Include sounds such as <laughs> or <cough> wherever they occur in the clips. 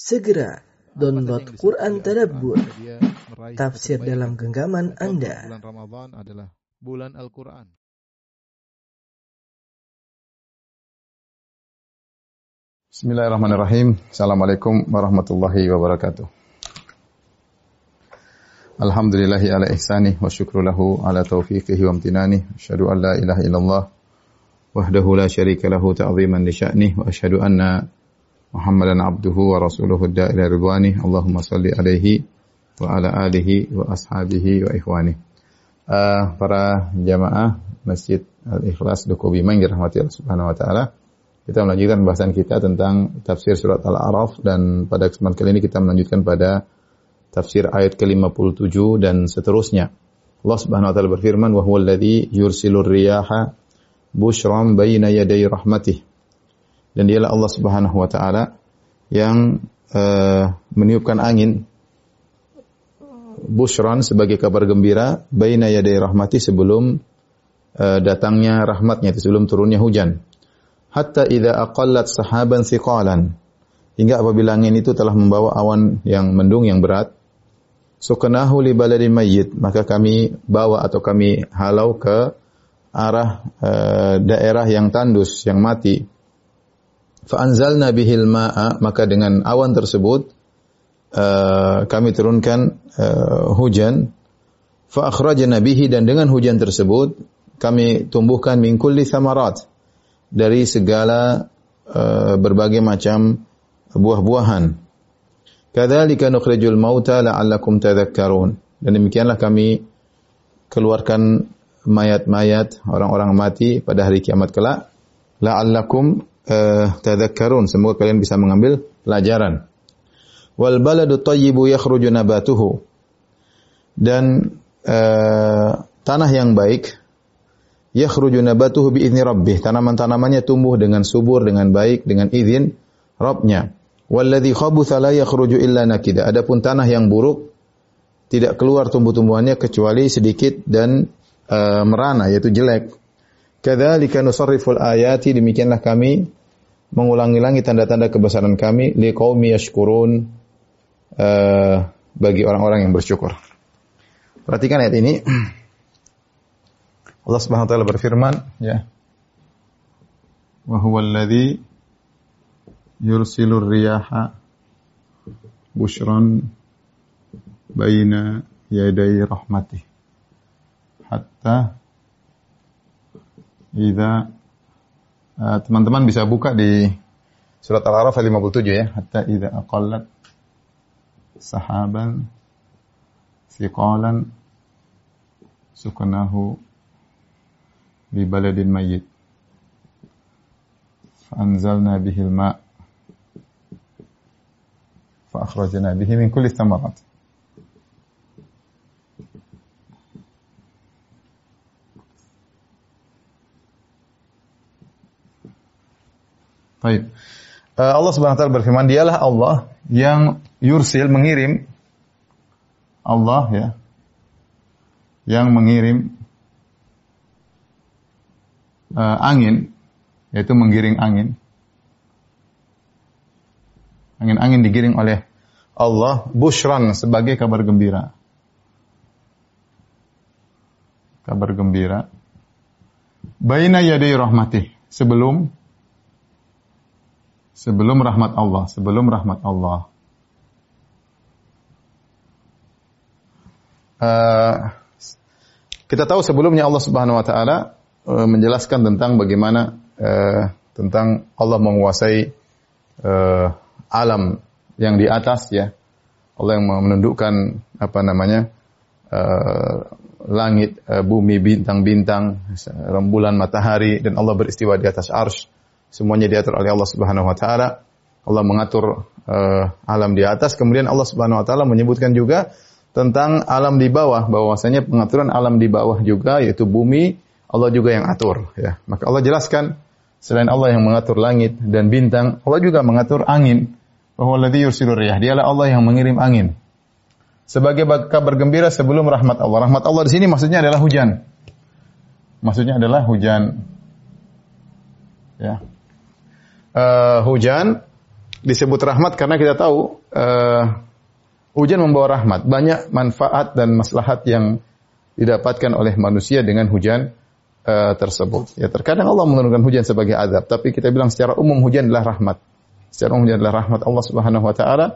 Segera download Quran Tadabbur, tafsir dalam genggaman Anda. Bulan Ramadan adalah bulan Al-Quran. Bismillahirrahmanirrahim. Assalamualaikum warahmatullahi wabarakatuh. Alhamdulillahi ala ihsani wa syukru lahu ala taufiqihi wa amtinani. Asyhadu an la ilaha illallah wahdahu la syarika lahu ta'ziman li sya'nih wa asyhadu anna Muhammadan abduhu ila ridwani. Allahumma salli alaihi wa ala alihi wa ashabihi wa ikhwani. Uh, para jamaah Masjid Al-Ikhlas Duku yang dirahmati Allah Subhanahu wa taala. Kita melanjutkan bahasan kita tentang tafsir surat Al-A'raf dan pada kesempatan kali ini kita melanjutkan pada tafsir ayat ke-57 dan seterusnya. Allah Subhanahu wa taala berfirman, "Wa huwal ladzi yursilur riyaha busyran baina yaday rahmatih." Dan dialah Allah Subhanahu wa taala yang uh, meniupkan angin busyran sebagai kabar gembira baina yaday rahmati sebelum uh, datangnya rahmatnya sebelum turunnya hujan. Hatta idza aqallat sahaban thiqalan. Hingga apabila angin itu telah membawa awan yang mendung yang berat sukanahu li baladin mayyit maka kami bawa atau kami halau ke arah e, daerah yang tandus yang mati fa anzalna bihil ma'a maka dengan awan tersebut e, kami turunkan e, hujan fa akhrajna bihi dan dengan hujan tersebut kami tumbuhkan min kulli thamarat dari segala uh, berbagai macam buah-buahan. Kadzalika nukhrijul mauta la'allakum tadhakkarun. Dan demikianlah kami keluarkan mayat-mayat orang-orang mati pada hari kiamat kelak la'allakum uh, tadhakkarun. Semoga kalian bisa mengambil pelajaran. Wal baladu tayyibu yakhruju nabatuhu. Dan uh, tanah yang baik yakhruju nabatuhu biizni rabbih. Tanaman-tanamannya tumbuh dengan subur, dengan baik, dengan izin Rabbnya. Walladhi khabutha la yakhruju illa nakida. Adapun tanah yang buruk tidak keluar tumbuh-tumbuhannya kecuali sedikit dan uh, merana yaitu jelek. Kadzalika nusarriful ayati demikianlah kami mengulangi-ulangi tanda-tanda kebesaran kami liqaumi yashkurun uh, bagi orang-orang yang bersyukur. Perhatikan ayat ini. <clears throat> Allah Subhanahu wa taala berfirman, ya. Wa huwa alladhi yursilur riyaha bushran baina yaday rahmatih hatta idza teman-teman bisa buka di surat Al-A'raf ayat 57 ya, hatta idza aqallat sahaban thiqalan sukanahu di baladin mayyit. فأنزلنا به الماء فأخرجنا به من كل الثمرات Baik. Allah Subhanahu wa taala berfirman, dialah Allah yang yursil mengirim Allah ya yang mengirim uh, angin, yaitu menggiring angin. Angin-angin digiring oleh Allah, bushran sebagai kabar gembira. Kabar gembira. Baina yadai rahmatih, sebelum sebelum rahmat Allah, sebelum rahmat Allah. Uh, kita tahu sebelumnya Allah Subhanahu wa taala menjelaskan tentang bagaimana uh, tentang Allah menguasai uh, alam yang di atas ya. Allah yang menundukkan apa namanya uh, langit, uh, bumi, bintang-bintang, rembulan, matahari dan Allah beristiwa di atas arsh. Semuanya diatur oleh Allah Subhanahu wa taala. Allah mengatur uh, alam di atas. Kemudian Allah Subhanahu wa taala menyebutkan juga tentang alam di bawah, bahwasanya pengaturan alam di bawah juga yaitu bumi Allah juga yang atur ya. Maka Allah jelaskan selain Allah yang mengatur langit dan bintang, Allah juga mengatur angin. Bahwa alladzi yursilur riyah, dialah Allah yang mengirim angin. Sebagai kabar gembira sebelum rahmat Allah. Rahmat Allah di sini maksudnya adalah hujan. Maksudnya adalah hujan. Ya. Uh, hujan disebut rahmat karena kita tahu uh, hujan membawa rahmat. Banyak manfaat dan maslahat yang didapatkan oleh manusia dengan hujan uh, tersebut. Ya terkadang Allah menurunkan hujan sebagai azab, tapi kita bilang secara umum hujan adalah rahmat. Secara umum hujan adalah rahmat Allah Subhanahu wa taala.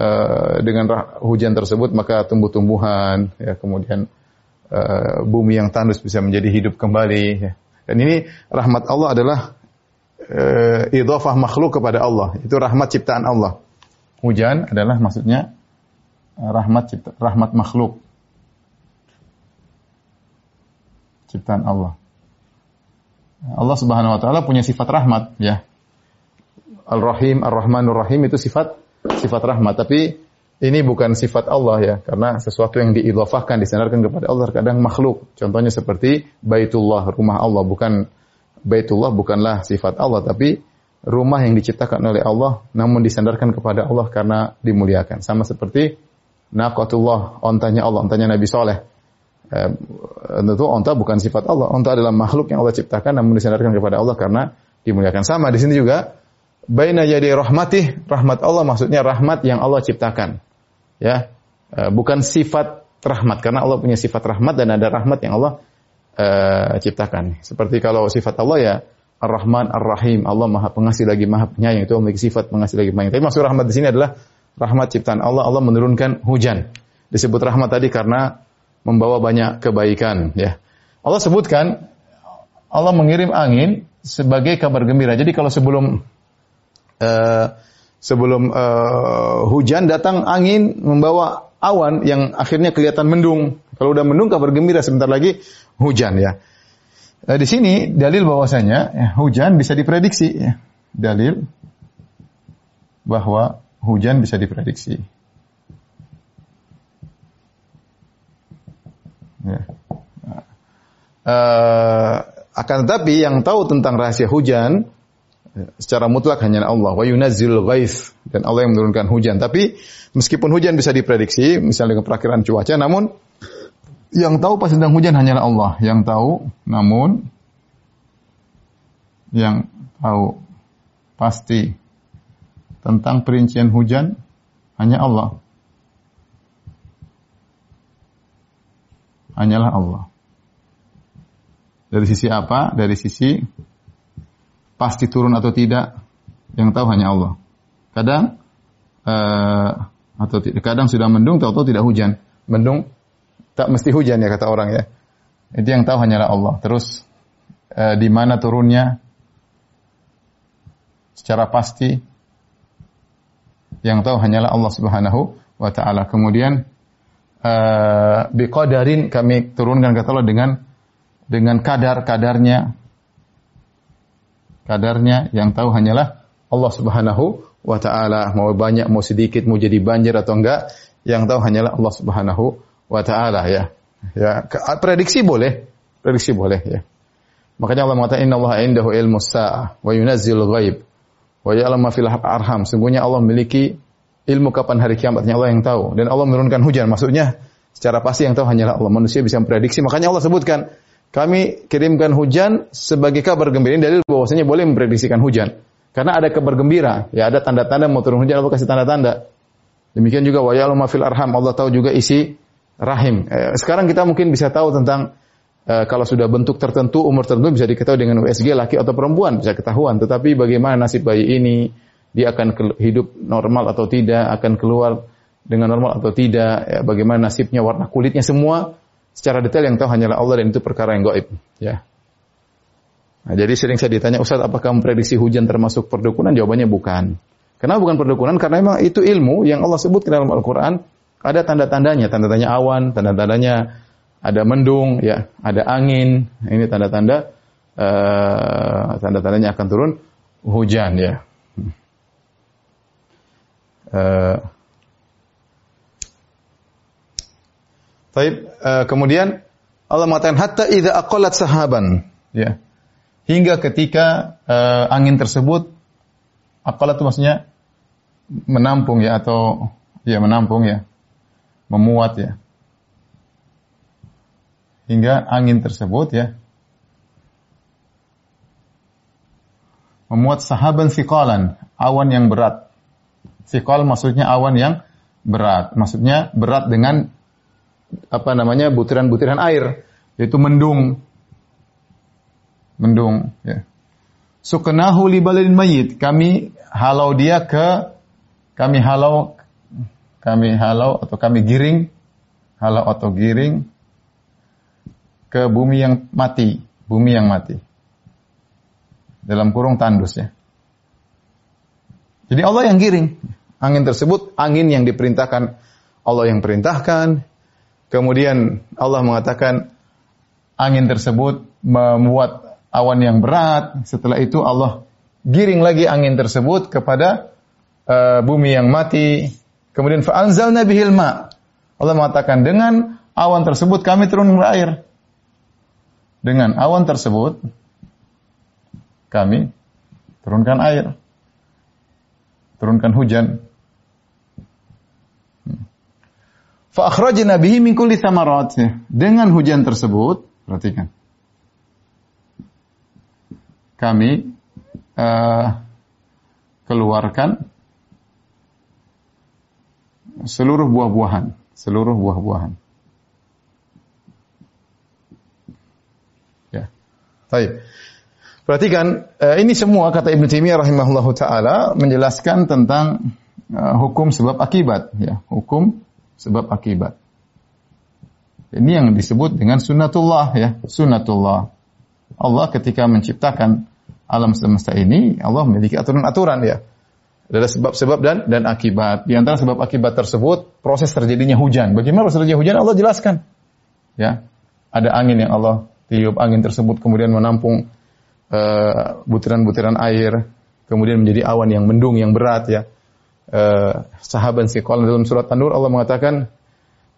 Uh, dengan hujan tersebut maka tumbuh-tumbuhan ya kemudian uh, bumi yang tandus bisa menjadi hidup kembali ya. Dan ini rahmat Allah adalah uh, idhafah makhluk kepada Allah. Itu rahmat ciptaan Allah. Hujan adalah maksudnya rahmat cipta, rahmat makhluk. Ciptaan Allah. Allah Subhanahu wa taala punya sifat rahmat ya. Al-Rahim, Ar-Rahmanur Rahim itu sifat sifat rahmat, tapi ini bukan sifat Allah ya, karena sesuatu yang diidhafahkan disandarkan kepada Allah terkadang makhluk. Contohnya seperti Baitullah, rumah Allah, bukan Baitullah bukanlah sifat Allah, tapi rumah yang diciptakan oleh Allah namun disandarkan kepada Allah karena dimuliakan. Sama seperti naqatullah, ontanya Allah, ontanya Nabi Soleh. Eh, tentu onta bukan sifat Allah. Onta adalah makhluk yang Allah ciptakan namun disandarkan kepada Allah karena dimuliakan. Sama di sini juga baina jadi rahmatih, rahmat Allah maksudnya rahmat yang Allah ciptakan. Ya. Eh, bukan sifat rahmat karena Allah punya sifat rahmat dan ada rahmat yang Allah uh, ciptakan. Seperti kalau sifat Allah ya Ar-Rahman Ar-Rahim, Allah Maha Pengasih lagi Maha Penyayang itu memiliki sifat pengasih lagi penyayang. Tapi maksud rahmat di sini adalah rahmat ciptaan Allah, Allah menurunkan hujan. Disebut rahmat tadi karena membawa banyak kebaikan ya. Allah sebutkan Allah mengirim angin sebagai kabar gembira. Jadi kalau sebelum uh, sebelum uh, hujan datang angin membawa awan yang akhirnya kelihatan mendung. Kalau udah mendung kabar gembira sebentar lagi hujan ya. Nah, di sini dalil bahwasanya ya, hujan bisa diprediksi ya. Dalil bahwa hujan bisa diprediksi. Ya. Uh, akan tetapi yang tahu tentang rahasia hujan secara mutlak hanya Allah. Wa yunazzil ghaith dan Allah yang menurunkan hujan. Tapi meskipun hujan bisa diprediksi, misalnya dengan perakiraan cuaca, namun yang tahu pas sedang hujan hanyalah Allah. Yang tahu, namun yang tahu pasti tentang perincian hujan hanya Allah. Hanyalah Allah. Dari sisi apa? Dari sisi pasti turun atau tidak, yang tahu hanya Allah. Kadang uh, atau kadang sudah mendung, tahu-tahu tidak hujan. Mendung tak mesti hujan ya kata orang ya. Itu yang tahu hanyalah Allah. Terus uh, di mana turunnya secara pasti yang tahu hanyalah Allah Subhanahu wa taala. Kemudian uh, biqadarin kami turunkan kata Allah dengan dengan kadar-kadarnya kadarnya yang tahu hanyalah Allah Subhanahu wa taala. Mau banyak mau sedikit mau jadi banjir atau enggak yang tahu hanyalah Allah Subhanahu wa taala ya. Ya, prediksi boleh, prediksi boleh ya. Makanya Allah mengatakan inna Allah indahu ilmu sa'ah wa yunazzil ghaib Wa ya'lamu fil arham. Sungguhnya Allah memiliki ilmu kapan hari kiamatnya Allah yang tahu dan Allah menurunkan hujan. Maksudnya secara pasti yang tahu hanyalah Allah. Manusia bisa memprediksi. Makanya Allah sebutkan kami kirimkan hujan sebagai kabar gembira. Ini dalil bahwasanya boleh memprediksikan hujan. Karena ada kabar gembira, ya ada tanda-tanda mau turun hujan Allah kasih tanda-tanda. Demikian juga wa ya'lamu fil arham. Allah tahu juga isi rahim. Eh, sekarang kita mungkin bisa tahu tentang Eh, kalau sudah bentuk tertentu, umur tertentu bisa diketahui dengan USG laki atau perempuan bisa ketahuan. Tetapi bagaimana nasib bayi ini, dia akan hidup normal atau tidak, akan keluar dengan normal atau tidak, ya, bagaimana nasibnya, warna kulitnya semua secara detail yang tahu hanyalah Allah dan itu perkara yang gaib. Ya. Nah, jadi sering saya ditanya, Ustaz apakah memprediksi hujan termasuk perdukunan? Jawabannya bukan. Kenapa bukan perdukunan? Karena memang itu ilmu yang Allah sebut dalam Al-Quran. Ada tanda-tandanya, tanda-tandanya awan, tanda-tandanya ada mendung, ya, ada angin. Ini tanda-tanda uh, tanda-tandanya akan turun hujan, ya. Uh, Taib, uh, kemudian Allah mengatakan hatta idza aqallat sahaban, ya. Hingga ketika uh, angin tersebut aqallat itu maksudnya menampung ya atau ya menampung ya, memuat ya hingga angin tersebut ya memuat sahaban sikalan, awan yang berat. Sikol maksudnya awan yang berat. Maksudnya berat dengan apa namanya butiran-butiran air, yaitu mendung. Mendung. Ya. Sukenahu li baladin mayit. Kami halau dia ke, kami halau, kami halau atau kami giring, halau atau giring ke bumi yang mati, bumi yang mati. Dalam kurung tandus ya. Jadi Allah yang giring. Angin tersebut angin yang diperintahkan Allah yang perintahkan. Kemudian Allah mengatakan angin tersebut membuat awan yang berat. Setelah itu Allah giring lagi angin tersebut kepada uh, bumi yang mati. Kemudian fa'anzalna bihil ma. Allah mengatakan dengan awan tersebut kami turun air. Dengan awan tersebut kami turunkan air turunkan hujan. Fa akhrajna bihi min kulli. Dengan hujan tersebut, perhatikan. Kami uh, keluarkan seluruh buah-buahan, seluruh buah-buahan. Ya. Baik. Perhatikan, eh, ini semua kata Ibnu Taimiyah rahimahullah taala menjelaskan tentang eh, hukum sebab akibat, ya, hukum sebab akibat. Ini yang disebut dengan sunnatullah, ya, sunnatullah. Allah ketika menciptakan alam semesta ini, Allah memiliki aturan-aturan, ya. Ada sebab-sebab dan dan akibat. Di antara sebab akibat tersebut, proses terjadinya hujan. Bagaimana proses terjadinya hujan? Allah jelaskan. Ya, ada angin yang Allah tiup, angin tersebut kemudian menampung Eh, butiran-butiran uh, air, kemudian menjadi awan yang mendung yang berat ya. Uh, sahabat Siqal dalam surat An-Nur Allah mengatakan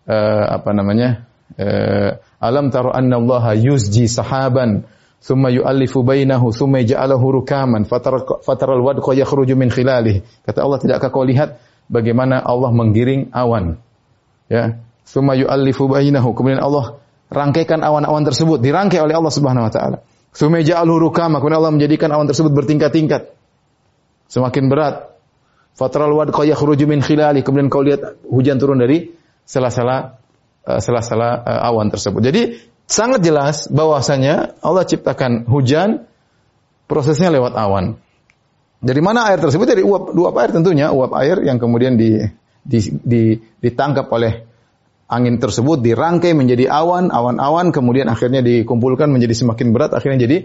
uh, apa namanya? Uh, alam taro anna Allah yusji sahaban thumma yu'allifu bainahu thumma yaj'aluhu rukaman fatara al-wadqa yakhruju min khilalihi. Kata Allah tidakkah kau lihat bagaimana Allah menggiring awan? Ya. Thumma yu'allifu bainahu. Kemudian Allah rangkaikan awan-awan tersebut, dirangkai oleh Allah Subhanahu wa taala. Sumeja al hurukama. Kemudian Allah menjadikan awan tersebut bertingkat-tingkat. Semakin berat. Fatral wad yakhruju min khilali. Kemudian kau lihat hujan turun dari sela-sela uh, sela-sela uh, awan tersebut. Jadi sangat jelas bahwasanya Allah ciptakan hujan prosesnya lewat awan. Dari mana air tersebut? Dari uap dua air tentunya, uap air yang kemudian di, di, di, ditangkap oleh angin tersebut dirangkai menjadi awan, awan-awan kemudian akhirnya dikumpulkan menjadi semakin berat akhirnya jadi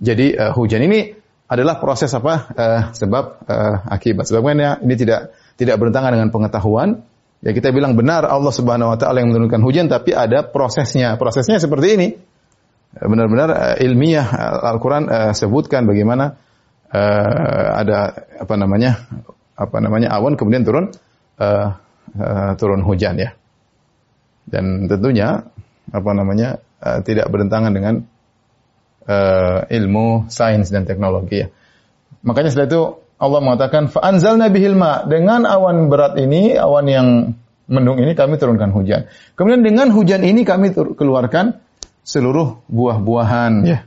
jadi uh, hujan. Ini adalah proses apa uh, sebab uh, akibat. Sebabnya ini tidak tidak bertentangan dengan pengetahuan. Ya kita bilang benar Allah Subhanahu wa taala yang menurunkan hujan tapi ada prosesnya. Prosesnya seperti ini. Benar-benar uh, ilmiah Al-Qur'an uh, sebutkan bagaimana ada apa namanya? apa namanya awan kemudian turun turun hujan ya dan tentunya apa namanya tidak bertentangan dengan ilmu sains dan teknologi ya. Makanya setelah itu Allah mengatakan fa'anzalna bihil ma dengan awan berat ini awan yang mendung ini kami turunkan hujan. Kemudian dengan hujan ini kami keluarkan seluruh buah-buahan ya.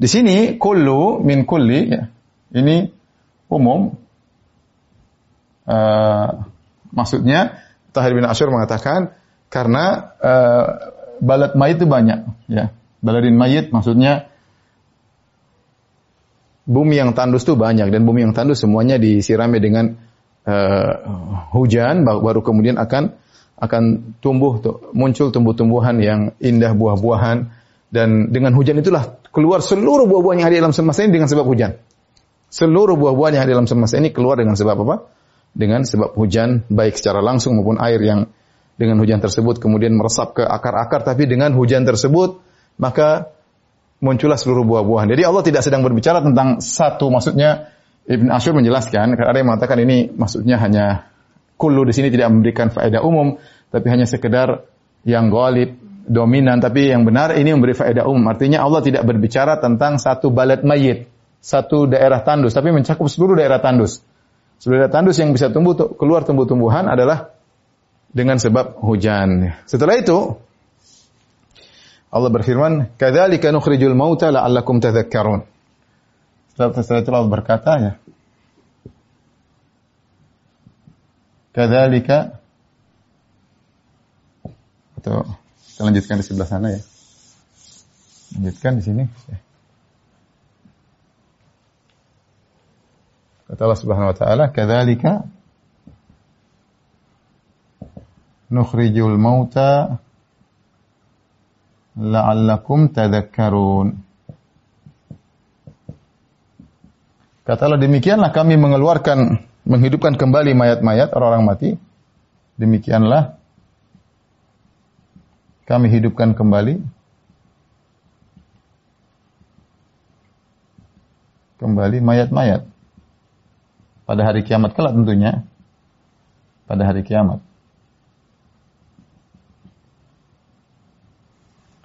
Di sini kullu min kulli ya. Ini umum uh, maksudnya Tahir bin Asyur mengatakan karena uh, balad mayit itu banyak, ya. Baladin mayit maksudnya bumi yang tandus itu banyak dan bumi yang tandus semuanya disirami dengan uh, hujan baru kemudian akan akan tumbuh muncul tumbuh-tumbuhan yang indah buah-buahan dan dengan hujan itulah keluar seluruh buah-buah yang ada dalam semesta ini dengan sebab hujan. Seluruh buah-buah yang ada dalam semesta ini keluar dengan sebab apa? Dengan sebab hujan baik secara langsung maupun air yang dengan hujan tersebut kemudian meresap ke akar-akar tapi dengan hujan tersebut maka muncullah seluruh buah-buahan. Jadi Allah tidak sedang berbicara tentang satu maksudnya Ibn Ashur menjelaskan karena ada yang mengatakan ini maksudnya hanya kullu di sini tidak memberikan faedah umum tapi hanya sekedar yang golib dominan tapi yang benar ini memberi faedah umum artinya Allah tidak berbicara tentang satu balad mayit satu daerah tandus tapi mencakup seluruh daerah tandus seluruh daerah tandus yang bisa tumbuh keluar tumbuh-tumbuhan adalah dengan sebab hujan. Setelah itu Allah berfirman, "Kadzalika nukhrijul mauta la'allakum tadhakkarun." Setelah, itu Allah berkata ya, kadzalika atau kita lanjutkan di sebelah sana ya. Lanjutkan di sini. Kata Allah Subhanahu wa taala, "Kadzalika nukhrijul mauta la'allakum tadhakkarun." Kata Allah, demikianlah kami mengeluarkan, menghidupkan kembali mayat-mayat orang-orang mati. Demikianlah kami hidupkan kembali kembali mayat-mayat pada hari kiamat kelak tentunya pada hari kiamat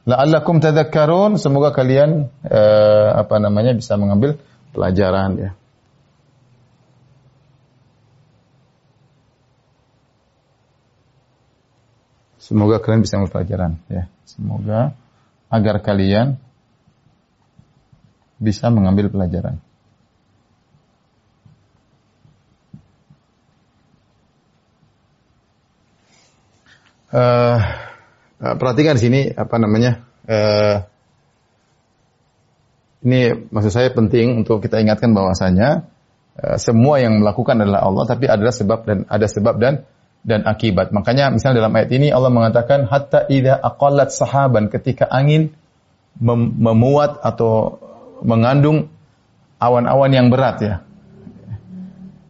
la'allakum tadhakkarun semoga kalian eh, apa namanya bisa mengambil pelajaran ya Semoga kalian bisa mengambil pelajaran ya. Semoga agar kalian bisa mengambil pelajaran. Uh, perhatikan di sini apa namanya? Uh, ini maksud saya penting untuk kita ingatkan bahwasanya uh, semua yang melakukan adalah Allah, tapi adalah sebab dan ada sebab dan dan akibat. Makanya misalnya dalam ayat ini Allah mengatakan hatta idza aqallat sahaban ketika angin mem memuat atau mengandung awan-awan yang berat ya.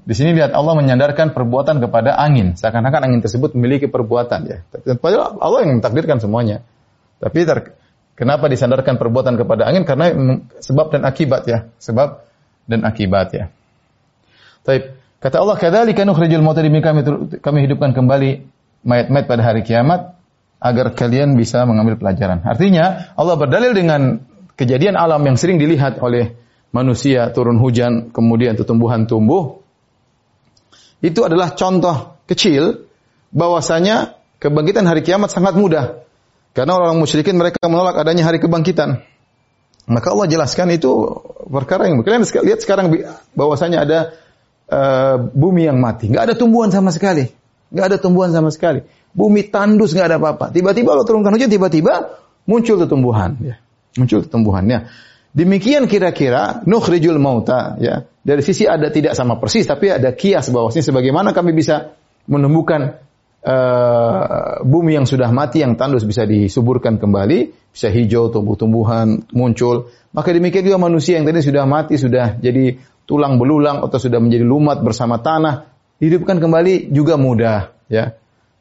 Di sini lihat Allah menyandarkan perbuatan kepada angin, seakan-akan angin tersebut memiliki perbuatan ya. Padahal Allah yang mentakdirkan semuanya. Tapi ter, kenapa disandarkan perbuatan kepada angin? Karena sebab dan akibat ya, sebab dan akibat ya. Tapi Kata Allah, "Kadzalika nukhrijul mauta kami kami hidupkan kembali mayat-mayat pada hari kiamat agar kalian bisa mengambil pelajaran." Artinya, Allah berdalil dengan kejadian alam yang sering dilihat oleh manusia, turun hujan, kemudian tumbuhan tumbuh. Itu adalah contoh kecil bahwasanya kebangkitan hari kiamat sangat mudah. Karena orang musyrikin mereka menolak adanya hari kebangkitan. Maka Allah jelaskan itu perkara yang kalian lihat sekarang bahwasanya ada uh, bumi yang mati. Nggak ada tumbuhan sama sekali. Nggak ada tumbuhan sama sekali. Bumi tandus nggak ada apa-apa. Tiba-tiba Allah turunkan hujan, tiba-tiba muncul tumbuhan. Ya. Muncul tumbuhannya. Demikian kira-kira nukhrijul mauta ya. Dari sisi ada tidak sama persis tapi ada kias bahwasanya sebagaimana kami bisa menumbuhkan uh, bumi yang sudah mati yang tandus bisa disuburkan kembali, bisa hijau tumbuh-tumbuhan muncul. Maka demikian juga manusia yang tadi sudah mati sudah jadi tulang belulang atau sudah menjadi lumat bersama tanah, hidupkan kembali juga mudah, ya.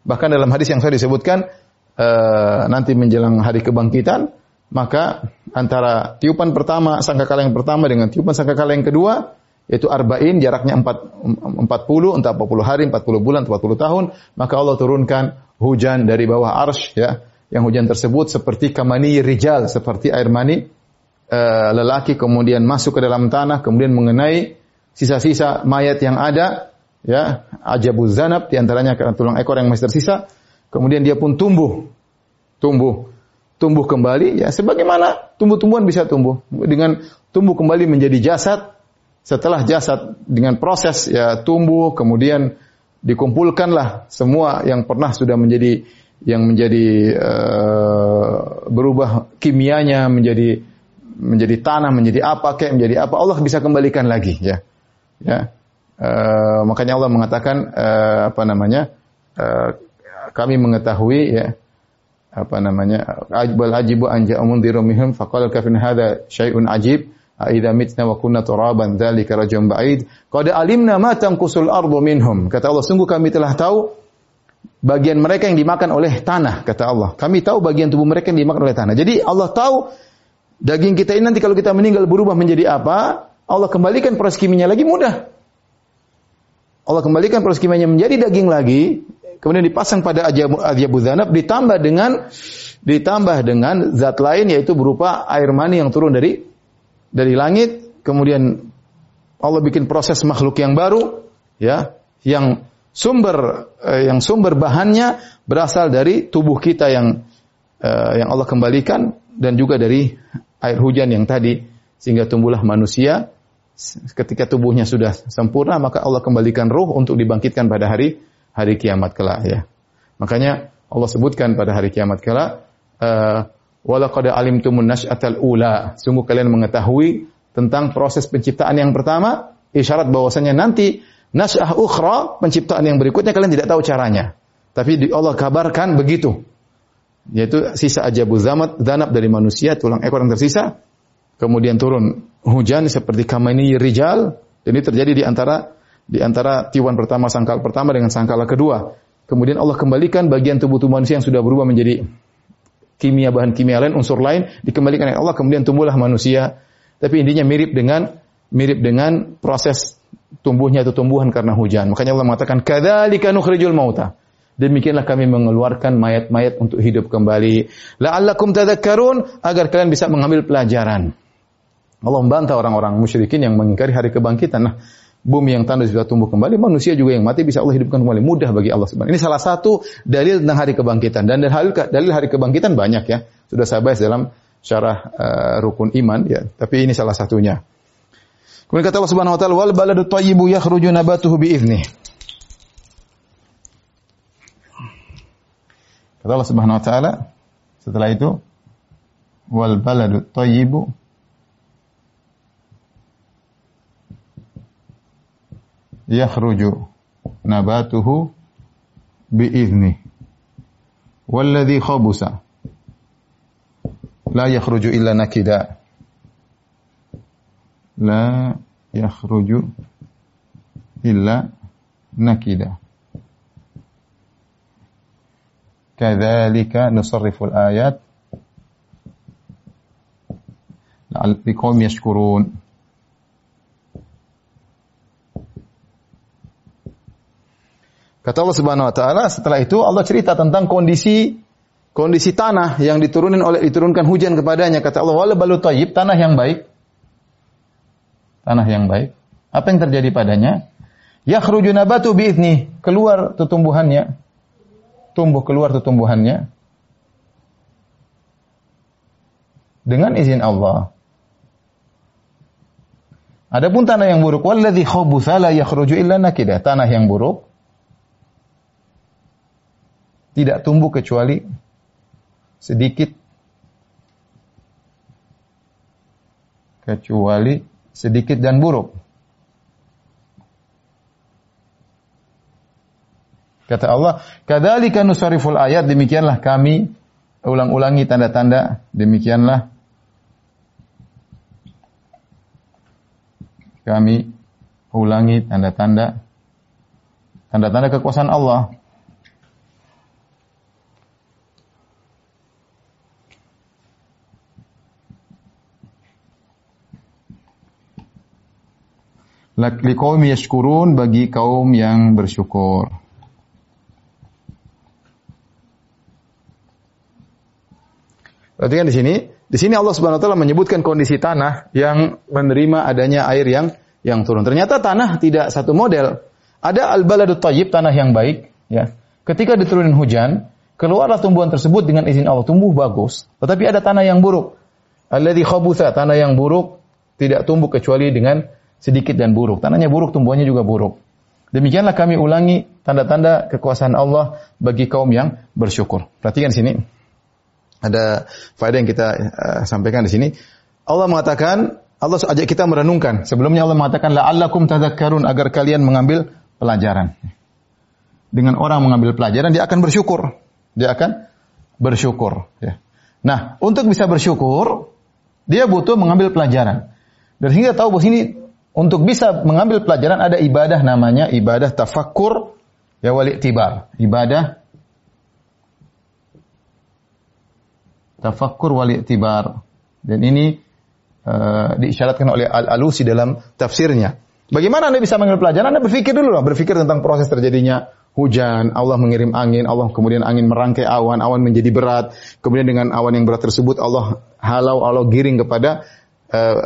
Bahkan dalam hadis yang saya disebutkan uh, nanti menjelang hari kebangkitan, maka antara tiupan pertama sangkakala yang pertama dengan tiupan sangkakala yang kedua yaitu arba'in jaraknya 4, 40 entah 40 hari, 40 bulan, 40 tahun, maka Allah turunkan hujan dari bawah arsh ya. Yang hujan tersebut seperti kamani rijal, seperti air mani uh, lelaki kemudian masuk ke dalam tanah kemudian mengenai sisa-sisa mayat yang ada ya ajabuz zanab di antaranya karena tulang ekor yang masih tersisa kemudian dia pun tumbuh tumbuh tumbuh kembali ya sebagaimana tumbuh-tumbuhan bisa tumbuh dengan tumbuh kembali menjadi jasad setelah jasad dengan proses ya tumbuh kemudian dikumpulkanlah semua yang pernah sudah menjadi yang menjadi uh, berubah kimianya menjadi menjadi tanah, menjadi apa kayak menjadi apa, Allah bisa kembalikan lagi ya. Ya. Uh, makanya Allah mengatakan uh, apa namanya? Uh, kami mengetahui ya apa namanya? Ajbal ajibu anja umundiru minhum faqala kafin hadza syai'un ajib Aida mitna wa kunna turaban dzalika rajum ba'id. Qad alimna ma tanqusul ardu minhum. Kata Allah, sungguh kami telah tahu bagian mereka yang dimakan oleh tanah, kata Allah. Kami tahu bagian tubuh mereka yang dimakan oleh tanah. Jadi Allah tahu Daging kita ini nanti kalau kita meninggal berubah menjadi apa? Allah kembalikan proses kimianya lagi mudah. Allah kembalikan proses kimianya menjadi daging lagi, kemudian dipasang pada ajabu zanab ditambah dengan ditambah dengan zat lain yaitu berupa air mani yang turun dari dari langit, kemudian Allah bikin proses makhluk yang baru ya, yang sumber eh, yang sumber bahannya berasal dari tubuh kita yang eh, yang Allah kembalikan dan juga dari air hujan yang tadi. Sehingga tumbuhlah manusia. Ketika tubuhnya sudah sempurna maka Allah kembalikan ruh untuk dibangkitkan pada hari hari kiamat kelak ya. Makanya Allah sebutkan pada hari kiamat kelak uh, walaqad alimtumun nasyatal ula. Sungguh kalian mengetahui tentang proses penciptaan yang pertama, isyarat bahwasanya nanti nasyah ukhra, penciptaan yang berikutnya kalian tidak tahu caranya. Tapi Allah kabarkan begitu. Yaitu sisa ajabu zamat, danab dari manusia, tulang ekor yang tersisa. Kemudian turun hujan seperti kamani rijal. Ini terjadi di antara di antara tiwan pertama sangkal pertama dengan sangkala kedua. Kemudian Allah kembalikan bagian tubuh tubuh manusia yang sudah berubah menjadi kimia bahan kimia lain, unsur lain dikembalikan oleh Allah kemudian tumbuhlah manusia. Tapi intinya mirip dengan mirip dengan proses tumbuhnya itu tumbuhan karena hujan. Makanya Allah mengatakan kadzalika nukhrijul mauta. Demikianlah kami mengeluarkan mayat-mayat untuk hidup kembali. La'allakum tadhakkarun agar kalian bisa mengambil pelajaran. Allah membantah orang-orang musyrikin yang mengingkari hari kebangkitan. Nah, bumi yang tandus bisa tumbuh kembali, manusia juga yang mati bisa Allah hidupkan kembali. Mudah bagi Allah Subhanahu Ini salah satu dalil tentang hari kebangkitan dan dalil hari kebangkitan banyak ya. Sudah saya bahas dalam syarah uh, rukun iman ya, tapi ini salah satunya. Kemudian kata Allah Subhanahu wa taala wal baladu thayyibu yakhruju nabatuhu bi idzni. Kata Allah Subhanahu wa taala setelah itu wal baladu thayyibu yakhruju nabatuhu biizni walladhi khabusa la yakhruju illa nakida la yakhruju illa nakida kadzalika nusarrifu al-ayat liqaumin yashkurun Kata Allah Subhanahu wa taala, setelah itu Allah cerita tentang kondisi kondisi tanah yang diturunin oleh diturunkan hujan kepadanya. Kata Allah, "Wala balu thayyib, tanah yang baik." Tanah yang baik. Apa yang terjadi padanya? Yakhruju nabatu biizni, keluar tumbuhannya. Tumbuh keluar tumbuhannya. Dengan izin Allah. Adapun tanah yang buruk, walladzi khabutha la yakhruju illa nakida. Tanah yang buruk tidak tumbuh kecuali sedikit kecuali sedikit dan buruk. Kata Allah, "Kadzalika nusariful ayat, demikianlah kami ulang-ulangi tanda-tanda, demikianlah kami ulangi tanda-tanda tanda-tanda kekuasaan Allah. Kaum yashkurun bagi kaum yang bersyukur. Perhatikan di sini, di sini Allah Subhanahu wa taala menyebutkan kondisi tanah yang menerima adanya air yang yang turun. Ternyata tanah tidak satu model. Ada al-baladut thayyib, tanah yang baik, ya. Ketika diturunin hujan, keluarlah tumbuhan tersebut dengan izin Allah, tumbuh bagus. Tetapi ada tanah yang buruk. Alladzi khabutha, tanah yang buruk tidak tumbuh kecuali dengan sedikit dan buruk. Tanahnya buruk, tumbuhannya juga buruk. Demikianlah kami ulangi tanda-tanda kekuasaan Allah bagi kaum yang bersyukur. Perhatikan sini. Ada faedah yang kita uh, sampaikan di sini. Allah mengatakan, Allah ajak kita merenungkan. Sebelumnya Allah mengatakan, la'allakum tadhakkarun agar kalian mengambil pelajaran. Dengan orang mengambil pelajaran, dia akan bersyukur. Dia akan bersyukur. Ya. Nah, untuk bisa bersyukur, dia butuh mengambil pelajaran. Dan sehingga tahu bahwa ini untuk bisa mengambil pelajaran ada ibadah namanya ibadah tafakkur ya wali tibar. Ibadah tafakkur wali tibar. Dan ini uh, diisyaratkan oleh Al-Alusi dalam tafsirnya. Bagaimana Anda bisa mengambil pelajaran? Anda berpikir dulu lah, berpikir tentang proses terjadinya hujan, Allah mengirim angin, Allah kemudian angin merangkai awan, awan menjadi berat, kemudian dengan awan yang berat tersebut Allah halau, Allah giring kepada uh,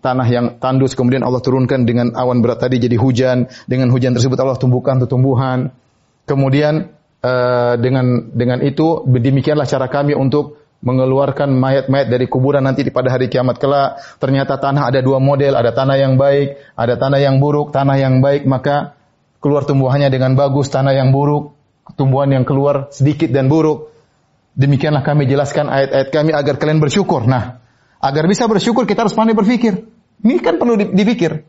tanah yang tandus kemudian Allah turunkan dengan awan berat tadi jadi hujan. Dengan hujan tersebut Allah tumbuhkan tumbuhan kemudian uh, dengan dengan itu demikianlah cara kami untuk mengeluarkan mayat-mayat dari kuburan nanti pada hari kiamat kelak. Ternyata tanah ada dua model. Ada tanah yang baik ada tanah yang buruk. Tanah yang baik maka keluar tumbuhannya dengan bagus, tanah yang buruk, tumbuhan yang keluar sedikit dan buruk. Demikianlah kami jelaskan ayat-ayat kami agar kalian bersyukur. Nah, agar bisa bersyukur kita harus pandai berpikir. Ini kan perlu dipikir.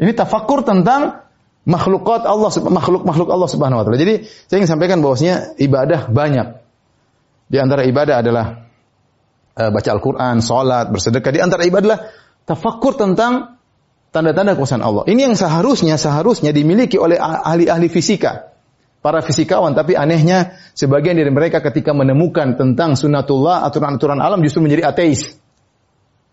Ini tafakur tentang makhlukat Allah, makhluk-makhluk Allah Subhanahu wa taala. Jadi, saya ingin sampaikan bahwasanya ibadah banyak. Di antara ibadah adalah uh, baca Al-Qur'an, salat, bersedekah. Di antara ibadah adalah tafakur tentang tanda-tanda kekuasaan Allah. Ini yang seharusnya seharusnya dimiliki oleh ahli-ahli fisika. Para fisikawan, tapi anehnya sebagian dari mereka ketika menemukan tentang sunatullah, aturan-aturan alam justru menjadi ateis.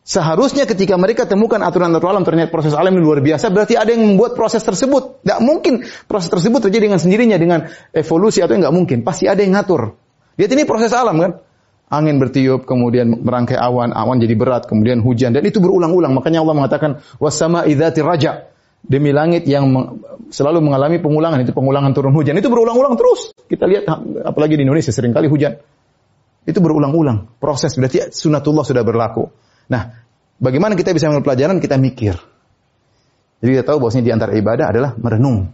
Seharusnya ketika mereka temukan aturan-aturan alam ternyata proses alam ini luar biasa, berarti ada yang membuat proses tersebut. Tidak mungkin proses tersebut terjadi dengan sendirinya dengan evolusi atau nggak mungkin. Pasti ada yang ngatur. Lihat ini proses alam kan. Angin bertiup, kemudian merangkai awan, awan jadi berat, kemudian hujan dan itu berulang-ulang. Makanya Allah mengatakan wasama idzati raja. Demi langit yang selalu mengalami pengulangan itu pengulangan turun hujan itu berulang-ulang terus. Kita lihat apalagi di Indonesia sering kali hujan. Itu berulang-ulang. Proses berarti sunatullah sudah berlaku. Nah, bagaimana kita bisa mengambil pelajaran? Kita mikir. Jadi kita tahu bahwasanya di antara ibadah adalah merenung.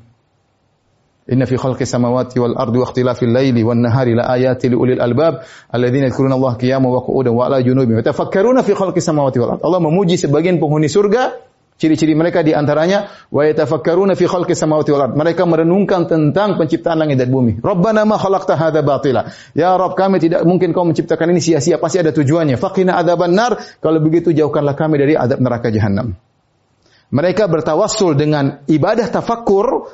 Inna fi khalqis samawati wal ardi wa ikhtilafil laili wan nahari la ayatin li ulil albab alladzina yadhkuruna Allah qiyaman wa qu'udan wa ala junubihim yatafakkaruna fi khalqis samawati wal ardi. Allah memuji sebagian penghuni surga ciri-ciri mereka di antaranya wa yatafakkaruna fi khalqis samawati wal ardi. Mereka merenungkan tentang penciptaan langit dan bumi. Rabbana ma khalaqta hadza batila. Ya Rabb kami tidak mungkin kau menciptakan ini sia-sia, pasti ada tujuannya. Faqina adzaban nar. Kalau begitu jauhkanlah kami dari adab neraka jahanam. Mereka bertawassul dengan ibadah tafakkur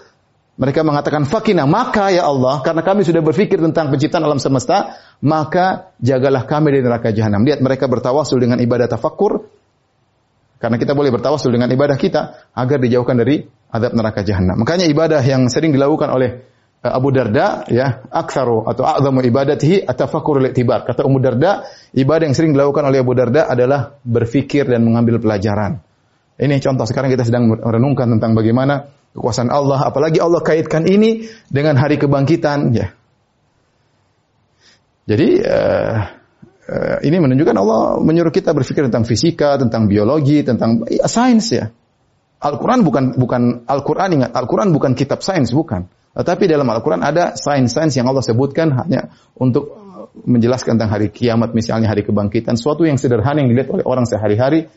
mereka mengatakan fakina, maka ya Allah, karena kami sudah berpikir tentang penciptaan alam semesta, maka jagalah kami dari neraka jahanam. Lihat mereka bertawasul dengan ibadah tafakur, karena kita boleh bertawasul dengan ibadah kita agar dijauhkan dari adab neraka jahanam. Makanya ibadah yang sering dilakukan oleh eh, Abu Darda ya, aktsaru atau a'zamu ibadatihi atafakkur tibar. Kata Abu Darda, ibadah yang sering dilakukan oleh Abu Darda adalah berfikir dan mengambil pelajaran. Ini contoh sekarang kita sedang merenungkan tentang bagaimana kekuasaan Allah, apalagi Allah kaitkan ini dengan hari kebangkitan, ya. Jadi uh, ini menunjukkan Allah menyuruh kita berpikir tentang fisika, tentang biologi, tentang ya, sains ya. Al-Quran bukan bukan Al-Quran ingat Al-Quran bukan kitab sains bukan. Tetapi dalam Al-Quran ada sains-sains yang Allah sebutkan hanya untuk menjelaskan tentang hari kiamat misalnya hari kebangkitan, suatu yang sederhana yang dilihat oleh orang sehari-hari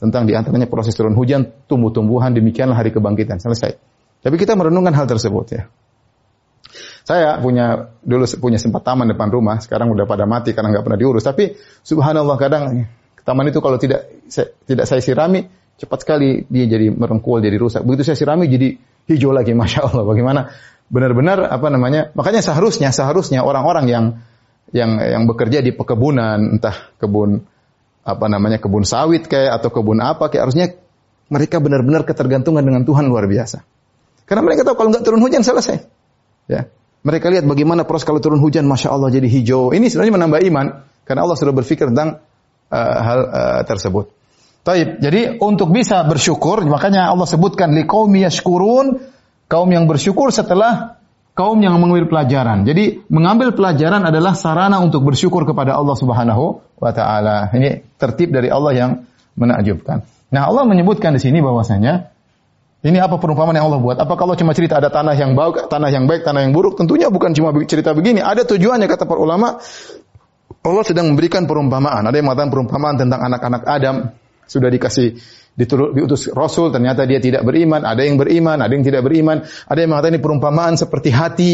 tentang di antaranya proses turun hujan, tumbuh-tumbuhan, demikianlah hari kebangkitan. Selesai. Tapi kita merenungkan hal tersebut ya. Saya punya dulu punya sempat taman depan rumah, sekarang udah pada mati karena nggak pernah diurus. Tapi subhanallah kadang taman itu kalau tidak saya, tidak saya sirami, cepat sekali dia jadi merengkul, jadi rusak. Begitu saya sirami jadi hijau lagi, <laughs> masya Allah. Bagaimana benar-benar apa namanya? Makanya seharusnya seharusnya orang-orang yang yang yang bekerja di pekebunan, entah kebun apa namanya kebun sawit kayak atau kebun apa kayak harusnya mereka benar-benar ketergantungan dengan Tuhan luar biasa. Karena mereka tahu kalau nggak turun hujan selesai. Ya. Mereka lihat bagaimana proses kalau turun hujan, masya Allah jadi hijau. Ini sebenarnya menambah iman karena Allah sudah berpikir tentang uh, hal uh, tersebut. Taib. Jadi untuk bisa bersyukur, makanya Allah sebutkan liqaumi yashkurun, kaum yang bersyukur setelah kaum yang mengambil pelajaran. Jadi mengambil pelajaran adalah sarana untuk bersyukur kepada Allah Subhanahu wa taala. Ini tertib dari Allah yang menakjubkan. Nah, Allah menyebutkan di sini bahwasanya ini apa perumpamaan yang Allah buat? Apa kalau cuma cerita ada tanah yang baik, tanah yang baik, tanah yang buruk? Tentunya bukan cuma cerita begini. Ada tujuannya kata para ulama. Allah sedang memberikan perumpamaan. Ada yang mengatakan perumpamaan tentang anak-anak Adam sudah dikasih diturut, diutus Rasul, ternyata dia tidak beriman, ada yang beriman, ada yang tidak beriman, ada yang mengatakan ini perumpamaan seperti hati.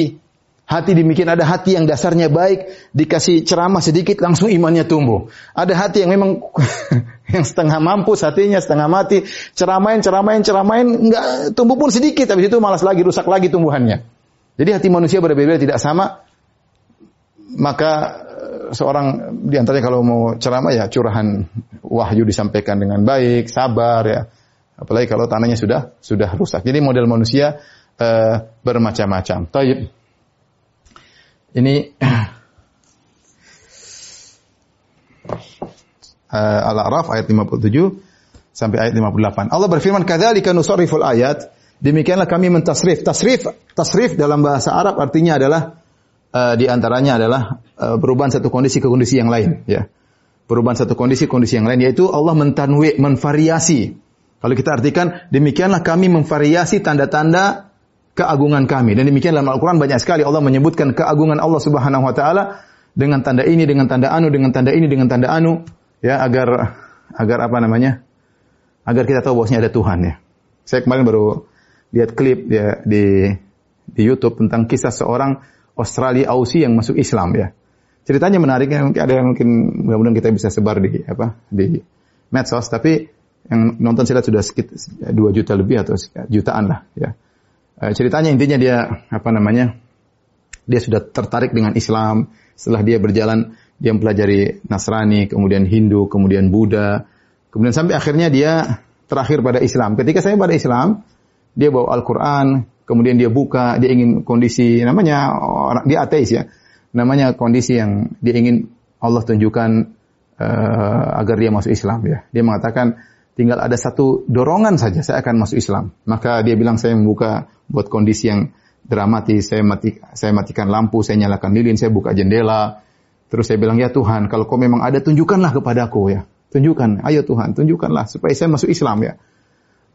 Hati demikian ada hati yang dasarnya baik, dikasih ceramah sedikit langsung imannya tumbuh. Ada hati yang memang <laughs> yang setengah mampu hatinya, setengah mati, ceramain, ceramain, ceramain, enggak tumbuh pun sedikit, tapi itu malas lagi, rusak lagi tumbuhannya. Jadi hati manusia berbeda-beda tidak sama. Maka seorang di antaranya kalau mau ceramah ya curahan wahyu disampaikan dengan baik, sabar ya. Apalagi kalau tanahnya sudah sudah rusak. Jadi model manusia uh, bermacam-macam. Taib. Ini uh, <clears throat> Al-A'raf ayat 57 sampai ayat 58. Allah berfirman, "Kadzalika nusarriful ayat." Demikianlah kami mentasrif. Tasrif, tasrif dalam bahasa Arab artinya adalah uh, di antaranya adalah uh, perubahan satu kondisi ke kondisi yang lain, ya. Perubahan satu kondisi ke kondisi yang lain yaitu Allah mentanwi, menvariasi. Kalau kita artikan demikianlah kami memvariasi tanda-tanda keagungan kami. Dan demikian dalam Al-Quran banyak sekali Allah menyebutkan keagungan Allah Subhanahu Wa Taala dengan tanda ini, dengan tanda anu, dengan tanda ini, dengan tanda anu, ya agar agar apa namanya? Agar kita tahu bahwasanya ada Tuhan ya. Saya kemarin baru lihat klip ya di di YouTube tentang kisah seorang Australia Aussie yang masuk Islam ya. Ceritanya menarik ya, mungkin ada yang mungkin mudah-mudahan kita bisa sebar di apa di medsos tapi yang nonton saya sudah sekitar 2 juta lebih atau jutaan lah ya. Eh, ceritanya intinya dia apa namanya? Dia sudah tertarik dengan Islam setelah dia berjalan dia mempelajari Nasrani, kemudian Hindu, kemudian Buddha, kemudian sampai akhirnya dia terakhir pada Islam. Ketika saya pada Islam, dia bawa Al-Qur'an, kemudian dia buka, dia ingin kondisi namanya orang dia ateis ya. Namanya kondisi yang dia ingin Allah tunjukkan uh, agar dia masuk Islam ya. Dia mengatakan tinggal ada satu dorongan saja saya akan masuk Islam. Maka dia bilang saya membuka buat kondisi yang dramatis, saya mati saya matikan lampu, saya nyalakan lilin, saya buka jendela. Terus saya bilang, "Ya Tuhan, kalau kau memang ada tunjukkanlah kepadaku ya. Tunjukkan, ayo Tuhan, tunjukkanlah supaya saya masuk Islam ya."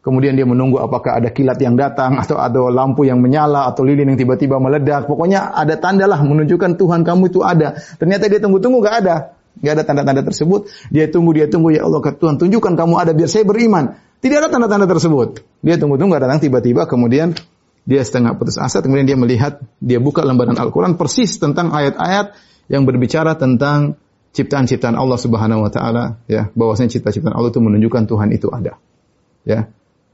Kemudian dia menunggu apakah ada kilat yang datang atau ada lampu yang menyala atau lilin yang tiba-tiba meledak. Pokoknya ada tanda lah menunjukkan Tuhan kamu itu ada. Ternyata dia tunggu-tunggu gak ada. Gak ada tanda-tanda tersebut. Dia tunggu, dia tunggu. Ya Allah, Tuhan, tunjukkan kamu ada biar saya beriman. Tidak ada tanda-tanda tersebut. Dia tunggu-tunggu, datang tiba-tiba. Kemudian dia setengah putus asa. Kemudian dia melihat, dia buka lembaran Al-Quran persis tentang ayat-ayat yang berbicara tentang ciptaan-ciptaan Allah Subhanahu Wa Taala. Ya, bahwasanya cipta-ciptaan Allah itu menunjukkan Tuhan itu ada. Ya,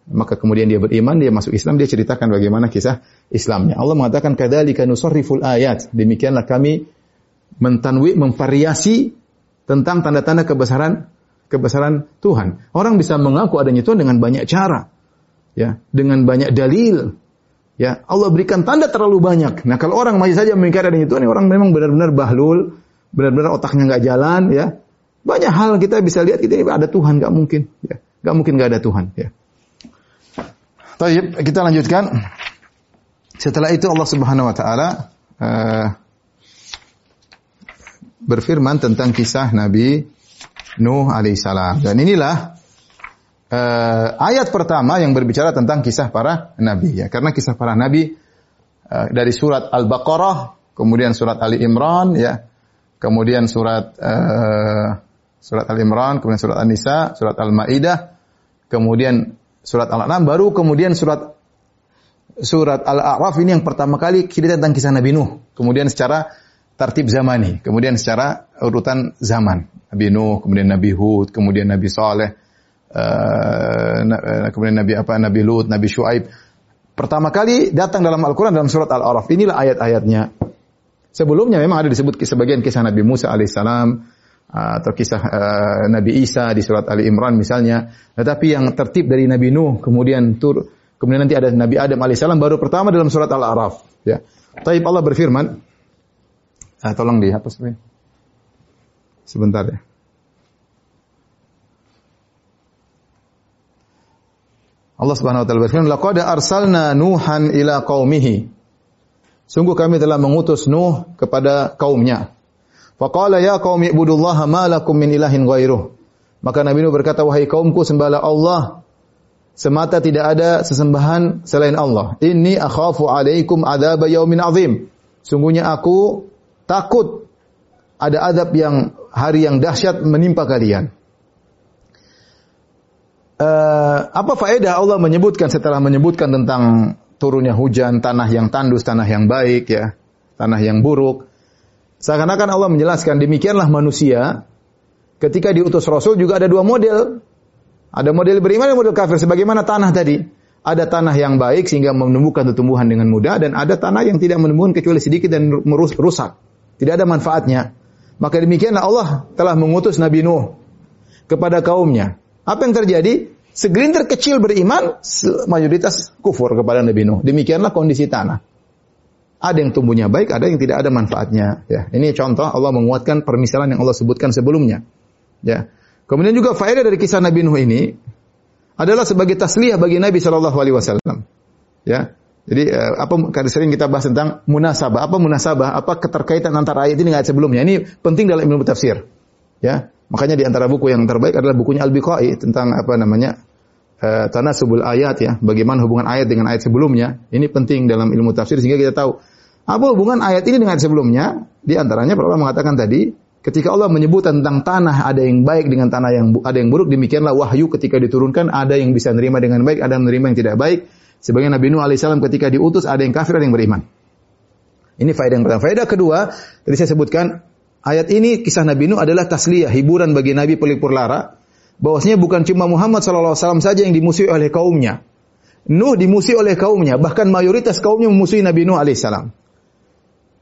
maka kemudian dia beriman, dia masuk Islam, dia ceritakan bagaimana kisah Islamnya. Allah mengatakan kadzalika nusarriful ayat. Demikianlah kami mentanwi memvariasi tentang tanda-tanda kebesaran kebesaran Tuhan. Orang bisa mengaku adanya Tuhan dengan banyak cara. Ya, dengan banyak dalil. Ya, Allah berikan tanda terlalu banyak. Nah, kalau orang masih saja mengingkari adanya Tuhan, orang memang benar-benar bahlul, benar-benar otaknya nggak jalan, ya. Banyak hal kita bisa lihat kita ini ada Tuhan, nggak mungkin, ya. Nggak mungkin nggak ada Tuhan, ya. Taib, kita lanjutkan. Setelah itu Allah Subhanahu wa taala uh, berfirman tentang kisah Nabi Nuh alaihissalam. Dan inilah uh, ayat pertama yang berbicara tentang kisah para nabi ya. Karena kisah para nabi uh, dari surat Al-Baqarah, kemudian surat Ali Imran ya, kemudian surat uh, surat Al Imran, kemudian surat An-Nisa, surat Al-Maidah, kemudian surat Al-An'am baru kemudian surat surat Al-A'raf ini yang pertama kali cerita tentang kisah Nabi Nuh. Kemudian secara tertib zamani, kemudian secara urutan zaman. Nabi Nuh, kemudian Nabi Hud, kemudian Nabi Saleh, uh, kemudian Nabi apa? Nabi Lut, Nabi Shu'aib. Pertama kali datang dalam Al-Quran dalam surat Al-A'raf. Inilah ayat-ayatnya. Sebelumnya memang ada disebut sebagian kisah Nabi Musa alaihissalam atau kisah Nabi Isa di surat Ali Imran misalnya. Tetapi yang tertib dari Nabi Nuh, kemudian tur, kemudian nanti ada Nabi Adam alaihissalam baru pertama dalam surat Al-A'raf. Ya. Taib Allah berfirman, Ah, tolong dihapus ini. Sebentar ya. Allah Subhanahu wa taala berfirman, "Laqad arsalna Nuhan ila qaumihi." Sungguh kami telah mengutus Nuh kepada kaumnya. Faqala ya qaumi ibudullaha ma lakum min ilahin ghairuh. Maka Nabi Nuh berkata, "Wahai kaumku, sembahlah Allah. Semata tidak ada sesembahan selain Allah. Inni akhafu alaikum adzab yaumin azim." Sungguhnya aku takut ada adab yang hari yang dahsyat menimpa kalian. Uh, apa faedah Allah menyebutkan setelah menyebutkan tentang turunnya hujan, tanah yang tandus, tanah yang baik ya, tanah yang buruk. Seakan-akan Allah menjelaskan demikianlah manusia ketika diutus Rasul juga ada dua model. Ada model beriman dan model kafir sebagaimana tanah tadi. Ada tanah yang baik sehingga menumbuhkan tumbuhan dengan mudah dan ada tanah yang tidak menumbuhkan kecuali sedikit dan rusak. Tidak ada manfaatnya. Maka demikianlah Allah telah mengutus Nabi Nuh kepada kaumnya. Apa yang terjadi? Segelintir kecil beriman, mayoritas kufur kepada Nabi Nuh. Demikianlah kondisi tanah. Ada yang tumbuhnya baik, ada yang tidak ada manfaatnya. Ya, ini contoh Allah menguatkan permisalan yang Allah sebutkan sebelumnya. Ya. Kemudian juga faedah dari kisah Nabi Nuh ini adalah sebagai tasliyah bagi Nabi Shallallahu Alaihi Wasallam. Ya, jadi uh, apa kadang sering kita bahas tentang munasabah. Apa munasabah? Apa keterkaitan antara ayat ini dengan ayat sebelumnya? Ini penting dalam ilmu tafsir. Ya. Makanya di antara buku yang terbaik adalah bukunya Al-Biqai tentang apa namanya? uh, tanasubul ayat ya, bagaimana hubungan ayat dengan ayat sebelumnya. Ini penting dalam ilmu tafsir sehingga kita tahu apa hubungan ayat ini dengan ayat sebelumnya. Di antaranya para ulama mengatakan tadi, ketika Allah menyebut tentang tanah ada yang baik dengan tanah yang ada yang buruk, demikianlah wahyu ketika diturunkan ada yang bisa menerima dengan baik, ada yang menerima yang tidak baik. Sebagai Nabi Nuh alaihissalam ketika diutus ada yang kafir, ada yang beriman. Ini faedah yang pertama. Faedah kedua, tadi saya sebutkan ayat ini kisah Nabi Nuh adalah tasliyah, hiburan bagi Nabi pelipur lara bahwasanya bukan cuma Muhammad SAW saja yang dimusuhi oleh kaumnya. Nuh dimusuhi oleh kaumnya, bahkan mayoritas kaumnya memusuhi Nabi Nuh alaihissalam.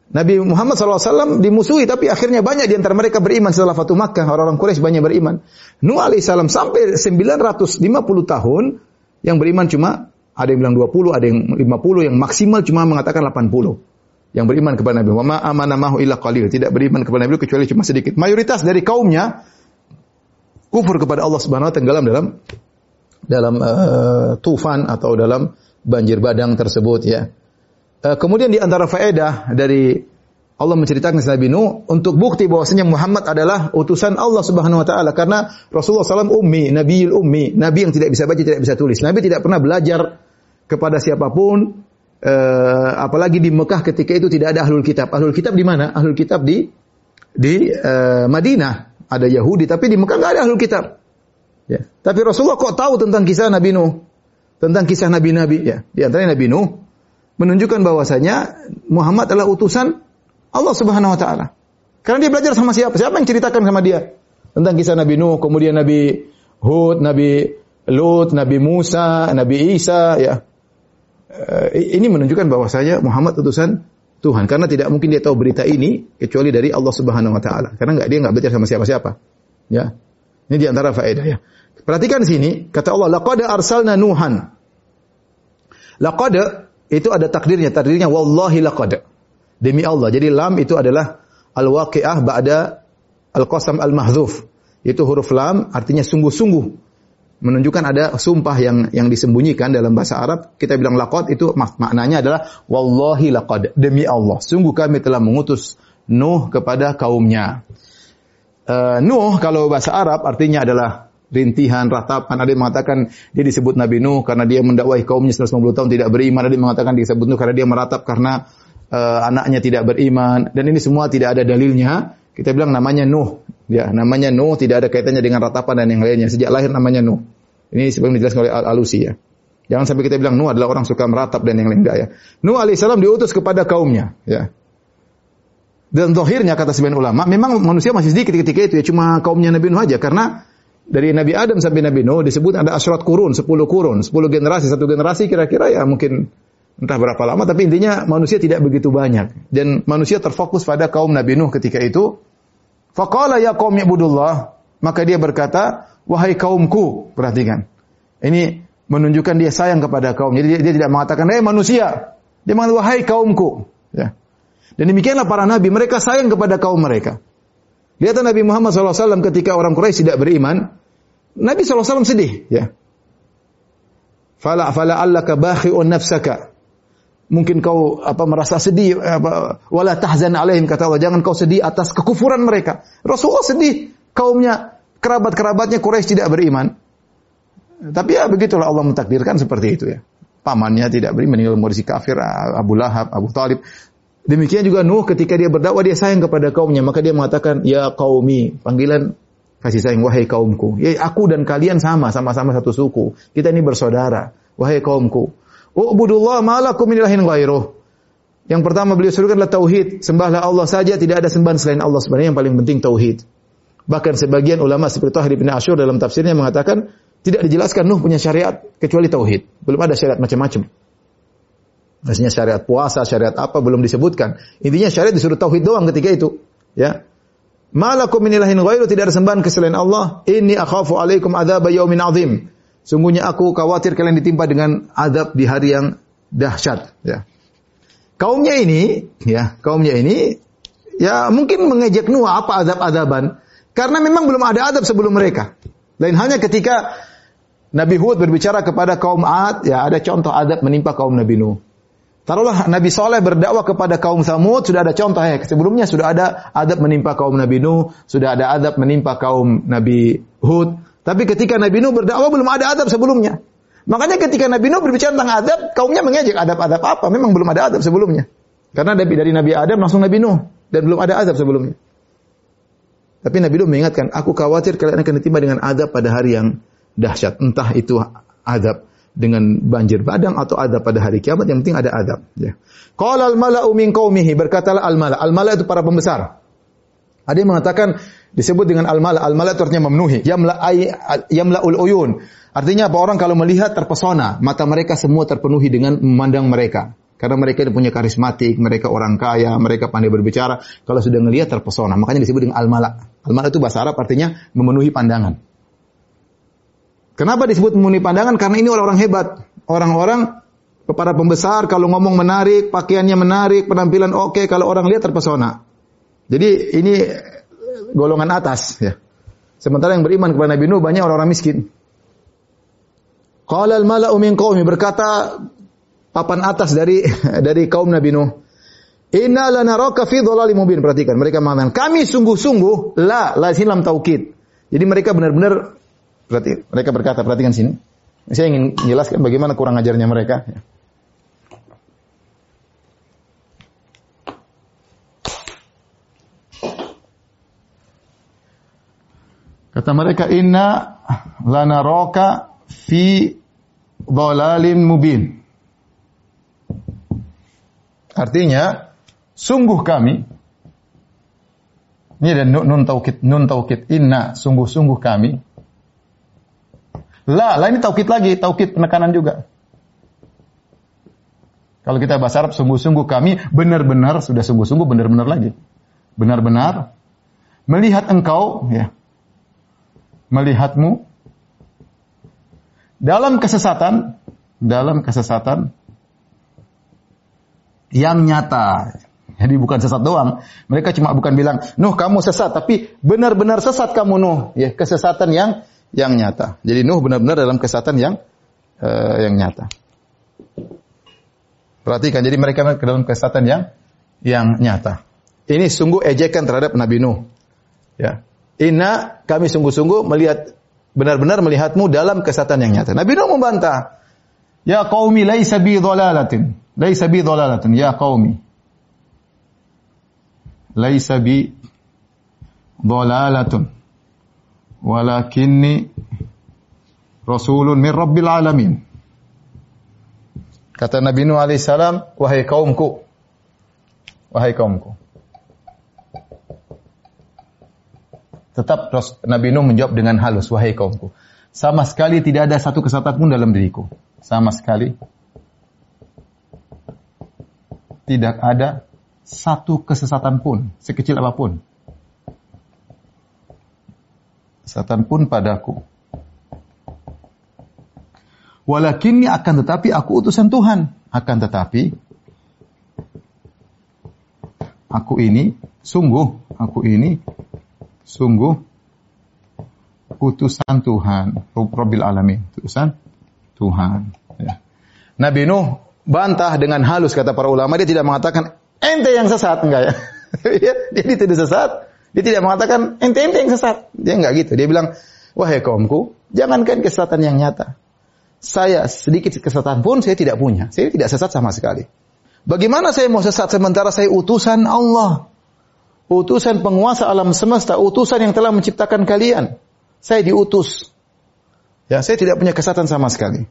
Nabi Muhammad SAW dimusuhi, tapi akhirnya banyak di antara mereka beriman setelah Fatu Makkah. Orang-orang Quraisy banyak beriman. Nuh alaihissalam sampai 950 tahun yang beriman cuma ada yang bilang 20, ada yang 50, yang maksimal cuma mengatakan 80. Yang beriman kepada Nabi. Wa ma amana mahu illa qalil. Tidak beriman kepada Nabi kecuali cuma sedikit. Mayoritas dari kaumnya kufur kepada Allah Subhanahu wa taala tenggelam dalam dalam uh, tufan atau dalam banjir badang tersebut ya. Uh, kemudian di antara faedah dari Allah menceritakan Nabi Nuh untuk bukti bahwasanya Muhammad adalah utusan Allah Subhanahu wa taala karena Rasulullah SAW ummi, nabiul ummi, nabi yang tidak bisa baca, tidak bisa tulis. Nabi tidak pernah belajar kepada siapa pun uh, apalagi di Mekah ketika itu tidak ada ahlul kitab. Ahlul kitab di mana? Ahlul kitab di di uh, Madinah ada Yahudi, tapi di Mekah nggak ada ahlul kitab. Ya. Tapi Rasulullah kok tahu tentang kisah Nabi Nuh? Tentang kisah Nabi-Nabi ya. Di antaranya Nabi Nuh menunjukkan bahwasanya Muhammad adalah utusan Allah Subhanahu wa taala. Karena dia belajar sama siapa? Siapa yang ceritakan sama dia? Tentang kisah Nabi Nuh, kemudian Nabi Hud, Nabi Lut, Nabi Musa, Nabi Isa ya. Eh, ini menunjukkan bahwasanya Muhammad utusan Tuhan karena tidak mungkin dia tahu berita ini kecuali dari Allah Subhanahu wa taala. Karena enggak dia enggak belajar sama siapa-siapa. Ya. Ini di antara faedah ya. Perhatikan sini, kata Allah, laqad arsalna Nuhan. Laqad itu ada takdirnya, takdirnya wallahi laqad. Demi Allah. Jadi lam itu adalah al-waqi'ah ba'da al-qasam al-mahdzuf. Itu huruf lam artinya sungguh-sungguh menunjukkan ada sumpah yang yang disembunyikan dalam bahasa Arab. Kita bilang laqad itu mak maknanya adalah wallahi laqad demi Allah sungguh kami telah mengutus Nuh kepada kaumnya. Uh, Nuh kalau bahasa Arab artinya adalah rintihan, ratapan. Ada yang mengatakan dia disebut Nabi Nuh karena dia mendakwahi kaumnya 150 tahun tidak beriman. Ada yang mengatakan disebut Nuh karena dia meratap karena uh, anaknya tidak beriman. Dan ini semua tidak ada dalilnya. Kita bilang namanya Nuh. Ya, namanya Nuh tidak ada kaitannya dengan ratapan dan yang lainnya. Sejak lahir namanya Nuh. Ini sebelum dijelaskan oleh Al-Alusi ya. Jangan sampai kita bilang Nuh adalah orang suka meratap dan yang lain enggak ya. Nuh alaihissalam diutus kepada kaumnya, ya. Dan zahirnya kata sebagian ulama, memang manusia masih sedikit ketika itu ya, cuma kaumnya Nabi Nuh aja karena dari Nabi Adam sampai Nabi Nuh disebut ada asyarat kurun, 10 kurun, 10 generasi, satu generasi kira-kira ya mungkin entah berapa lama tapi intinya manusia tidak begitu banyak dan manusia terfokus pada kaum Nabi Nuh ketika itu Faqala ya qaum ibudullah. Maka dia berkata, wahai kaumku. Perhatikan. Ini menunjukkan dia sayang kepada kaum. Jadi dia, dia tidak mengatakan, hei manusia. Dia mengatakan, wahai kaumku. Ya. Dan demikianlah para nabi. Mereka sayang kepada kaum mereka. Lihat Nabi Muhammad SAW ketika orang Quraisy tidak beriman. Nabi SAW sedih. Ya. Fala fala allaka bakhi'un nafsaka mungkin kau apa merasa sedih apa wala tahzan alaihim kata Allah. Jangan kau sedih atas kekufuran mereka. Rasulullah sedih. Kaumnya kerabat-kerabatnya Quraisy tidak beriman. Tapi ya begitulah Allah mentakdirkan seperti itu ya. Pamannya tidak beriman meninggal mursi kafir Abu Lahab Abu Talib. Demikian juga Nuh ketika dia berdakwah dia sayang kepada kaumnya. Maka dia mengatakan ya qaumi panggilan kasih sayang wahai kaumku. Ya aku dan kalian sama sama-sama satu suku. Kita ini bersaudara. Wahai kaumku Ubudullah malakum min ilahin ghairuh. Yang pertama beliau serukan adalah tauhid. Sembahlah Allah saja, tidak ada sembahan selain Allah. Sebenarnya yang paling penting tauhid. Bahkan sebagian ulama seperti Tahir bin Ashur dalam tafsirnya mengatakan tidak dijelaskan Nuh punya syariat kecuali tauhid. Belum ada syariat macam-macam. Maksudnya syariat puasa, syariat apa belum disebutkan. Intinya syariat disuruh tauhid doang ketika itu. Ya. Malakum min ilahin ghairu tidak ada sembahan selain Allah. Inni akhafu alaikum adzab yaumin azim. Sungguhnya aku khawatir kalian ditimpa dengan adab di hari yang dahsyat. Ya. Kaumnya ini, ya, kaumnya ini, ya mungkin mengejek Nuh apa adab-adaban. Karena memang belum ada adab sebelum mereka. Lain hanya ketika Nabi Hud berbicara kepada kaum Ad, ya ada contoh adab menimpa kaum Nabi Nuh. Taruhlah Nabi Soleh berdakwah kepada kaum Samud, sudah ada contoh ya. Sebelumnya sudah ada adab menimpa kaum Nabi Nuh, sudah ada adab menimpa kaum Nabi Hud. Tapi ketika Nabi Nuh berdakwah belum ada adab sebelumnya. Makanya ketika Nabi Nuh berbicara tentang adab, kaumnya mengejek adab-adab apa? Memang belum ada adab sebelumnya. Karena dari, dari Nabi Adam langsung Nabi Nuh dan belum ada adab sebelumnya. Tapi Nabi Nuh mengingatkan, aku khawatir kalian akan ditimpa dengan adab pada hari yang dahsyat. Entah itu adab dengan banjir badang atau adab pada hari kiamat, yang penting ada adab. Ya. Qala al-mala'u min berkatalah al-mala'. Al-mala' itu para pembesar. Ada yang mengatakan disebut dengan al-mala'. Al-mala' itu artinya memenuhi. Yamla yamla'ul uyun. Artinya apa orang kalau melihat terpesona, mata mereka semua terpenuhi dengan memandang mereka. Karena mereka punya karismatik, mereka orang kaya, mereka pandai berbicara. Kalau sudah melihat terpesona, makanya disebut dengan al-mala. Al-mala itu bahasa Arab artinya memenuhi pandangan. Kenapa disebut memenuhi pandangan? Karena ini orang-orang hebat. Orang-orang para pembesar kalau ngomong menarik, pakaiannya menarik, penampilan oke, kalau orang lihat terpesona. Jadi ini golongan atas ya. Sementara yang beriman kepada Nabi Nuh banyak orang-orang miskin. Qala al-mala'u min qaumi berkata papan atas dari <laughs> dari kaum Nabi Nuh. Inna lanaraka fi dhalalim mubin. Perhatikan, mereka mengatakan, kami sungguh-sungguh la la silam taukid. Jadi mereka benar-benar berarti mereka berkata, perhatikan sini. Saya ingin jelaskan bagaimana kurang ajarnya mereka. Kata mereka, inna lanaraka fi dhalalin mubin. Artinya, sungguh kami ini ada nun, taukid, nun taukid inna, sungguh-sungguh kami. La, la ini taukid lagi, taukid penekanan juga. Kalau kita bahasa Arab sungguh-sungguh kami benar-benar sudah sungguh-sungguh benar-benar lagi. Benar-benar melihat engkau ya. Melihatmu dalam kesesatan, dalam kesesatan yang nyata. Jadi bukan sesat doang. Mereka cuma bukan bilang, Nuh kamu sesat, tapi benar-benar sesat kamu Nuh. Ya, kesesatan yang yang nyata. Jadi Nuh benar-benar dalam kesesatan yang uh, yang nyata. Perhatikan, jadi mereka ke dalam kesesatan yang yang nyata. Ini sungguh ejekan terhadap Nabi Nuh. Ya. Inna kami sungguh-sungguh melihat benar-benar melihatmu dalam kesatan yang nyata. Nabi Nuh membantah. Ya qaumi laisa bi dhalalatin. Laisa bi dhalalatin. Ya qaumi. Laisa bi dhalalatun. Walakinni rasulun min rabbil alamin. Kata Nabi Nuh alaihissalam, wahai kaumku. Wahai kaumku. Tetap Nabi Nuh menjawab dengan halus, wahai kaumku. Sama sekali tidak ada satu kesatuan pun dalam diriku. Sama sekali. Tidak ada satu kesesatan pun, sekecil apa pun. Kesesatan pun padaku. Walakinni akan tetapi aku utusan Tuhan. Akan tetapi aku ini sungguh aku ini sungguh utusan Tuhan, Rabbil Alamin, utusan Tuhan. Ya. Nabi Nuh bantah dengan halus kata para ulama, dia tidak mengatakan ente yang sesat enggak ya. <laughs> ya dia tidak sesat, dia tidak mengatakan ente ente yang sesat. Dia enggak gitu. Dia bilang, wahai kaumku, jangankan kesesatan yang nyata. Saya sedikit kesesatan pun saya tidak punya. Saya tidak sesat sama sekali. Bagaimana saya mau sesat sementara saya utusan Allah? Utusan penguasa alam semesta, utusan yang telah menciptakan kalian. Saya diutus. Ya, saya tidak punya kesatan sama sekali.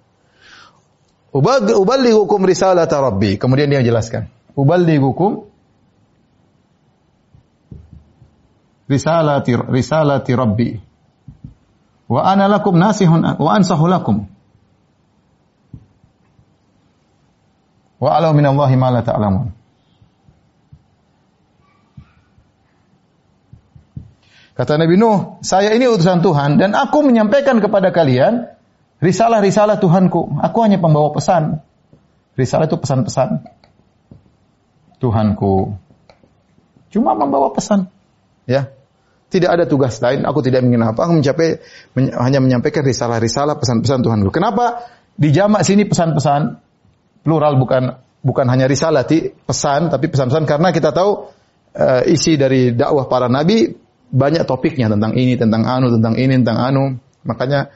hukum risalata rabbi. Kemudian dia jelaskan. hukum risalati risalati rabbi. Wa ana lakum nasihun wa ansahu lakum. Wa alau minallahi ma la ta'lamun. Kata Nabi Nuh, saya ini utusan Tuhan dan aku menyampaikan kepada kalian risalah-risalah Tuhanku. Aku hanya pembawa pesan. Risalah itu pesan-pesan. Tuhanku. Cuma membawa pesan. Ya. Tidak ada tugas lain, aku tidak ingin apa, aku mencapai men, hanya menyampaikan risalah-risalah pesan-pesan Tuhanku. Kenapa di jamak sini pesan-pesan plural bukan bukan hanya risalah ti, pesan tapi pesan-pesan karena kita tahu uh, isi dari dakwah para nabi banyak topiknya tentang ini, tentang anu, tentang ini, tentang anu. Makanya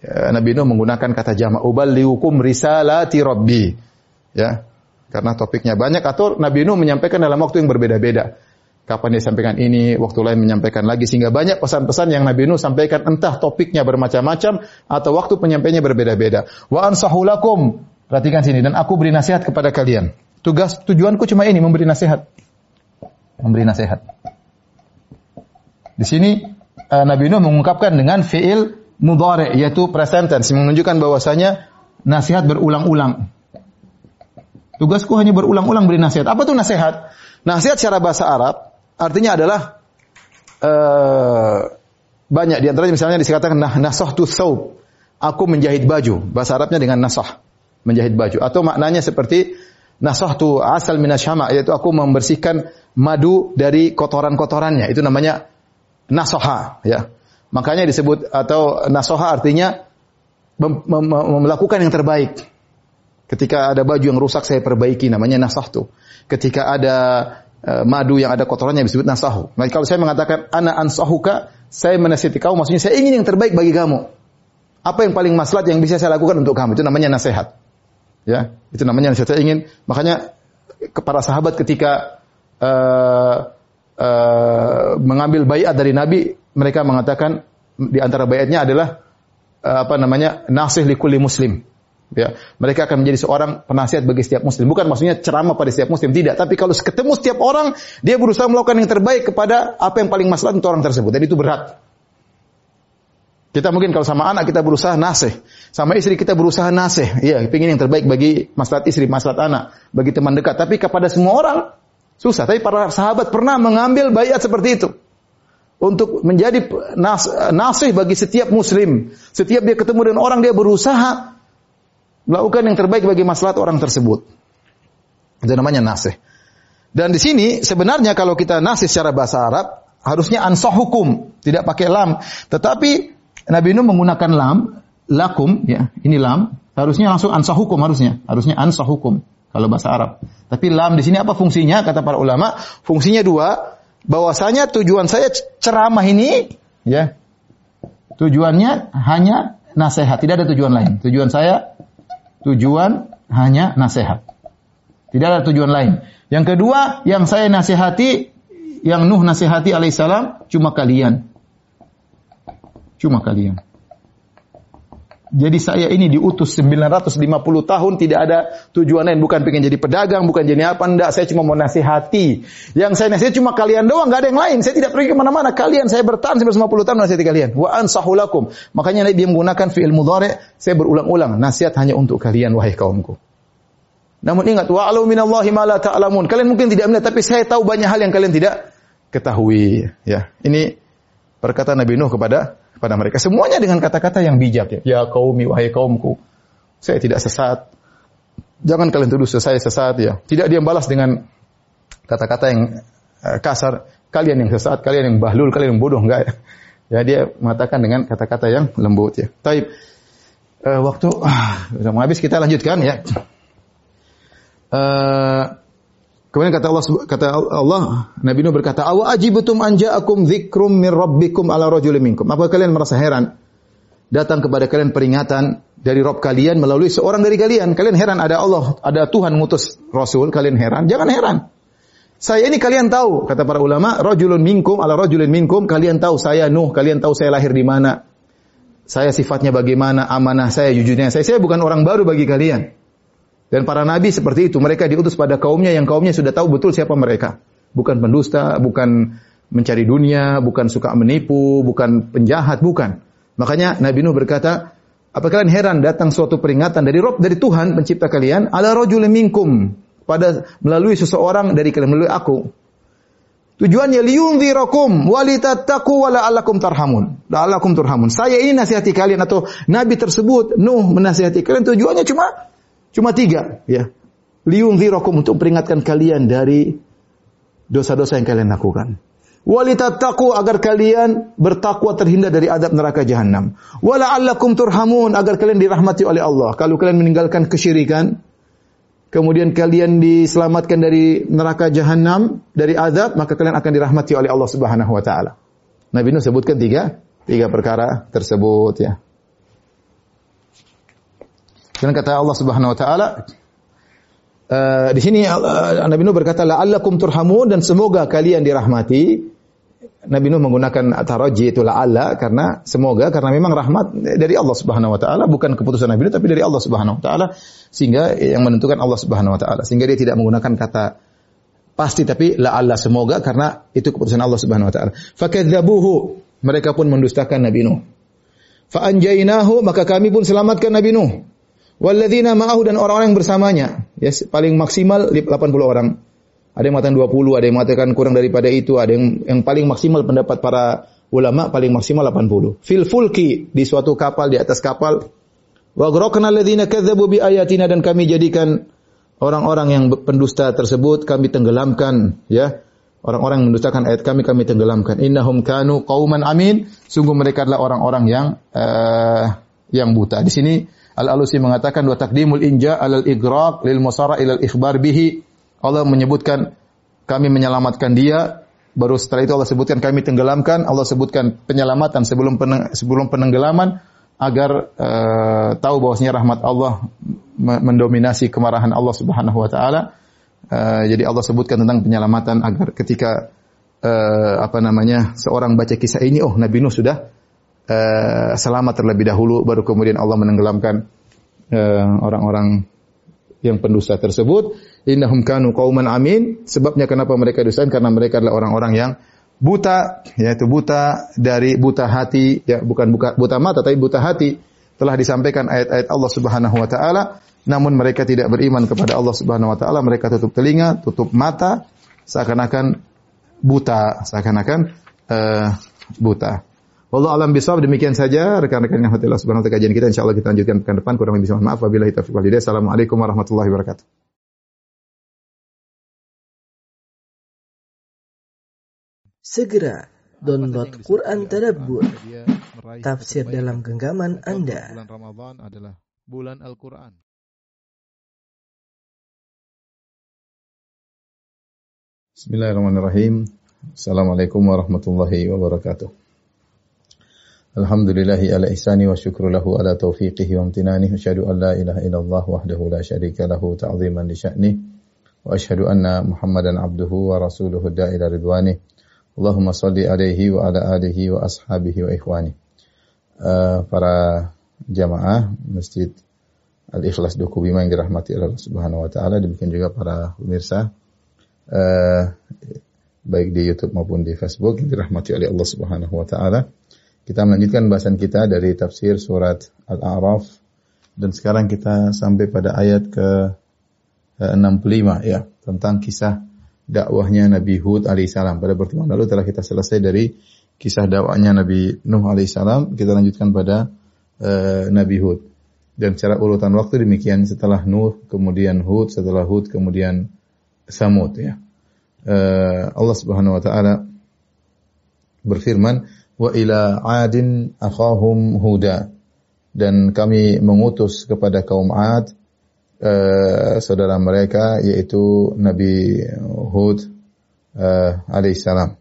Ya, Nabi Nuh menggunakan kata jama' uballiukum risalati rabbi. Ya. Karena topiknya banyak atau Nabi Nuh menyampaikan dalam waktu yang berbeda-beda. Kapan dia sampaikan ini, waktu lain menyampaikan lagi sehingga banyak pesan-pesan yang Nabi Nuh sampaikan entah topiknya bermacam-macam atau waktu penyampaiannya berbeda-beda. Wa ansahulakum. Perhatikan sini dan aku beri nasihat kepada kalian. Tugas tujuanku cuma ini memberi nasihat. Memberi nasihat. Di sini uh, Nabi Nuh mengungkapkan dengan fiil mudhari yaitu present tense menunjukkan bahwasanya nasihat berulang-ulang. Tugasku hanya berulang-ulang beri nasihat. Apa tuh nasihat? Nasihat secara bahasa Arab artinya adalah uh, banyak di antaranya misalnya dikatakan nah nasahtu thawb. Aku menjahit baju. Bahasa Arabnya dengan nasah, menjahit baju atau maknanya seperti nasahtu asal minasyama yaitu aku membersihkan madu dari kotoran-kotorannya. Itu namanya nasoha ya. Makanya disebut atau nasoha artinya mem mem melakukan yang terbaik. Ketika ada baju yang rusak saya perbaiki namanya nasahtu. Ketika ada uh, madu yang ada kotorannya disebut nasahu. Nah, kalau saya mengatakan ana ansahuka, saya menasihati kamu maksudnya saya ingin yang terbaik bagi kamu. Apa yang paling maslahat yang bisa saya lakukan untuk kamu? Itu namanya nasihat. Ya, itu namanya nasihat. Saya ingin makanya kepada sahabat ketika uh, uh, mengambil bayat dari Nabi, mereka mengatakan di antara bayatnya adalah uh, apa namanya nasih likulli muslim. Ya, mereka akan menjadi seorang penasihat bagi setiap muslim. Bukan maksudnya ceramah pada setiap muslim, tidak. Tapi kalau ketemu setiap orang, dia berusaha melakukan yang terbaik kepada apa yang paling maslahat untuk orang tersebut. Dan itu berat. Kita mungkin kalau sama anak kita berusaha nasih, sama istri kita berusaha nasih, iya, ingin yang terbaik bagi maslahat istri, maslahat anak, bagi teman dekat. Tapi kepada semua orang susah. Tapi para sahabat pernah mengambil bayat seperti itu untuk menjadi nas, nasih bagi setiap muslim. Setiap dia ketemu dengan orang dia berusaha melakukan yang terbaik bagi maslahat orang tersebut. Itu namanya nasih. Dan di sini sebenarnya kalau kita nasih secara bahasa Arab harusnya ansah hukum, tidak pakai lam. Tetapi Nabi Nuh menggunakan lam, lakum ya, ini lam, harusnya langsung ansah hukum harusnya, harusnya ansah hukum kalau bahasa Arab. Tapi lam di sini apa fungsinya? Kata para ulama, fungsinya dua. Bahwasanya tujuan saya ceramah ini ya. Tujuannya hanya nasihat, tidak ada tujuan lain. Tujuan saya tujuan hanya nasihat. Tidak ada tujuan lain. Yang kedua, yang saya nasihati, yang Nuh nasihati alaihissalam, cuma kalian. Cuma kalian. Jadi saya ini diutus 950 tahun tidak ada tujuan lain. Bukan pengen jadi pedagang, bukan jadi apa. Enggak, saya cuma mau nasihati. Yang saya nasihati cuma kalian doang, nggak ada yang lain. Saya tidak pergi ke mana-mana. Kalian, saya bertahan 950 tahun nasihati kalian. Wa ansahulakum. Makanya dia menggunakan fi'il mudhari. Saya berulang-ulang. Nasihat hanya untuk kalian, wahai kaumku. Namun ingat, wa'alu minallahi ma la ta'lamun. Kalian mungkin tidak melihat, tapi saya tahu banyak hal yang kalian tidak ketahui. Ya, ini perkataan Nabi Nuh kepada kepada mereka. Semuanya dengan kata-kata yang bijak ya. Ya kaumi wahai kaumku. Saya tidak sesat. Jangan kalian tuduh saya sesat ya. Tidak dia balas dengan kata-kata yang uh, kasar. Kalian yang sesat, kalian yang bahlul, kalian yang bodoh enggak ya. Ya dia mengatakan dengan kata-kata yang lembut ya. Taib. Uh, waktu uh, sudah mau habis kita lanjutkan ya. Uh, Kemudian kata Allah kata Allah Nabi Nuh berkata, "Awa ajibtum an ja'akum min rabbikum ala rajulin minkum?" Apa kalian merasa heran? Datang kepada kalian peringatan dari Rob kalian melalui seorang dari kalian. Kalian heran ada Allah, ada Tuhan ngutus Rasul, kalian heran? Jangan heran. Saya ini kalian tahu, kata para ulama, rajulun minkum ala rajulin minkum, kalian tahu saya Nuh, kalian tahu saya lahir di mana. Saya sifatnya bagaimana, amanah saya, jujurnya saya. Saya bukan orang baru bagi kalian. Dan para nabi seperti itu, mereka diutus pada kaumnya yang kaumnya sudah tahu betul siapa mereka. Bukan pendusta, bukan mencari dunia, bukan suka menipu, bukan penjahat, bukan. Makanya Nabi Nuh berkata, apa kalian heran datang suatu peringatan dari Rob dari Tuhan pencipta kalian ala rajul minkum pada melalui seseorang dari kalian melalui aku. Tujuannya liyunzirakum walitattaqu wala'allakum tarhamun. La'allakum turhamun. Saya ini nasihati kalian atau nabi tersebut Nuh menasihati kalian tujuannya cuma Cuma tiga, ya. Liunzirakum untuk peringatkan kalian dari dosa-dosa yang kalian lakukan. Walitattaqu agar kalian bertakwa terhindar dari adab neraka jahanam. Wala'allakum turhamun agar kalian dirahmati oleh Allah. Kalau kalian meninggalkan kesyirikan, kemudian kalian diselamatkan dari neraka jahanam, dari adab, maka kalian akan dirahmati oleh Allah Subhanahu wa taala. Nabi Nuh sebutkan tiga, tiga perkara tersebut ya. Dan kata Allah Subhanahu wa taala uh, di sini uh, Nabi Nuh berkata la'allakum turhamun dan semoga kalian dirahmati. Nabi Nuh menggunakan taraji itu la'alla karena semoga karena memang rahmat dari Allah Subhanahu wa taala bukan keputusan Nabi Nuh tapi dari Allah Subhanahu wa taala sehingga yang menentukan Allah Subhanahu wa taala sehingga dia tidak menggunakan kata pasti tapi la'alla semoga karena itu keputusan Allah Subhanahu wa taala. Fakadzabuhu mereka pun mendustakan Nabi Nuh. Fa'anjainahu maka kami pun selamatkan Nabi Nuh. Walladzina ma'ahu dan orang-orang yang bersamanya. Ya, paling maksimal 80 orang. Ada yang mengatakan 20, ada yang mengatakan kurang daripada itu, ada yang yang paling maksimal pendapat para ulama paling maksimal 80. Fil fulki di suatu kapal di atas kapal. Wa ghraqna alladzina kadzdzabu bi ayatina dan kami jadikan orang-orang yang pendusta tersebut kami tenggelamkan ya. Orang-orang yang mendustakan ayat kami kami tenggelamkan. Innahum kanu qauman amin. Sungguh mereka adalah orang-orang yang uh, yang buta. Di sini Al-Alusi mengatakan wa taqdimul inja alal igraq lil musara ilal ikhbar bihi. Allah menyebutkan kami menyelamatkan dia, baru setelah itu Allah sebutkan kami tenggelamkan, Allah sebutkan penyelamatan sebelum peneng, sebelum penenggelaman agar uh, tahu bahwasanya rahmat Allah mendominasi kemarahan Allah Subhanahu wa taala. Uh, jadi Allah sebutkan tentang penyelamatan agar ketika uh, apa namanya seorang baca kisah ini oh Nabi Nuh sudah uh, selamat terlebih dahulu baru kemudian Allah menenggelamkan orang-orang uh, yang pendusta tersebut innahum kanu qauman amin. Sebabnya kenapa mereka dustakan karena mereka adalah orang-orang yang buta, yaitu buta dari buta hati, ya bukan buka, buta mata tapi buta hati. Telah disampaikan ayat-ayat Allah Subhanahu wa taala, namun mereka tidak beriman kepada Allah Subhanahu wa taala, mereka tutup telinga, tutup mata, seakan-akan buta, seakan-akan uh, buta. Wallahu alam bisawab demikian saja rekan-rekan yang hati Allah Subhanahu wa taala kajian kita insyaallah kita lanjutkan pekan depan kurang lebih mohon maaf wabillahi taufiq wal hidayah. Assalamualaikum warahmatullahi wabarakatuh. Segera download Quran Tadabbur, tafsir dalam genggaman Anda. Bulan Ramadan adalah bulan Al-Quran. Bismillahirrahmanirrahim. Assalamualaikum warahmatullahi wabarakatuh. Alhamdulillahi ala ihsani wa syukru lahu ala taufiqihi wa amtinani. Asyhadu an la ilaha illallah wahdahu la syarika lahu ta'ziman li sya'ni. Wa asyhadu anna Muhammadan abduhu wa rasuluhu da'ila ridwanih. Allahumma salli alaihi wa ala alihi wa ashabihi wa ikhwani. Uh, para jamaah Masjid Al-Ikhlas Duku Bima yang dirahmati Allah Subhanahu wa taala, demikian juga para pemirsa uh, baik di YouTube maupun di Facebook yang dirahmati oleh Allah Subhanahu wa taala. Kita melanjutkan bahasan kita dari tafsir surat Al-A'raf dan sekarang kita sampai pada ayat ke 65 ya tentang kisah dakwahnya Nabi Hud alaihissalam. Pada pertemuan lalu telah kita selesai dari kisah dakwahnya Nabi Nuh alaihissalam. Kita lanjutkan pada uh, Nabi Hud. Dan secara urutan waktu demikian setelah Nuh, kemudian Hud, setelah Hud, kemudian Samud ya. Uh, Allah Subhanahu wa taala berfirman, "Wa ila 'adin akhahum Huda." Dan kami mengutus kepada kaum 'Ad uh, saudara mereka yaitu Nabi Hud uh, alaihissalam.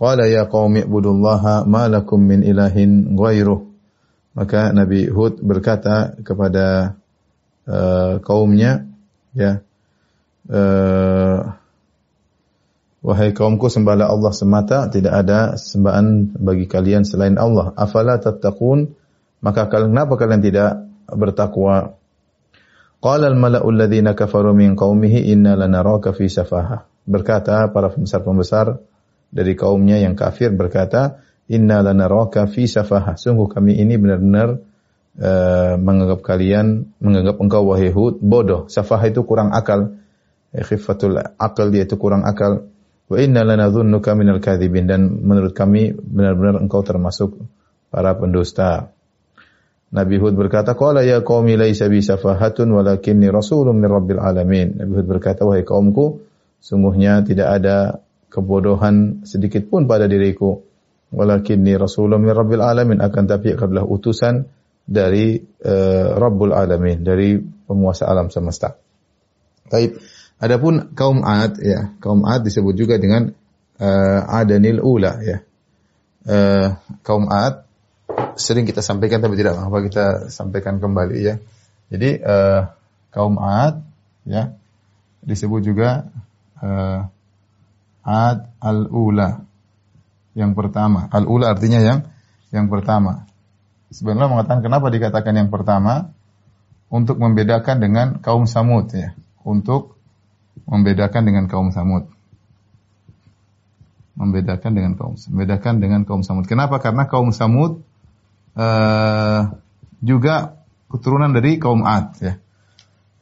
Qala ya qaumi ibudullaha ma lakum min ilahin ghairuh. Maka Nabi Hud berkata kepada uh, kaumnya ya uh, Wahai kaumku sembahlah Allah semata tidak ada sembahan bagi kalian selain Allah. Afala tattaqun? Maka kenapa kalian tidak bertakwa? Qala al-mala'u alladhina kafaru min qaumihi inna lanaraka fi safaha. Berkata para pembesar-pembesar dari kaumnya yang kafir berkata, inna lanaraka fi safaha. Sungguh kami ini benar-benar uh, menganggap kalian, menganggap engkau wahai Hud bodoh. Safaha itu kurang akal. Khifatul akal dia itu kurang akal. Wa inna lanadhunnuka minal kadhibin dan menurut kami benar-benar engkau termasuk para pendusta. Nabi Hud berkata, "Qala ya qaumi laisa bi safahatun walakinni rasulun min rabbil alamin." Nabi Hud berkata, "Wahai kaumku, sungguhnya tidak ada kebodohan sedikit pun pada diriku. Walakinni rasulun min rabbil alamin, akan tapi aku adalah utusan dari uh, Rabbul alamin, dari penguasa alam semesta." Baik. Adapun kaum Ad ya, kaum Ad disebut juga dengan uh, Adanil Ula ya. Uh, kaum Ad sering kita sampaikan tapi tidak apa kita sampaikan kembali ya. Jadi uh, kaum Ad ya disebut juga uh, Ad al-ula yang pertama. Al-ula artinya yang yang pertama. Sebenarnya mengatakan kenapa dikatakan yang pertama? Untuk membedakan dengan kaum Samud ya. Untuk membedakan dengan kaum Samud. Membedakan dengan kaum membedakan dengan kaum Samud. Kenapa? Karena kaum Samud uh, juga keturunan dari kaum Ad ya.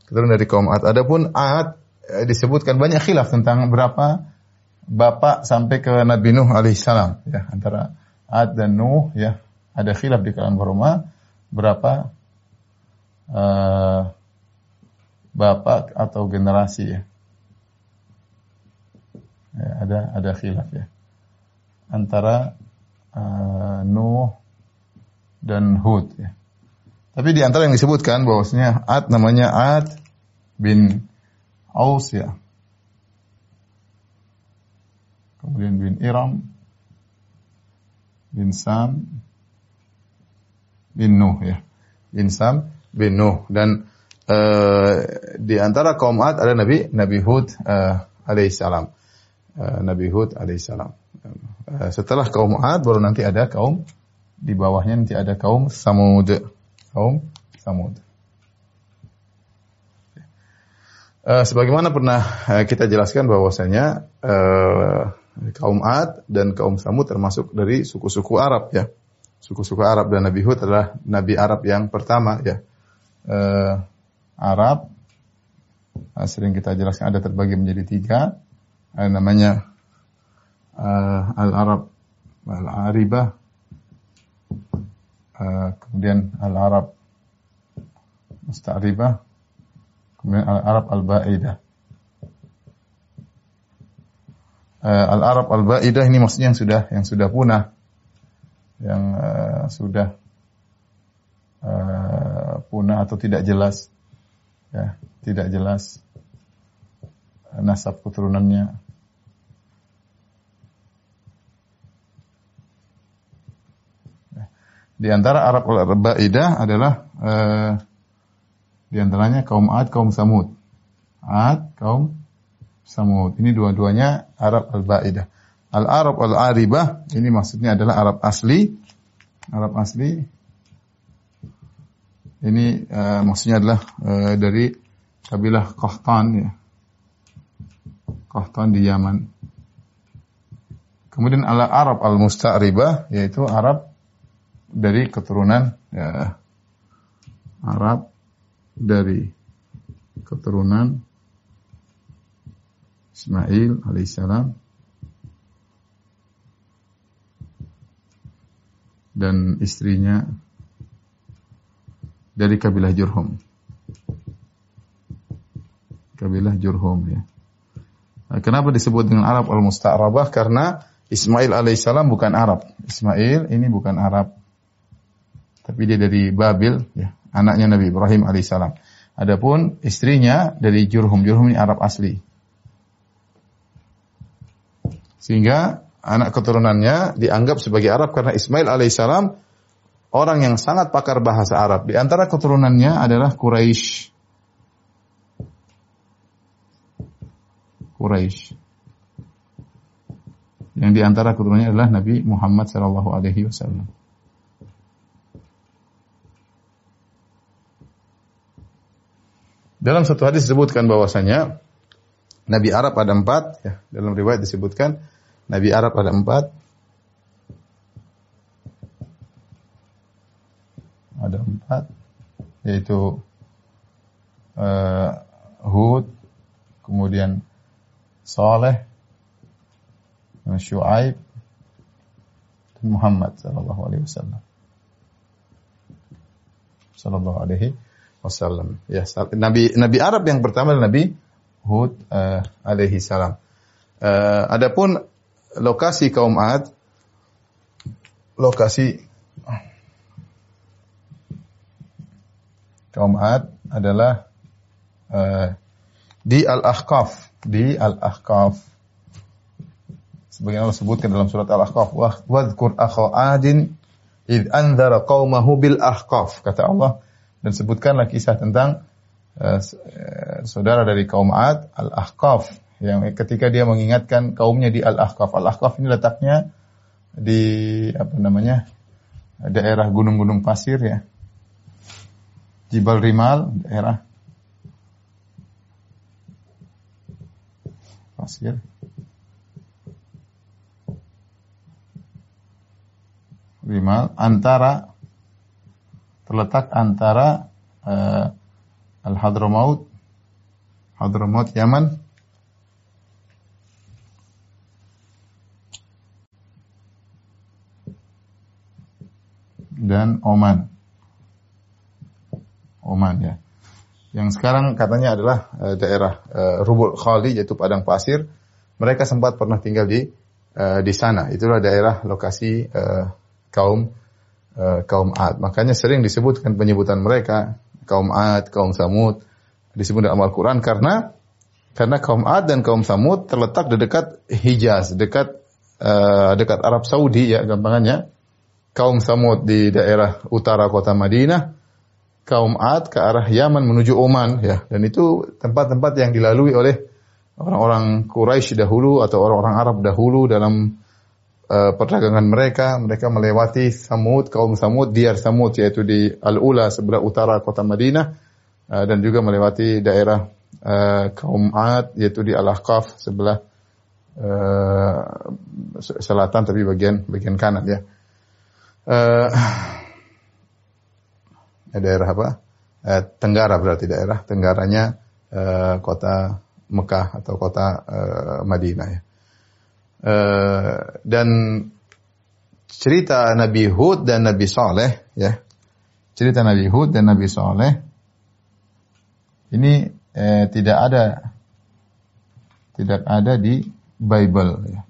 Keturunan dari kaum Ad. Adapun Ad eh, disebutkan banyak khilaf tentang berapa bapak sampai ke Nabi Nuh alaihissalam ya antara Ad dan Nuh ya ada khilaf di kalangan ulama berapa uh, bapak atau generasi ya. Ya ada ada khilaf ya antara uh, Nuh dan Hud ya. Tapi di antara yang disebutkan bahwasanya Ad namanya Ad bin Aus ya. Kemudian bin Iram bin Sam bin Nuh ya. Bin Sam bin Nuh dan uh, di antara kaum Ad ada Nabi Nabi Hud uh, alaihissalam. Uh, Nabi Hud alaihissalam. Uh, setelah kaum Ad baru nanti ada kaum di bawahnya nanti ada kaum Samud. Kaum Samud. Uh, sebagaimana pernah kita jelaskan bahwasanya kaum Ad dan kaum Samud termasuk dari suku-suku Arab ya. Suku-suku Arab dan Nabi Hud adalah Nabi Arab yang pertama ya. Arab sering kita jelaskan ada terbagi menjadi tiga. Ada namanya uh, Al-Arab Al-Aribah. Uh, kemudian Al-Arab Musta'ribah. Kemudian Al-Arab Al-Ba'idah uh, Al-Arab Al-Ba'idah ini maksudnya yang sudah yang sudah punah. Yang uh, sudah uh, punah atau tidak jelas. Ya tidak jelas nasab keturunannya di antara Arab Al-Ba'idah adalah uh, di antaranya kaum Ad, kaum Samud. Ad, kaum Samud. Ini dua-duanya Arab Al-Ba'idah. Al-Arab Al-Aribah, ini maksudnya adalah Arab asli. Arab asli. Ini uh, maksudnya adalah uh, dari kabilah Qahtan ya. Qahtan di Yaman. Kemudian al-Arab al-Musta'ribah yaitu Arab dari keturunan ya, Arab dari keturunan Ismail alaihissalam dan istrinya dari kabilah Jurhum. Kabilah Jurhum ya. Kenapa disebut dengan Arab al-Musta'rabah? Karena Ismail alaihissalam bukan Arab. Ismail ini bukan Arab. Tapi dia dari Babil, ya, anaknya Nabi Ibrahim alaihissalam. Adapun istrinya dari Jurhum. Jurhum ini Arab asli. Sehingga anak keturunannya dianggap sebagai Arab karena Ismail alaihissalam orang yang sangat pakar bahasa Arab. Di antara keturunannya adalah Quraisy. Quraisy. Yang di antara keturunannya adalah Nabi Muhammad sallallahu alaihi wasallam. Dalam satu hadis disebutkan bahwasanya Nabi Arab ada empat, ya, dalam riwayat disebutkan Nabi Arab ada empat. Ada empat, yaitu uh, Hud, kemudian Saleh, Syuaib, dan Muhammad sallallahu alaihi wasallam. Sallallahu alaihi wasallam. Ya, Nabi Nabi Arab yang pertama adalah Nabi Hud uh, alaihi salam. Uh, adapun lokasi kaum Ad lokasi kaum Ad adalah uh, di Al-Ahqaf, di Al-Ahqaf. Sebagaimana Allah sebutkan dalam surat Al-Ahqaf, "Wadhkur akha Adin id anzara qaumahu bil ahqaf." Kata Allah, Dan sebutkanlah kisah tentang uh, saudara dari kaum Ad, Al-Ahqaf, yang ketika dia mengingatkan kaumnya di Al-Ahqaf. Al-Ahqaf ini letaknya di apa namanya? daerah gunung-gunung pasir ya. Jibal Rimal, daerah pasir. Rimal antara terletak antara uh, Al-Hadramaut Hadramaut Yaman dan Oman. Oman ya. Yang sekarang katanya adalah uh, daerah uh, Rubul Khali yaitu padang pasir. Mereka sempat pernah tinggal di uh, di sana. Itulah daerah lokasi uh, kaum uh, kaum Ad. Makanya sering disebutkan penyebutan mereka kaum Ad, kaum Samud disebut dalam Al-Qur'an karena karena kaum Ad dan kaum Samud terletak di dekat Hijaz, dekat uh, dekat Arab Saudi ya gampangannya. Kaum Samud di daerah utara kota Madinah, kaum Ad ke arah Yaman menuju Oman ya. Dan itu tempat-tempat yang dilalui oleh orang-orang Quraisy dahulu atau orang-orang Arab dahulu dalam uh, perdagangan mereka, mereka melewati Samud, kaum Samud, Diyar Samud yaitu di Al-Ula sebelah utara kota Madinah uh, dan juga melewati daerah uh, kaum Ad yaitu di Al-Ahqaf sebelah uh, selatan tapi bagian bagian kanan ya. Uh, daerah apa? Uh, Tenggara berarti daerah tenggaranya uh, kota Mekah atau kota uh, Madinah ya. Eh, dan cerita Nabi Hud dan Nabi Saleh ya. Cerita Nabi Hud dan Nabi Saleh ini eh, tidak ada tidak ada di Bible ya.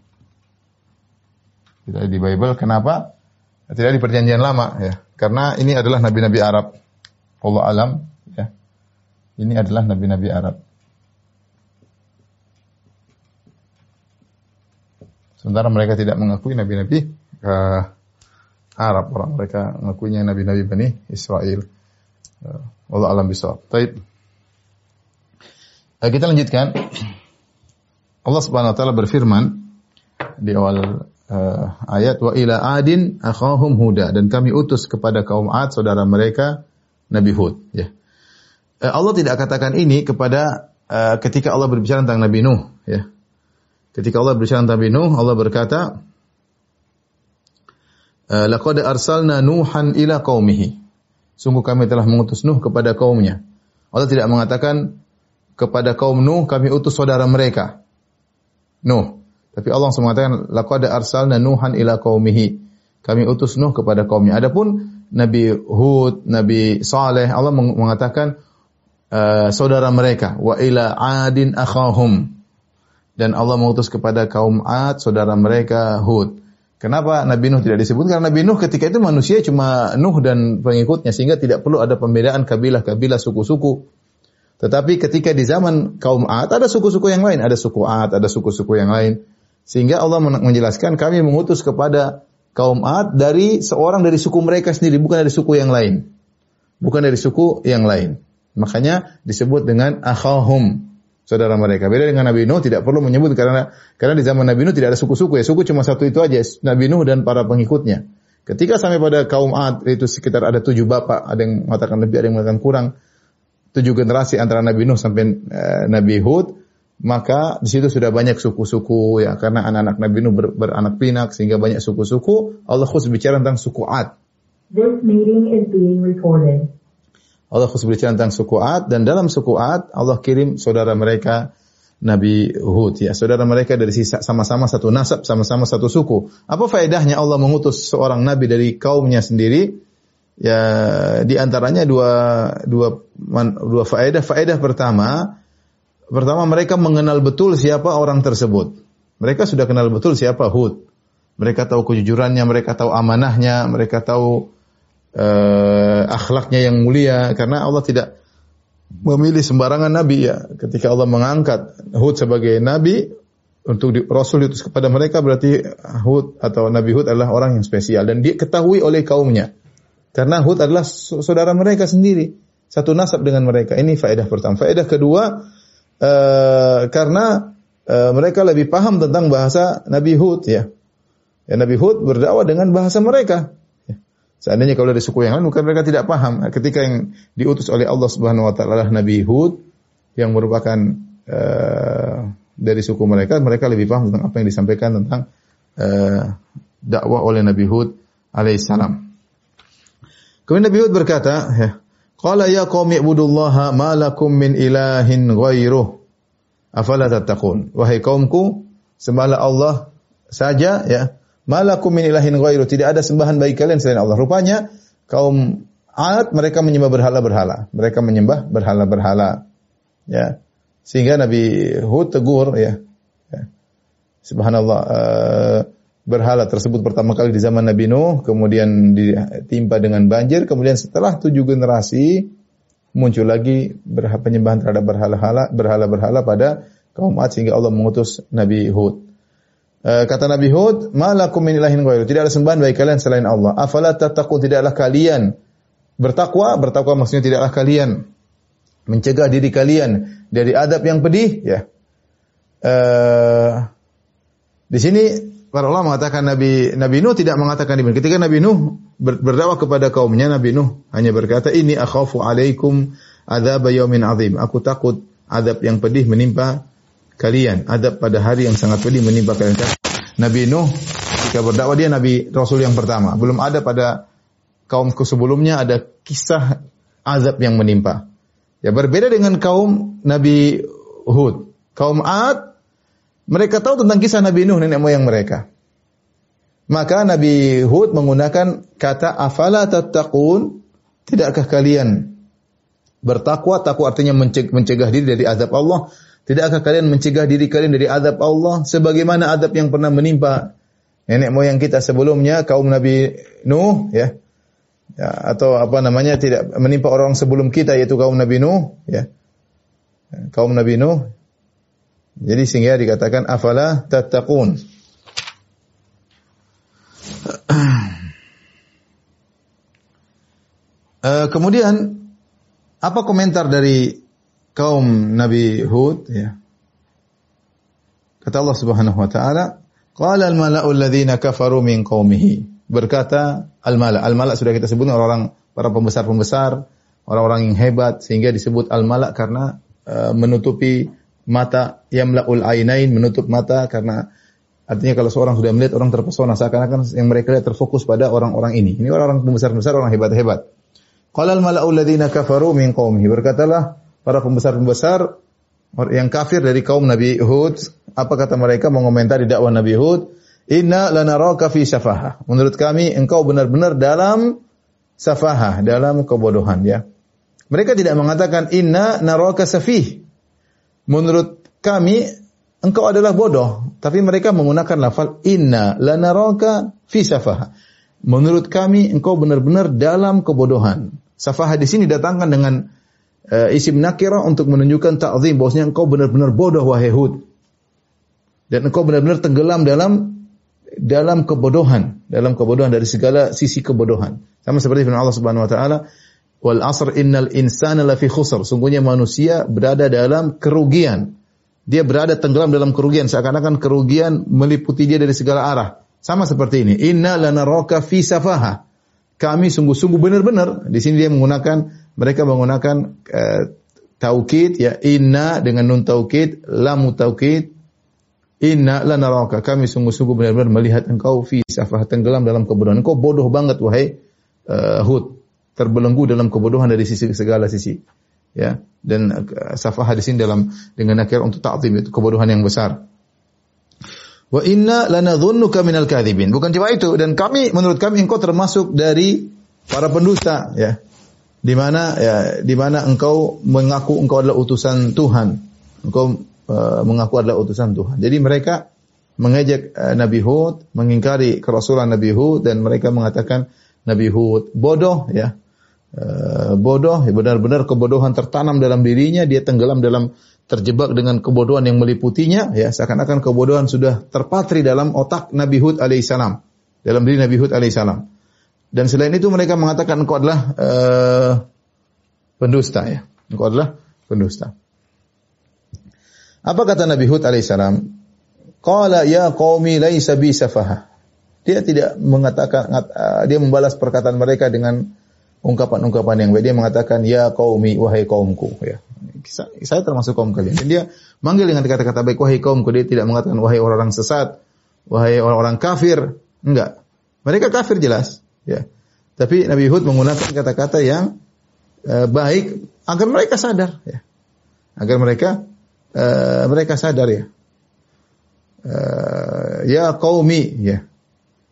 Tidak ada di Bible. Kenapa? Tidak di perjanjian lama ya. Karena ini adalah nabi-nabi Arab. Allah alam ya. Ini adalah nabi-nabi Arab. Sementara mereka tidak mengakui nabi-nabi uh, Arab orang mereka mengakuinya nabi-nabi Bani Israel. Uh, Allah alam bisa. Baik. Uh, kita lanjutkan. Allah Subhanahu wa taala berfirman di awal uh, ayat wa ila adin akhahum huda dan kami utus kepada kaum Ad saudara mereka Nabi Hud ya. Uh, Allah tidak katakan ini kepada uh, ketika Allah berbicara tentang Nabi Nuh ya. Ketika Allah berbicara tentang Nabi Nuh, Allah berkata, Laqad arsalna Nuhan ila qaumihi. Sungguh kami telah mengutus Nuh kepada kaumnya. Allah tidak mengatakan kepada kaum Nuh kami utus saudara mereka. Nuh. Tapi Allah langsung mengatakan laqad arsalna Nuhan ila qaumihi. Kami utus Nuh kepada kaumnya. Adapun Nabi Hud, Nabi Saleh, Allah mengatakan uh, saudara mereka wa ila adin akhahum dan Allah mengutus kepada kaum Ad saudara mereka Hud. Kenapa Nabi Nuh tidak disebut? Karena Nabi Nuh ketika itu manusia cuma Nuh dan pengikutnya sehingga tidak perlu ada pembedaan kabilah-kabilah suku-suku. Tetapi ketika di zaman kaum Ad ada suku-suku yang lain, ada suku Ad, ada suku-suku yang lain. Sehingga Allah menjelaskan kami mengutus kepada kaum Ad dari seorang dari suku mereka sendiri, bukan dari suku yang lain. Bukan dari suku yang lain. Makanya disebut dengan akhahum, saudara mereka. Beda dengan Nabi Nuh tidak perlu menyebut karena karena di zaman Nabi Nuh tidak ada suku-suku ya. Suku cuma satu itu aja, Nabi Nuh dan para pengikutnya. Ketika sampai pada kaum Ad itu sekitar ada tujuh bapak, ada yang mengatakan lebih, ada yang mengatakan kurang. Tujuh generasi antara Nabi Nuh sampai uh, Nabi Hud, maka di situ sudah banyak suku-suku ya karena anak-anak Nabi Nuh ber, beranak pinak sehingga banyak suku-suku. Allah khusus bicara tentang suku Ad. This meeting is being recorded. Allah khusus berbicara tentang suku Ad dan dalam suku Ad Allah kirim saudara mereka Nabi Hud ya saudara mereka dari sisa sama-sama satu nasab sama-sama satu suku apa faedahnya Allah mengutus seorang nabi dari kaumnya sendiri ya di antaranya dua dua dua faedah faedah pertama pertama mereka mengenal betul siapa orang tersebut mereka sudah kenal betul siapa Hud mereka tahu kejujurannya mereka tahu amanahnya mereka tahu uh, akhlaknya yang mulia karena Allah tidak memilih sembarangan nabi ya. Ketika Allah mengangkat Hud sebagai nabi untuk di, Rasul itu kepada mereka berarti Hud atau Nabi Hud adalah orang yang spesial dan dia ketahui oleh kaumnya. Karena Hud adalah saudara mereka sendiri, satu nasab dengan mereka. Ini faedah pertama. Faedah kedua, uh, karena uh, mereka lebih paham tentang bahasa Nabi Hud ya. ya Nabi Hud berdakwah dengan bahasa mereka. Ya. Seandainya kalau dari suku yang lain mungkin mereka tidak paham. Ketika yang diutus oleh Allah Subhanahu wa taala Nabi Hud yang merupakan uh, dari suku mereka, mereka lebih paham tentang apa yang disampaikan tentang uh, dakwah oleh Nabi Hud alaihissalam. Kemudian Nabi Hud berkata, ya, Qala ya qaumi ibudullaha ma lakum min ilahin ghairuh. Afala tattaqun? Wahai kaumku, sembahlah Allah saja ya. Malakum min ilahin ghairuh. Tidak ada sembahan bagi kalian selain Allah. Rupanya kaum Ad mereka menyembah berhala-berhala. Mereka menyembah berhala-berhala. Ya. Sehingga Nabi Hud tegur ya. ya. Subhanallah. Uh, berhala tersebut pertama kali di zaman Nabi Nuh, kemudian ditimpa dengan banjir, kemudian setelah tujuh generasi muncul lagi penyembahan terhadap berhala-berhala berhala-berhala pada kaum Ad sehingga Allah mengutus Nabi Hud. E, kata Nabi Hud, "Malakum min ilahin ghairu." Tidak ada sembahan bagi kalian selain Allah. Afala tattaqun? Tidaklah kalian bertakwa? Bertakwa maksudnya tidaklah kalian mencegah diri kalian dari adab yang pedih, ya. E, di sini para ulama mengatakan Nabi Nabi Nuh tidak mengatakan demikian. Ketika Nabi Nuh berdakwah kepada kaumnya, Nabi Nuh hanya berkata, "Ini akhafu alaikum adzab yaumin azim." Aku takut adab yang pedih menimpa kalian. Adab pada hari yang sangat pedih menimpa kalian. Nabi Nuh ketika berdakwah dia Nabi Rasul yang pertama. Belum ada pada kaumku sebelumnya ada kisah azab yang menimpa. Ya berbeda dengan kaum Nabi Hud. Kaum Ad mereka tahu tentang kisah Nabi Nuh nenek moyang mereka. Maka Nabi Hud menggunakan kata afala tattaqun? Tidakkah kalian bertakwa? Takwa artinya mencegah diri dari azab Allah. Tidakkah kalian mencegah diri kalian dari azab Allah sebagaimana azab yang pernah menimpa nenek moyang kita sebelumnya kaum Nabi Nuh ya. ya atau apa namanya tidak menimpa orang sebelum kita yaitu kaum Nabi Nuh ya. Kaum Nabi Nuh jadi sehingga dikatakan afala tattaqun. uh, <clears throat> kemudian apa komentar dari kaum Nabi Hud ya? Kata Allah Subhanahu wa taala, qala al-mala'u alladziina kafaru min qaumihi. Berkata al-mala'. Al-mala' sudah kita sebut orang-orang para pembesar-pembesar, orang-orang yang hebat sehingga disebut al-mala' karena uh, menutupi mata yamlaul ainain menutup mata karena artinya kalau seorang sudah melihat orang terpesona seakan-akan yang mereka lihat terfokus pada orang-orang ini. Ini orang-orang pembesar-pembesar, orang hebat-hebat. Qala al-mala'u alladziina kafaru min qaumihi. Berkatalah para pembesar-pembesar yang kafir dari kaum Nabi Hud, apa kata mereka mengomentari dakwah Nabi Hud? Inna lanaraka fi safahah. Menurut kami engkau benar-benar dalam safahah, dalam kebodohan ya. Mereka tidak mengatakan inna naraka safih menurut kami engkau adalah bodoh, tapi mereka menggunakan lafal inna lanaraka fi safaha. Menurut kami engkau benar-benar dalam kebodohan. Safaha di sini datangkan dengan uh, isim nakirah untuk menunjukkan ta'zim bahwasanya engkau benar-benar bodoh wahai Hud. Dan engkau benar-benar tenggelam dalam dalam kebodohan, dalam kebodohan dari segala sisi kebodohan. Sama seperti firman Allah Subhanahu wa taala, Wal asr innal insana lafi khusr. Sungguhnya manusia berada dalam kerugian. Dia berada tenggelam dalam kerugian. Seakan-akan kerugian meliputi dia dari segala arah. Sama seperti ini. Inna lanaraka fi safaha. Kami sungguh-sungguh benar-benar. Di sini dia menggunakan, mereka menggunakan uh, taukid ya. Inna dengan nun taukid, lamu taukid. Inna lanaraka. Kami sungguh-sungguh benar-benar melihat engkau fi safaha. Tenggelam dalam kebodohan. Engkau bodoh banget wahai uh, Hud terbelenggu dalam kebodohan dari sisi segala sisi. Ya, dan uh, safah di sini dalam dengan nakir untuk ta'zim itu kebodohan yang besar. Wa inna lanadhunnuka minal kadhibin. Bukan cuma itu dan kami menurut kami engkau termasuk dari para pendusta ya. Di mana ya di mana engkau mengaku engkau adalah utusan Tuhan. Engkau uh, mengaku adalah utusan Tuhan. Jadi mereka mengejek uh, Nabi Hud, mengingkari kerasulan Nabi Hud dan mereka mengatakan Nabi Hud bodoh ya. Eh, bodoh, ya benar-benar kebodohan tertanam dalam dirinya, dia tenggelam dalam terjebak dengan kebodohan yang meliputinya, ya seakan-akan kebodohan sudah terpatri dalam otak Nabi Hud alaihissalam, dalam diri Nabi Hud alaihissalam. Dan selain itu mereka mengatakan engkau adalah uh, pendusta ya. Engkau adalah pendusta. Apa kata Nabi Hud alaihissalam? Qala ya qaumi laisa bi safaha. Dia tidak mengatakan uh, dia membalas perkataan mereka dengan ungkapan-ungkapan yang baik. Dia mengatakan ya qaumi wahai kaumku ya. Saya termasuk kaum kalian. Dan dia manggil dengan kata-kata baik wahai kaumku. Dia tidak mengatakan wahai orang-orang sesat, wahai orang-orang kafir. Enggak. Mereka kafir jelas, ya. Tapi Nabi Hud menggunakan kata-kata yang uh, baik agar mereka sadar, ya. Agar mereka uh, mereka sadar ya. Uh, ya qaumi ya.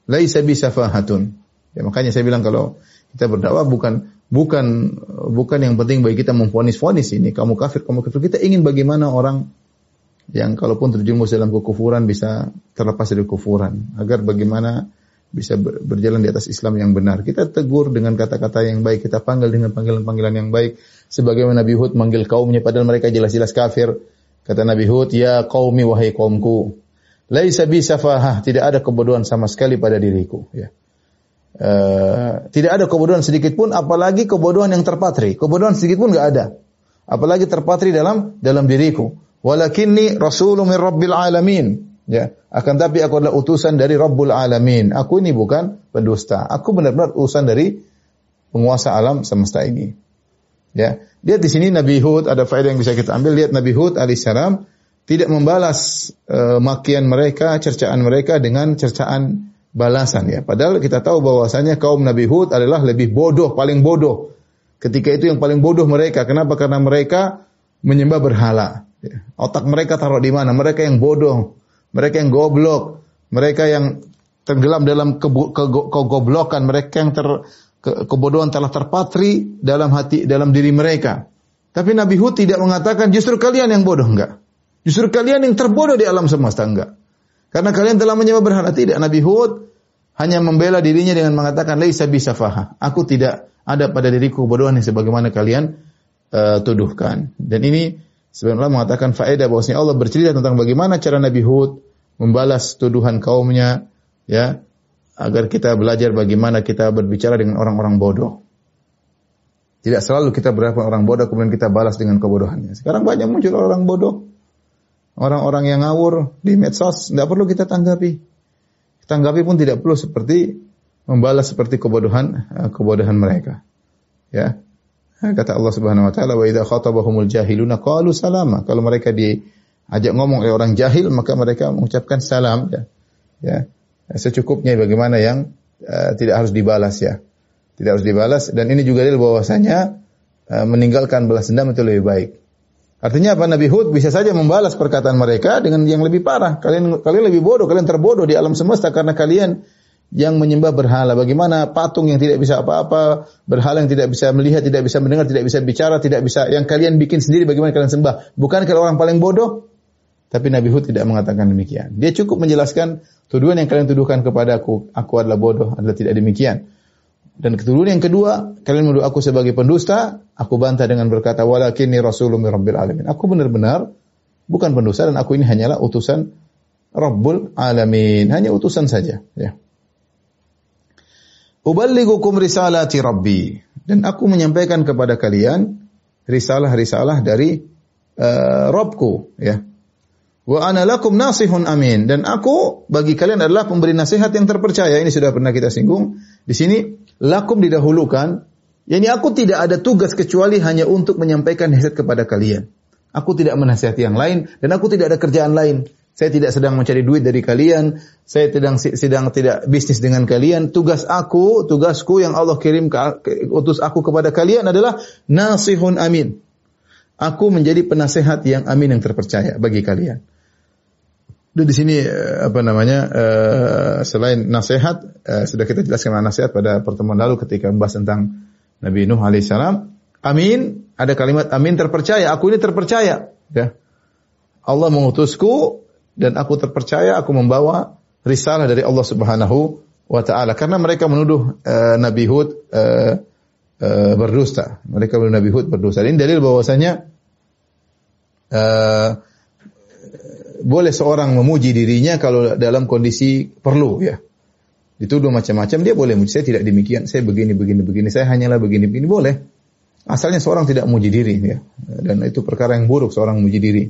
Laisa bisafahatun. Ya makanya saya bilang kalau kita berdakwah bukan bukan bukan yang penting bagi kita memfonis-fonis ini kamu kafir kamu kafir kita ingin bagaimana orang yang kalaupun terjerumus dalam kekufuran bisa terlepas dari kekufuran agar bagaimana bisa berjalan di atas Islam yang benar. Kita tegur dengan kata-kata yang baik, kita panggil dengan panggilan-panggilan yang baik. Sebagaimana Nabi Hud manggil kaumnya padahal mereka jelas-jelas kafir. Kata Nabi Hud, "Ya qaumi wahai kaumku, laisa bi safahah, tidak ada kebodohan sama sekali pada diriku." Ya. Uh, tidak ada kebodohan sedikit pun, apalagi kebodohan yang terpatri. Kebodohan sedikit pun nggak ada. Apalagi terpatri dalam dalam diriku. Walakinni rasulun min rabbil alamin. Ya, akan tapi aku adalah utusan dari Rabbul Alamin. Aku ini bukan pendusta. Aku benar-benar utusan dari penguasa alam semesta ini. Ya, lihat di sini Nabi Hud ada faedah yang bisa kita ambil. Lihat Nabi Hud alaihissalam tidak membalas uh, makian mereka, cercaan mereka dengan cercaan balasan ya. Padahal kita tahu bahwasanya kaum Nabi Hud adalah lebih bodoh, paling bodoh. Ketika itu yang paling bodoh mereka. Kenapa? Karena mereka menyembah berhala. Ya. Otak mereka taruh di mana? Mereka yang bodoh mereka yang goblok, mereka yang tenggelam dalam kegoblokan, mereka yang ter, ke, kebodohan telah terpatri dalam hati dalam diri mereka. Tapi Nabi Hud tidak mengatakan justru kalian yang bodoh enggak. Justru kalian yang terbodoh di alam semesta enggak. Karena kalian telah menyembah berhala tidak. Nabi Hud hanya membela dirinya dengan mengatakan laisa bisafaha. Aku tidak ada pada diriku kebodohan sebagaimana kalian uh, tuduhkan. Dan ini sebenarnya mengatakan faedah bahwasanya Allah bercerita tentang bagaimana cara Nabi Hud membalas tuduhan kaumnya ya agar kita belajar bagaimana kita berbicara dengan orang-orang bodoh. Tidak selalu kita berhadapan orang bodoh kemudian kita balas dengan kebodohannya. Sekarang banyak muncul orang bodoh. Orang-orang yang ngawur di medsos tidak perlu kita tanggapi. Tanggapi pun tidak perlu seperti membalas seperti kebodohan eh, kebodohan mereka. Ya. Kata Allah Subhanahu wa taala, "Wa idza khatabahumul jahiluna qalu salama." Kalau mereka di ajak ngomong oleh orang jahil maka mereka mengucapkan salam ya. Ya. Secukupnya bagaimana yang uh, tidak harus dibalas ya. Tidak harus dibalas dan ini juga dalil bahwasanya uh, meninggalkan balas dendam itu lebih baik. Artinya apa Nabi Hud bisa saja membalas perkataan mereka dengan yang lebih parah. Kalian kalian lebih bodoh, kalian terbodoh di alam semesta karena kalian yang menyembah berhala. Bagaimana patung yang tidak bisa apa-apa, berhala yang tidak bisa melihat, tidak bisa mendengar, tidak bisa bicara, tidak bisa yang kalian bikin sendiri bagaimana kalian sembah. Bukan kalau orang paling bodoh? Tapi Nabi Hud tidak mengatakan demikian. Dia cukup menjelaskan tuduhan yang kalian tuduhkan kepada aku, aku adalah bodoh, adalah tidak demikian. Dan ketuduhan yang kedua, kalian menuduh aku sebagai pendusta, aku bantah dengan berkata, walakinni rasulun rabbil alamin. Aku benar-benar bukan pendusta dan aku ini hanyalah utusan Rabbul Alamin. Hanya utusan saja. Ya. Uballigukum risalati Rabbi. Dan aku menyampaikan kepada kalian risalah-risalah dari uh, Robku. Ya. Wa ana lakum nasihun amin dan aku bagi kalian adalah pemberi nasihat yang terpercaya. Ini sudah pernah kita singgung. Di sini lakum didahulukan. Yani aku tidak ada tugas kecuali hanya untuk menyampaikan nasihat kepada kalian. Aku tidak menasihati yang lain dan aku tidak ada kerjaan lain. Saya tidak sedang mencari duit dari kalian. Saya sedang sedang tidak bisnis dengan kalian. Tugas aku, tugasku yang Allah kirim ke, utus aku kepada kalian adalah nasihun amin. Aku menjadi penasehat yang amin yang terpercaya bagi kalian. Di sini eh, apa namanya uh, selain nasihat uh, sudah kita jelaskan nasihat pada pertemuan lalu ketika membahas tentang Nabi Nuh alaihissalam. Amin ada kalimat amin terpercaya. Aku ini terpercaya. Ya. Allah mengutusku dan aku terpercaya. Aku membawa risalah dari Allah Subhanahu wa taala karena mereka menuduh uh, Nabi Hud berdusta. Mereka menuduh Nabi Hud berdusta. Ini dalil bahwasanya boleh seorang memuji dirinya kalau dalam kondisi perlu ya. dituduh macam-macam, dia boleh muji. Saya tidak demikian, saya begini, begini, begini. Saya hanyalah begini, begini. Boleh. Asalnya seorang tidak muji diri. Ya. Dan itu perkara yang buruk, seorang muji diri.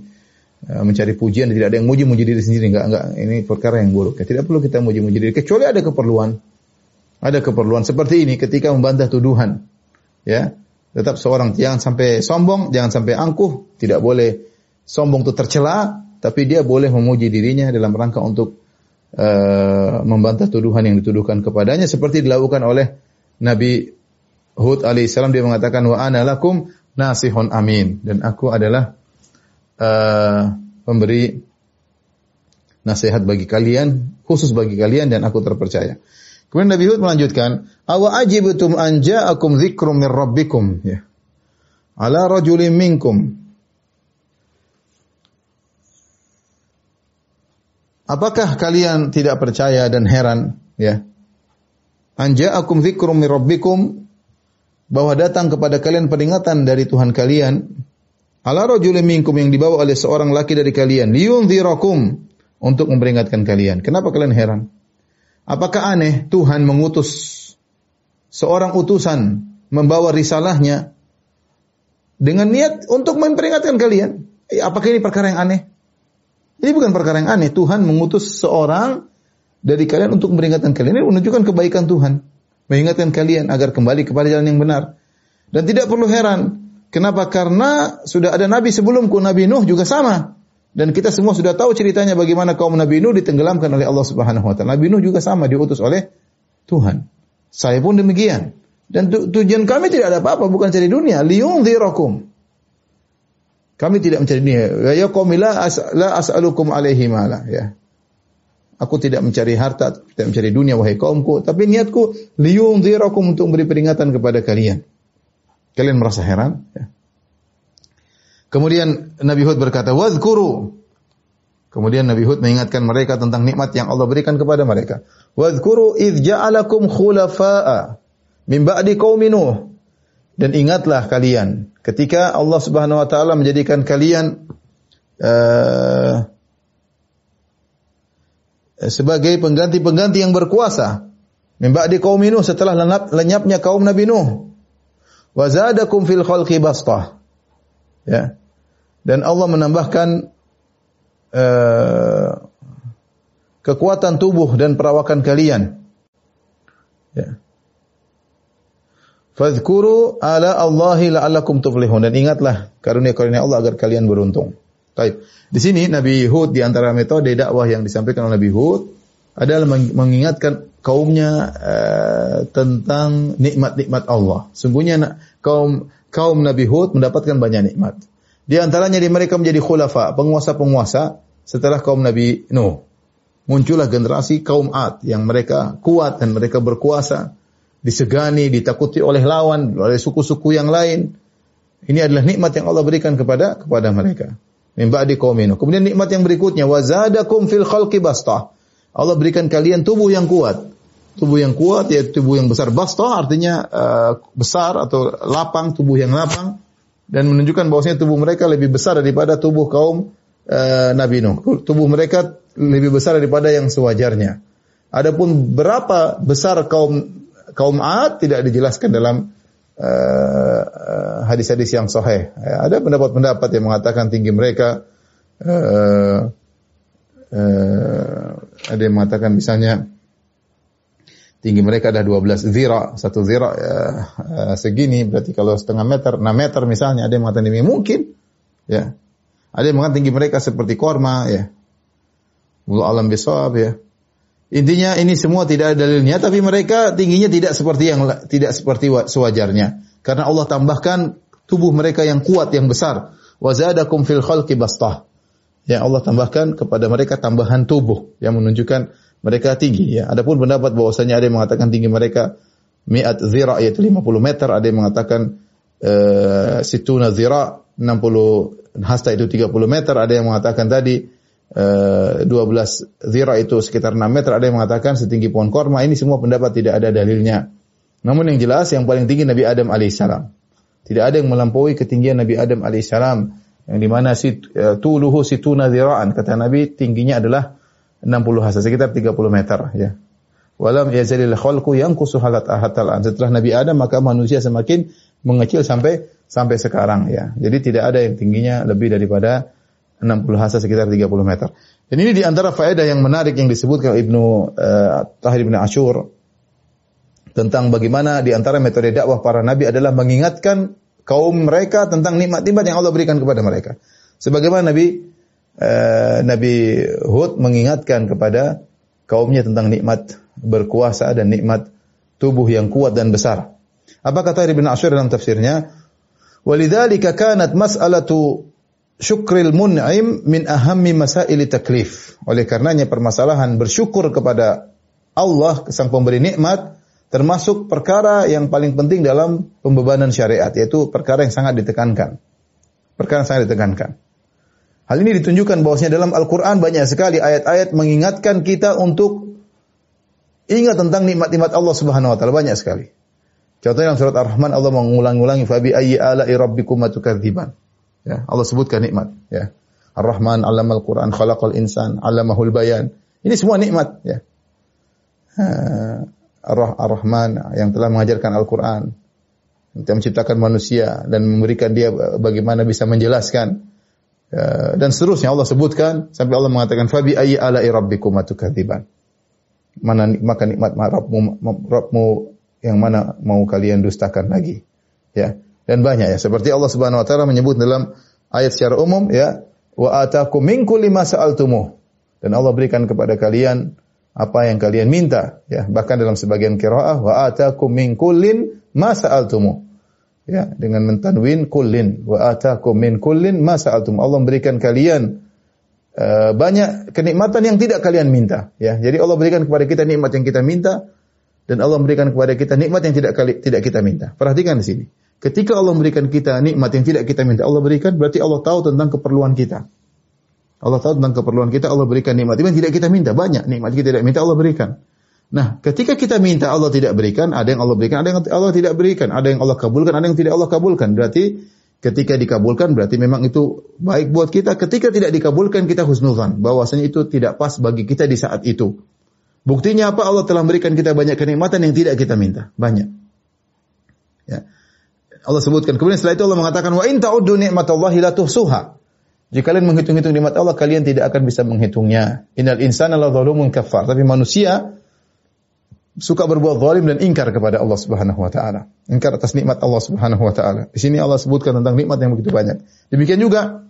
Eh, mencari pujian, tidak ada yang muji, muji diri sendiri. Enggak, enggak. Ini perkara yang buruk. Ya. Tidak perlu kita muji, muji diri. Kecuali ada keperluan. Ada keperluan. Seperti ini ketika membantah tuduhan. Ya. Tetap seorang jangan sampai sombong, jangan sampai angkuh. Tidak boleh sombong itu tercela. Tapi dia boleh memuji dirinya dalam rangka untuk uh, membantah tuduhan yang dituduhkan kepadanya seperti dilakukan oleh Nabi Hud alaihissalam dia mengatakan wa ana lakum nasihun amin dan aku adalah uh, pemberi nasihat bagi kalian khusus bagi kalian dan aku terpercaya. Kemudian Nabi Hud melanjutkan, "Awa ajibtum an ja'akum dzikrum min rabbikum?" Ya. Ala rajulin minkum Apakah kalian tidak percaya dan heran ya? Anja'akum dzikrum min rabbikum bahwa datang kepada kalian peringatan dari Tuhan kalian ala rajulin minkum yang dibawa oleh seorang laki dari kalian liyunzirakum untuk memperingatkan kalian. Kenapa kalian heran? Apakah aneh Tuhan mengutus seorang utusan membawa risalahnya dengan niat untuk memperingatkan kalian? Eh, apakah ini perkara yang aneh? Ini bukan perkara yang aneh. Tuhan mengutus seorang dari kalian untuk memperingatkan kalian. Ini menunjukkan kebaikan Tuhan. Mengingatkan kalian agar kembali kepada jalan yang benar. Dan tidak perlu heran. Kenapa? Karena sudah ada Nabi sebelumku. Nabi Nuh juga sama. Dan kita semua sudah tahu ceritanya bagaimana kaum Nabi Nuh ditenggelamkan oleh Allah Subhanahu wa taala. Nabi Nuh juga sama diutus oleh Tuhan. Saya pun demikian. Dan tujuan kami tidak ada apa-apa, bukan cari dunia. Liyunzirakum. Kami tidak mencari dunia. Ya qaumi la, as, la as'alukum alaihi mala ya. Aku tidak mencari harta, tidak mencari dunia wahai kaumku, tapi niatku liyunzirakum untuk memberi peringatan kepada kalian. Kalian merasa heran? Ya. Kemudian Nabi Hud berkata, "Wadhkuru." Kemudian Nabi Hud mengingatkan mereka tentang nikmat yang Allah berikan kepada mereka. "Wadhkuru idh ja'alakum khulafa'a min ba'di qaumi Nuh." Dan ingatlah kalian ketika Allah Subhanahu wa taala menjadikan kalian uh, sebagai pengganti-pengganti yang berkuasa. Min ba'di kaum Nuh setelah lenyap, lenyapnya kaum Nabi Nuh. Wa zadakum fil khalqi bastah. Ya. Dan Allah menambahkan uh, kekuatan tubuh dan perawakan kalian. Ya. Fadhkuru ala Allahi la'allakum tuflihun. Dan ingatlah karunia-karunia Allah agar kalian beruntung. Baik. Di sini Nabi Hud di antara metode dakwah yang disampaikan oleh Nabi Hud adalah mengingatkan kaumnya uh, tentang nikmat-nikmat Allah. Sungguhnya kaum kaum Nabi Hud mendapatkan banyak nikmat. Di antaranya di mereka menjadi khulafa, penguasa-penguasa setelah kaum Nabi Nuh. Muncullah generasi kaum Ad yang mereka kuat dan mereka berkuasa disegani, ditakuti oleh lawan, oleh suku-suku yang lain. Ini adalah nikmat yang Allah berikan kepada kepada mereka. Min ba'di qauminu. Kemudian nikmat yang berikutnya wazadakum fil khalqi bastah. Allah berikan kalian tubuh yang kuat. Tubuh yang kuat yaitu tubuh yang besar. Bastah artinya uh, besar atau lapang, tubuh yang lapang dan menunjukkan bahwasanya tubuh mereka lebih besar daripada tubuh kaum uh, Nabi Nuh. Tubuh mereka lebih besar daripada yang sewajarnya. Adapun berapa besar kaum kaum Ad tidak dijelaskan dalam uh, hadis-hadis yang sahih. Ya, ada pendapat-pendapat yang mengatakan tinggi mereka uh, uh, ada yang mengatakan misalnya tinggi mereka ada 12 zira, satu zira uh, uh, segini berarti kalau setengah meter, 6 meter misalnya ada yang mengatakan ini mungkin ya. Ada yang mengatakan tinggi mereka seperti korma ya. Alam bisawab ya. Intinya ini semua tidak ada dalilnya, tapi mereka tingginya tidak seperti yang tidak seperti sewajarnya. Karena Allah tambahkan tubuh mereka yang kuat, yang besar. Wazadakum fil khalqi bastah. Yang Allah tambahkan kepada mereka tambahan tubuh yang menunjukkan mereka tinggi. Ya. Adapun pendapat bahwasanya ada yang mengatakan tinggi mereka mi'at zira yaitu 50 meter, ada yang mengatakan uh, situna zira 60 hasta itu 30 meter, ada yang mengatakan tadi 12 eh, zira itu sekitar 6 meter, ada yang mengatakan setinggi pohon korma, ini semua pendapat tidak ada dalilnya. Namun yang jelas yang paling tinggi Nabi Adam alaihissalam. Tidak ada yang melampaui ketinggian Nabi Adam alaihissalam yang di mana sit, uh, tuluhu situna ziraan kata Nabi tingginya adalah 60 hasta sekitar 30 meter ya. Walam yazalil khalqu yanqusu halat ahatal an. Setelah Nabi Adam maka manusia semakin mengecil sampai sampai sekarang ya. Jadi tidak ada yang tingginya lebih daripada 60 hasa sekitar 30 meter. Dan ini di antara faedah yang menarik yang disebutkan Ibnu uh, Tahir bin Ashur tentang bagaimana di antara metode dakwah para nabi adalah mengingatkan kaum mereka tentang nikmat-nikmat yang Allah berikan kepada mereka. Sebagaimana Nabi uh, Nabi Hud mengingatkan kepada kaumnya tentang nikmat berkuasa dan nikmat tubuh yang kuat dan besar. Apa kata Ibn Ashur dalam tafsirnya? Walidzalika kanat mas'alatu syukril mun'im min ahammi masaili taklif. Oleh karenanya permasalahan bersyukur kepada Allah sang pemberi nikmat termasuk perkara yang paling penting dalam pembebanan syariat yaitu perkara yang sangat ditekankan. Perkara yang sangat ditekankan. Hal ini ditunjukkan bahwasanya dalam Al-Qur'an banyak sekali ayat-ayat mengingatkan kita untuk ingat tentang nikmat-nikmat Allah Subhanahu wa taala banyak sekali. Contohnya dalam surat Ar-Rahman Allah mengulang-ulangi fabi ayyi ala'i rabbikum tukadziban. Ya, Allah sebutkan nikmat, ya. Ar-Rahman 'allamal Qur'an, khalaqal insan, 'allamahul bayan. Ini semua nikmat, ya. Ar-Rahman yang telah mengajarkan Al-Quran, yang menciptakan manusia dan memberikan dia bagaimana bisa menjelaskan ya, dan seterusnya Allah sebutkan sampai Allah mengatakan fabi ayyi ala'i rabbikum tukadziban. Mana maka nikmat Rabbmu, Rabbmu yang mana mau kalian dustakan lagi. Ya. Dan banyak ya. Seperti Allah Subhanahu wa taala menyebut dalam ayat secara umum ya, wa atakum min kulli ma sa'altumuh. Dan Allah berikan kepada kalian apa yang kalian minta ya bahkan dalam sebagian qiraah wa atakum min kullin ma sa'altumu ya dengan mentanwin kullin wa atakum min kullin ma Allah memberikan kalian uh, banyak kenikmatan yang tidak kalian minta ya. Jadi Allah berikan kepada kita nikmat yang kita minta dan Allah memberikan kepada kita nikmat yang tidak tidak kita minta. Perhatikan di sini ketika Allah memberikan kita nikmat yang tidak kita minta Allah berikan berarti Allah tahu tentang keperluan kita Allah tahu tentang keperluan kita, Allah berikan nikmat. Yang tidak kita minta, banyak nikmat kita tidak minta, Allah berikan. Nah, ketika kita minta Allah tidak berikan, ada yang Allah berikan, ada yang Allah tidak berikan, ada yang Allah kabulkan, ada yang tidak Allah kabulkan. Berarti ketika dikabulkan berarti memang itu baik buat kita. Ketika tidak dikabulkan kita husnuzan, bahwasanya itu tidak pas bagi kita di saat itu. Buktinya apa? Allah telah memberikan kita banyak kenikmatan yang tidak kita minta, banyak. Ya. Allah sebutkan. Kemudian setelah itu Allah mengatakan wa in ta'uddu ni'matallahi la tuhsuha. Jika kalian menghitung-hitung nikmat Allah, kalian tidak akan bisa menghitungnya. Innal insana la zalumun kafar. Tapi manusia suka berbuat zalim dan ingkar kepada Allah Subhanahu wa taala. Ingkar atas nikmat Allah Subhanahu wa taala. Di sini Allah sebutkan tentang nikmat yang begitu banyak. Demikian juga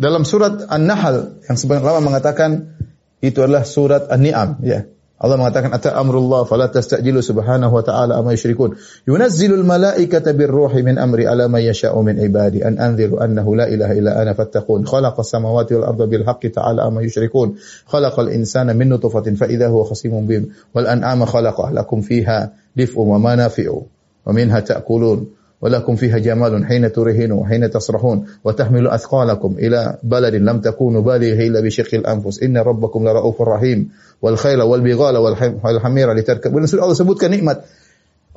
dalam surat An-Nahl yang sebenarnya lama mengatakan itu adalah surat An-Ni'am, ya. Allah mengatakan ata amrullah fala tastajilu subhanahu wa ta'ala amma yusyrikun. Yunazzilul malaikata birruhi min amri ala man yasha'u min ibadi an anziru annahu la ilaha illa ana fattaqun. Khalaqas samawati wal arda bil haqqi ta'ala amma yusyrikun. Khalaqal insana min nutfatin fa idza huwa khasimun bim. Wal an'ama khalaqa lakum fiha dif'un wa manafi'u wa minha ta'kulun. ولكم فيها جمال حين ترهنون وحين تصرحون وتحمل أثقالكم إلى بلد لم تكونوا بالغه إلا بشق الأنفس إن ربكم لرؤوف رحيم wal khayla wal bighala wal hamira litarkab. Allah sebutkan nikmat.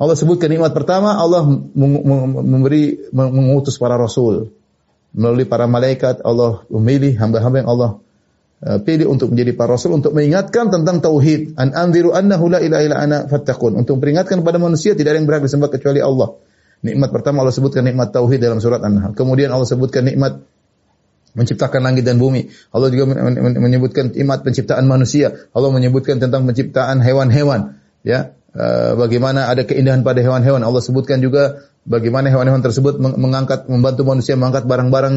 Allah sebutkan nikmat pertama Allah memberi mengutus para rasul. Melalui para malaikat Allah memilih hamba-hamba yang Allah eh, pilih untuk menjadi para rasul untuk mengingatkan tentang tauhid. An anziru annahu la ilaha illa ana fattaqun. Untuk peringatkan kepada manusia tidak ada yang berhak disembah kecuali Allah. Nikmat pertama Allah sebutkan nikmat tauhid dalam surat An-Nahl. Kemudian Allah sebutkan nikmat menciptakan langit dan bumi. Allah juga menyebutkan nikmat penciptaan manusia. Allah menyebutkan tentang penciptaan hewan-hewan. Ya, e, bagaimana ada keindahan pada hewan-hewan. Allah sebutkan juga bagaimana hewan-hewan tersebut mengangkat membantu manusia mengangkat barang-barang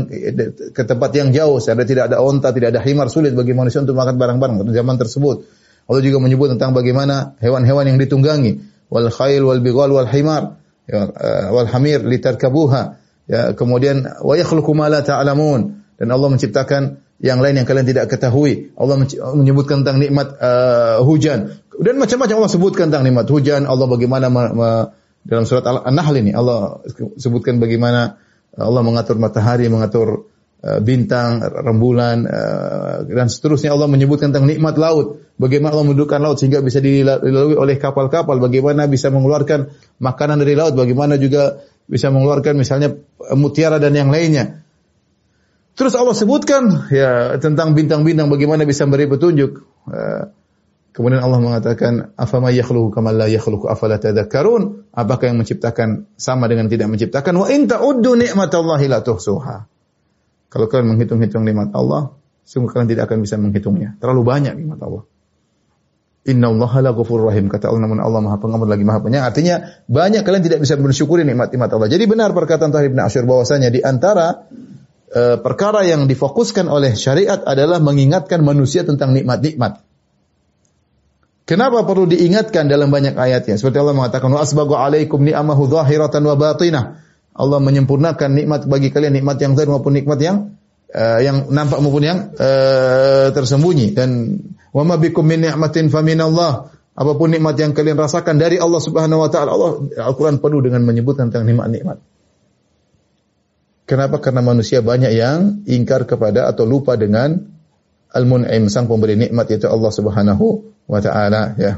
ke tempat yang jauh. Sehingga tidak ada onta, tidak ada himar sulit bagi manusia untuk mengangkat barang-barang pada zaman tersebut. Allah juga menyebut tentang bagaimana hewan-hewan yang ditunggangi wal khail wal bighal wal himar ya, uh, wal hamir litarkabuha. Ya, kemudian wa yakhluqu ma la ta'lamun dan Allah menciptakan yang lain yang kalian tidak ketahui. Allah menyebutkan tentang nikmat uh, hujan dan macam-macam Allah sebutkan tentang nikmat hujan. Allah bagaimana ma, ma, dalam surat An-Nahl ini Allah sebutkan bagaimana Allah mengatur matahari, mengatur uh, bintang, rembulan uh, dan seterusnya. Allah menyebutkan tentang nikmat laut. Bagaimana Allah mendudukkan laut sehingga bisa dilalui oleh kapal-kapal. Bagaimana bisa mengeluarkan makanan dari laut. Bagaimana juga bisa mengeluarkan misalnya mutiara dan yang lainnya. Terus Allah sebutkan ya tentang bintang-bintang bagaimana bisa memberi petunjuk. Uh, Kemudian Allah mengatakan, "Afama yakhluqu kama la yakhluqu afala tadhakkarun?" Apakah yang menciptakan sama dengan tidak menciptakan? Wa in ta'uddu ni'matallahi la tuhsuha. Kalau kalian menghitung-hitung nikmat Allah, sungguh kalian tidak akan bisa menghitungnya. Terlalu banyak nikmat Allah. Inna Allah la rahim. Kata Allah, namun Allah maha pengampun lagi maha penyayang. Artinya, banyak kalian tidak bisa mensyukuri nikmat-nikmat Allah. Jadi benar perkataan Tahir bin Asyur bahwasanya di antara uh, perkara yang difokuskan oleh syariat adalah mengingatkan manusia tentang nikmat-nikmat. Kenapa perlu diingatkan dalam banyak ayatnya? Seperti Allah mengatakan, "Wa asbagu alaikum ni'amahu dhahiratan wa batinah." Allah menyempurnakan nikmat bagi kalian nikmat yang zahir maupun nikmat yang uh, yang nampak maupun yang uh, tersembunyi dan wa ma bikum min ni'matin faminallah. Apa pun nikmat yang kalian rasakan dari Allah Subhanahu wa taala, Allah Al-Qur'an penuh dengan menyebutkan tentang nikmat-nikmat. Kenapa? Karena manusia banyak yang ingkar kepada atau lupa dengan Al-Mun'im, sang pemberi nikmat yaitu Allah Subhanahu wa taala ya.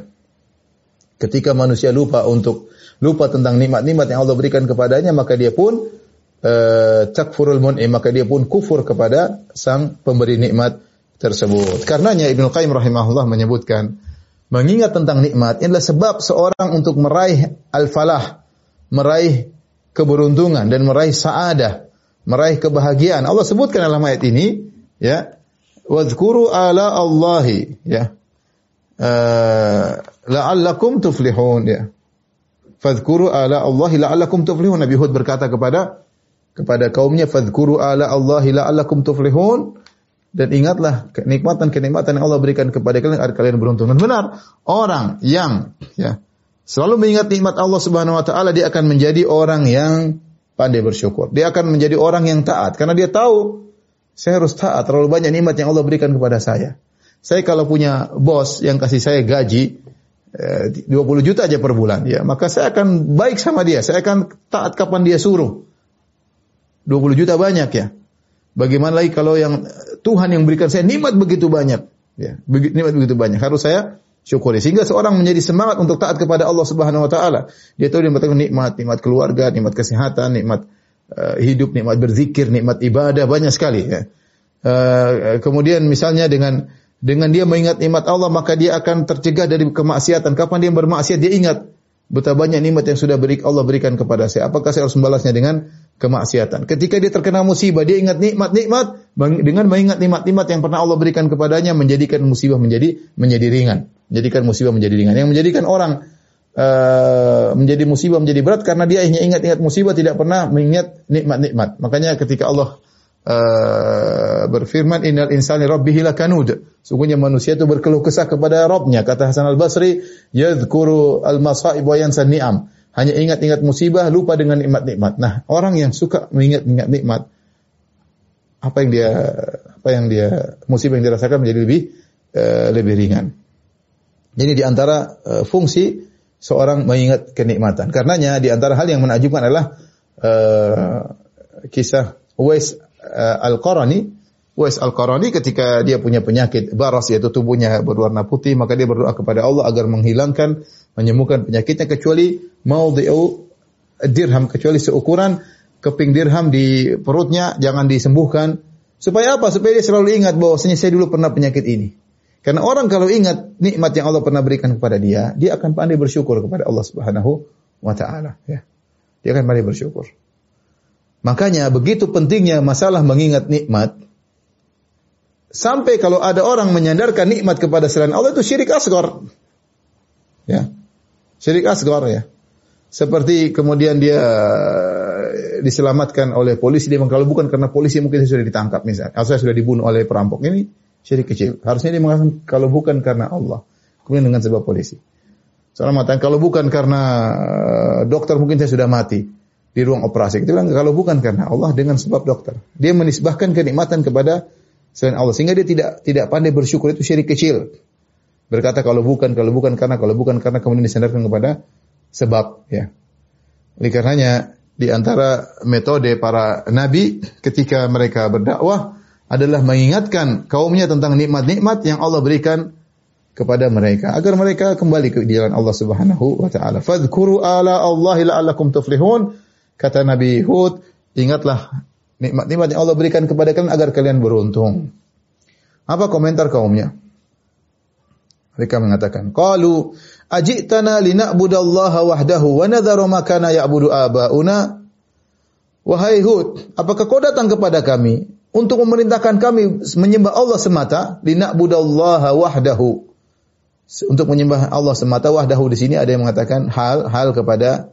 Ketika manusia lupa untuk lupa tentang nikmat-nikmat yang Allah berikan kepadanya, maka dia pun uh, takfurul mun'im, maka dia pun kufur kepada sang pemberi nikmat tersebut. Karenanya Ibnu Qayyim rahimahullah menyebutkan mengingat tentang nikmat inilah sebab seorang untuk meraih al-falah, meraih keberuntungan dan meraih saadah, meraih kebahagiaan. Allah sebutkan dalam ayat ini, ya, wadhkuru ala Allahi, ya. Uh, la'allakum tuflihun ya. Fadhkuru ala Allahi la'allakum tuflihun. Nabi Hud berkata kepada kepada kaumnya fadhkuru ala Allahi la'allakum tuflihun dan ingatlah kenikmatan-kenikmatan yang Allah berikan kepada kalian agar kalian beruntung. Dan benar, orang yang ya selalu mengingat nikmat Allah Subhanahu wa taala dia akan menjadi orang yang pandai bersyukur. Dia akan menjadi orang yang taat karena dia tahu saya harus taat terlalu banyak nikmat yang Allah berikan kepada saya. Saya kalau punya bos yang kasih saya gaji eh, 20 juta aja per bulan, ya, maka saya akan baik sama dia. Saya akan taat kapan dia suruh. 20 juta banyak ya. Bagaimana lagi kalau yang Tuhan yang berikan saya nikmat begitu banyak, ya, nikmat begitu banyak. Harus saya syukuri. Sehingga seorang menjadi semangat untuk taat kepada Allah Subhanahu wa taala. Dia tahu dia mendapatkan nikmat, nikmat keluarga, nikmat kesehatan, nikmat uh, hidup, nikmat berzikir, nikmat ibadah banyak sekali ya. Uh, kemudian misalnya dengan dengan dia mengingat nikmat Allah maka dia akan tercegah dari kemaksiatan. Kapan dia bermaksiat dia ingat betapa banyak nikmat yang sudah beri Allah berikan kepada saya. Apakah saya harus membalasnya dengan kemaksiatan? Ketika dia terkena musibah dia ingat nikmat-nikmat dengan mengingat nikmat-nikmat yang pernah Allah berikan kepadanya menjadikan musibah menjadi menjadi ringan. Menjadikan musibah menjadi ringan. Yang menjadikan orang uh, menjadi musibah menjadi berat karena dia hanya ingat-ingat musibah tidak pernah mengingat nikmat-nikmat. Makanya ketika Allah uh, berfirman innal insani rabbihi lakanud. Sungguhnya manusia itu berkeluh kesah kepada Rabbnya. Kata Hasan al-Basri, yadhkuru al-masaib wa yansa ni'am. Hanya ingat-ingat musibah, lupa dengan nikmat-nikmat. Nah, orang yang suka mengingat-ingat nikmat, apa yang dia apa yang dia musibah yang dirasakan menjadi lebih uh, lebih ringan. Jadi di antara uh, fungsi seorang mengingat kenikmatan. Karenanya di antara hal yang menakjubkan adalah uh, kisah Uwais uh, Al-Qarani, Wais Al-Qarani ketika dia punya penyakit baras yaitu tubuhnya berwarna putih maka dia berdoa kepada Allah agar menghilangkan menyembuhkan penyakitnya kecuali maudhi'u dirham kecuali seukuran keping dirham di perutnya jangan disembuhkan. Supaya apa? Supaya dia selalu ingat bahwasanya saya dulu pernah penyakit ini karena orang kalau ingat nikmat yang Allah pernah berikan kepada dia dia akan pandai bersyukur kepada Allah Subhanahu wa taala ya dia akan pandai bersyukur Makanya begitu pentingnya masalah mengingat nikmat. Sampai kalau ada orang menyandarkan nikmat kepada selain Allah itu syirik asgar. Ya. Syirik asgar ya. Seperti kemudian dia diselamatkan oleh polisi dia kalau bukan karena polisi mungkin saya sudah ditangkap misalnya. Atau sudah dibunuh oleh perampok. Ini syirik kecil. Harusnya dia mengatakan kalau bukan karena Allah. Kemudian dengan sebab polisi. Seorang mengatakan kalau bukan karena dokter mungkin saya sudah mati di ruang operasi. Kita bilang kalau bukan karena Allah dengan sebab dokter. Dia menisbahkan kenikmatan kepada selain Allah sehingga dia tidak tidak pandai bersyukur itu syirik kecil. Berkata kalau bukan kalau bukan karena kalau bukan karena kemudian disandarkan kepada sebab ya. Oleh karenanya di antara metode para nabi ketika mereka berdakwah adalah mengingatkan kaumnya tentang nikmat-nikmat yang Allah berikan kepada mereka agar mereka kembali ke jalan Allah Subhanahu wa taala. Fadhkuru ala Allahi la'allakum tuflihun Kata Nabi Hud, ingatlah nikmat-nikmat yang Allah berikan kepada kalian agar kalian beruntung. Apa komentar kaumnya? Mereka mengatakan, "Qalu ajitana lina'budallaha wahdahu wa nadharu ma kana ya'budu aba'una?" Wahai Hud, apakah kau datang kepada kami untuk memerintahkan kami menyembah Allah semata? Lina'budallaha wahdahu. Untuk menyembah Allah semata wahdahu di sini ada yang mengatakan hal hal kepada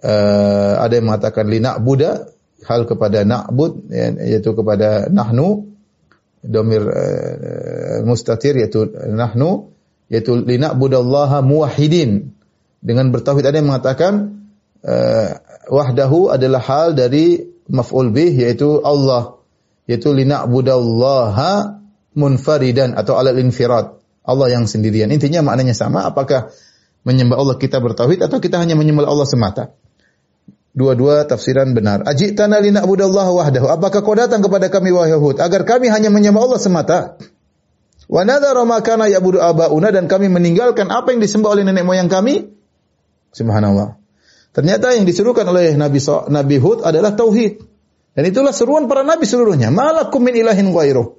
uh, ada yang mengatakan lina'buda hal kepada na'bud ya, yaitu kepada nahnu domir uh, mustatir yaitu nahnu yaitu lina'budallaha muwahhidin dengan bertauhid ada yang mengatakan uh, wahdahu adalah hal dari maf'ul bih yaitu Allah yaitu lina'budallaha munfaridan atau alal infirad Allah yang sendirian intinya maknanya sama apakah menyembah Allah kita bertauhid atau kita hanya menyembah Allah semata Dua-dua tafsiran benar. Ajitana lina'budallaha wahdahu. Apakah kau datang kepada kami wahai Hud agar kami hanya menyembah Allah semata? Wa nadhara ma kana ya'budu abauna dan kami meninggalkan apa yang disembah oleh nenek moyang kami? Subhanallah. Ternyata yang disuruhkan oleh Nabi Nabi Hud adalah tauhid. Dan itulah seruan para nabi seluruhnya. Malakum min ilahin ghairuh.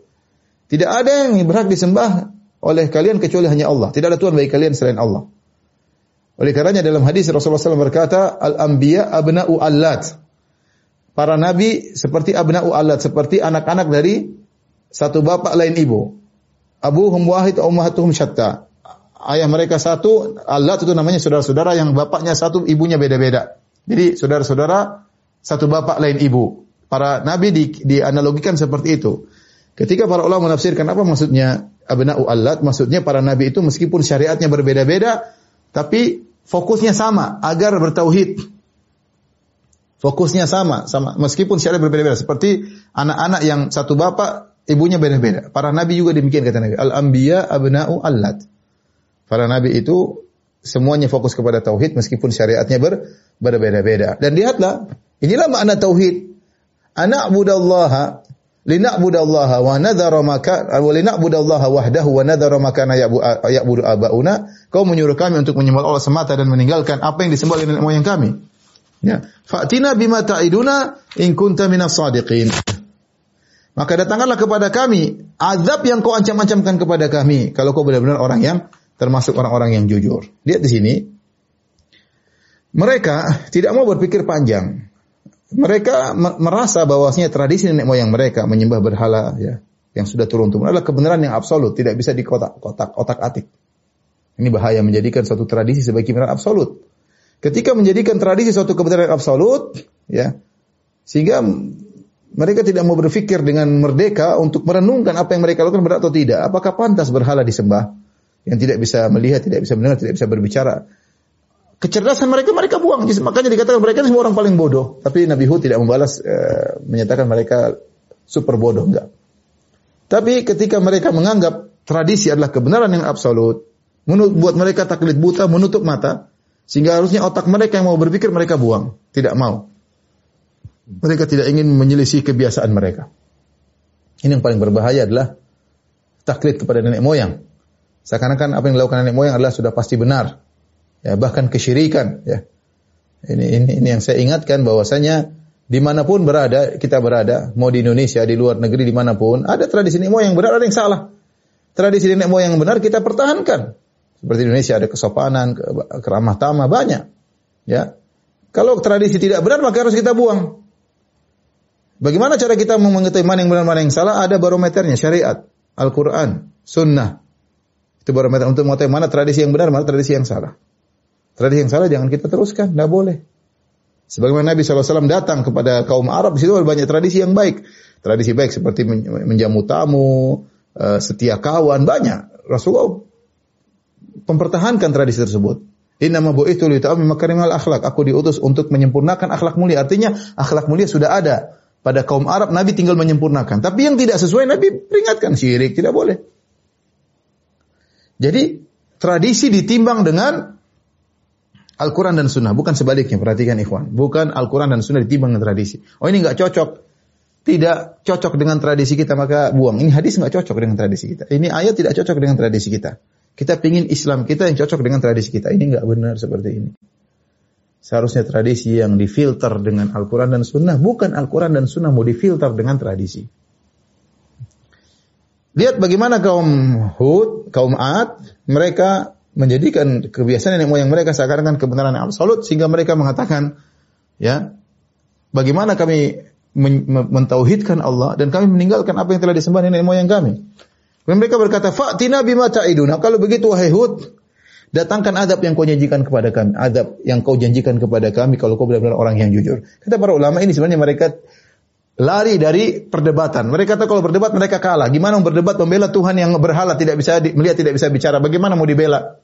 Tidak ada yang berhak disembah oleh kalian kecuali hanya Allah. Tidak ada Tuhan bagi kalian selain Allah. Oleh karenanya dalam hadis Rasulullah SAW berkata, Al-anbiya abna'u allat. Para nabi seperti abna'u allat, seperti anak-anak dari satu bapak lain ibu. Abu hum wahid ummahatuhum syatta. Ayah mereka satu, allat itu namanya saudara-saudara yang bapaknya satu, ibunya beda-beda. Jadi saudara-saudara satu bapak lain ibu. Para nabi di, dianalogikan seperti itu. Ketika para ulama menafsirkan apa maksudnya abna'u allat, maksudnya para nabi itu meskipun syariatnya berbeda-beda, tapi fokusnya sama agar bertauhid. Fokusnya sama, sama meskipun syariat berbeda-beda seperti anak-anak yang satu bapak, ibunya beda-beda. Para nabi juga demikian kata Nabi. Al-anbiya abna'u allat. Para nabi itu semuanya fokus kepada tauhid meskipun syariatnya ber, berbeda-beda. Dan lihatlah, inilah makna tauhid. Anak budallaha lina'budallaha wa nadhara maka wa lina'budallaha wahdahu wa nadhara makana ya'budu abauna. Kau menyuruh kami untuk menyembah Allah semata dan meninggalkan apa yang disembah oleh nenek moyang kami. Ya. Fa'tina bima ta'iduna in kunta minas sadiqin. Maka datangkanlah kepada kami azab yang kau ancam-ancamkan kepada kami kalau kau benar-benar orang yang termasuk orang-orang yang jujur. Lihat di sini. Mereka tidak mau berpikir panjang mereka merasa bahwasanya tradisi nenek moyang mereka menyembah berhala ya yang sudah turun temurun adalah kebenaran yang absolut, tidak bisa dikotak-kotak otak-atik. Ini bahaya menjadikan suatu tradisi sebagai kebenaran absolut. Ketika menjadikan tradisi suatu kebenaran absolut, ya, sehingga mereka tidak mau berpikir dengan merdeka untuk merenungkan apa yang mereka lakukan benar atau tidak. Apakah pantas berhala disembah? Yang tidak bisa melihat, tidak bisa mendengar, tidak bisa berbicara kecerdasan mereka mereka buang. Makanya dikatakan mereka semua orang paling bodoh. Tapi Nabi Hud tidak membalas e, menyatakan mereka super bodoh enggak. Tapi ketika mereka menganggap tradisi adalah kebenaran yang absolut, buat mereka taklid buta, menutup mata, sehingga harusnya otak mereka yang mau berpikir mereka buang, tidak mau. Mereka tidak ingin menyelisih kebiasaan mereka. Ini yang paling berbahaya adalah taklid kepada nenek moyang. Seakan-akan apa yang dilakukan nenek moyang adalah sudah pasti benar ya bahkan kesyirikan ya. Ini ini ini yang saya ingatkan bahwasanya di mana pun berada kita berada, mau di Indonesia, di luar negeri di mana pun, ada tradisi nenek moyang yang benar, ada yang salah. Tradisi nenek moyang yang benar kita pertahankan. Seperti Indonesia ada kesopanan, keramah tamah banyak. Ya. Kalau tradisi tidak benar maka harus kita buang. Bagaimana cara kita mengetahui mana yang benar mana yang salah? Ada barometernya syariat, Al-Qur'an, sunnah. Itu barometer untuk mengetahui mana tradisi yang benar, mana tradisi yang salah. Tradisi yang salah jangan kita teruskan, tidak boleh. Sebagaimana Nabi SAW datang kepada kaum Arab, di situ ada banyak tradisi yang baik. Tradisi baik seperti menjamu tamu, eh, setia kawan, banyak. Rasulullah mempertahankan tradisi tersebut. Inna ma bu'ithu li ta'ami makarimal akhlak. Aku diutus untuk menyempurnakan akhlak mulia. Artinya akhlak mulia sudah ada pada kaum Arab, Nabi tinggal menyempurnakan. Tapi yang tidak sesuai Nabi peringatkan syirik, tidak boleh. Jadi tradisi ditimbang dengan Al-Quran dan Sunnah, bukan sebaliknya. Perhatikan ikhwan. Bukan Al-Quran dan Sunnah ditimbang dengan tradisi. Oh ini nggak cocok. Tidak cocok dengan tradisi kita, maka buang. Ini hadis nggak cocok dengan tradisi kita. Ini ayat tidak cocok dengan tradisi kita. Kita pingin Islam kita yang cocok dengan tradisi kita. Ini nggak benar seperti ini. Seharusnya tradisi yang difilter dengan Al-Quran dan Sunnah. Bukan Al-Quran dan Sunnah mau difilter dengan tradisi. Lihat bagaimana kaum Hud, kaum Ad, mereka menjadikan kebiasaan nenek moyang mereka seakan-akan kebenaran yang absolut sehingga mereka mengatakan ya bagaimana kami men- mentauhidkan Allah dan kami meninggalkan apa yang telah disembah nenek moyang kami. Dan mereka berkata, "Fa'tina bima ta'iduna." Kalau begitu wahai Hud, datangkan adab yang kau janjikan kepada kami, adab yang kau janjikan kepada kami kalau kau benar-benar orang yang jujur. Kata para ulama ini sebenarnya mereka lari dari perdebatan. Mereka kata kalau berdebat mereka kalah. Gimana mau berdebat membela Tuhan yang berhala tidak bisa di- melihat tidak bisa bicara? Bagaimana mau dibela?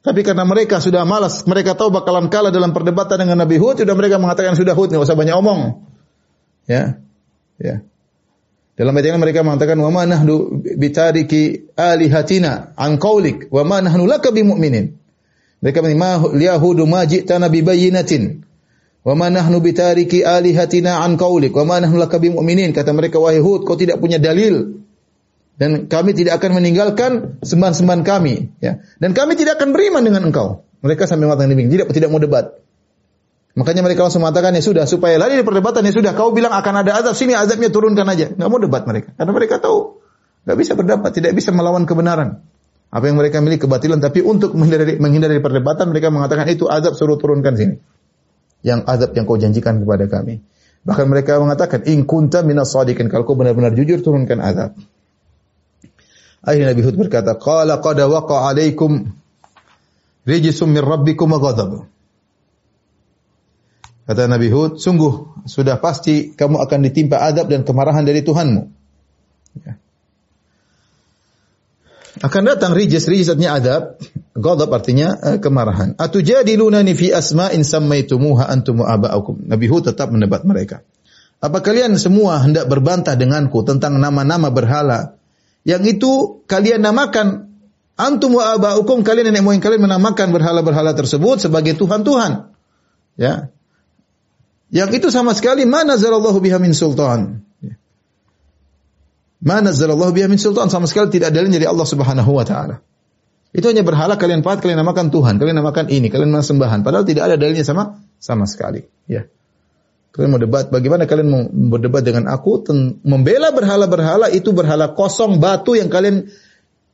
Tapi karena mereka sudah malas, mereka tahu bakalan kalah dalam perdebatan dengan Nabi Hud, sudah mereka mengatakan sudah Hud, nggak usah banyak omong. Ya, ya. Dalam ayat ini mereka mengatakan wa ma nahnu bitariki alihatina an qaulik wa ma nahnu laka. Mereka mengatakan ma yahudu ma ji'tana wa ma nahnu bitariki alihatina an qaulik wa ma nahnu laka bimu'minin. Kata mereka wahai Hud kau tidak punya dalil dan kami tidak akan meninggalkan sembahan-sembahan kami ya. Dan kami tidak akan beriman dengan engkau. Mereka sampai mengatakan demikian, tidak tidak mau debat. Makanya mereka langsung mengatakan ya sudah supaya lari dari perdebatan ya sudah kau bilang akan ada azab sini azabnya turunkan aja. Nggak mau debat mereka karena mereka tahu nggak bisa berdebat, tidak bisa melawan kebenaran. Apa yang mereka miliki kebatilan tapi untuk menghindari menghindari dari perdebatan mereka mengatakan itu azab suruh turunkan sini. Yang azab yang kau janjikan kepada kami. Bahkan mereka mengatakan in kunta minas kalau kau benar-benar jujur turunkan azab. Akhirnya Nabi Hud berkata, "Qala qad waqa 'alaikum rijsum min rabbikum wa ghadab." Kata Nabi Hud, sungguh sudah pasti kamu akan ditimpa adab dan kemarahan dari Tuhanmu. Ya. Akan datang rijis, rijis artinya adab, ghadab artinya eh, kemarahan. Atujadilunani fi asma'in sammaitumuha antum wa aba'ukum. Nabi Hud tetap mendebat mereka. Apa kalian semua hendak berbantah denganku tentang nama-nama berhala yang itu kalian namakan antum wa aba'ukum kalian nenek moyang kalian menamakan berhala-berhala tersebut sebagai tuhan-tuhan. Ya. Yang itu sama sekali mana zalallahu biha min sultan. Mana zalallahu biha min sultan sama sekali tidak ada dari Allah Subhanahu wa taala. Itu hanya berhala kalian pahat, kalian namakan Tuhan, kalian namakan ini, kalian sembahan. Padahal tidak ada dalilnya sama sama sekali. Ya. Kalian mau debat, bagaimana kalian mau berdebat dengan aku? Membela berhala-berhala itu berhala kosong batu yang kalian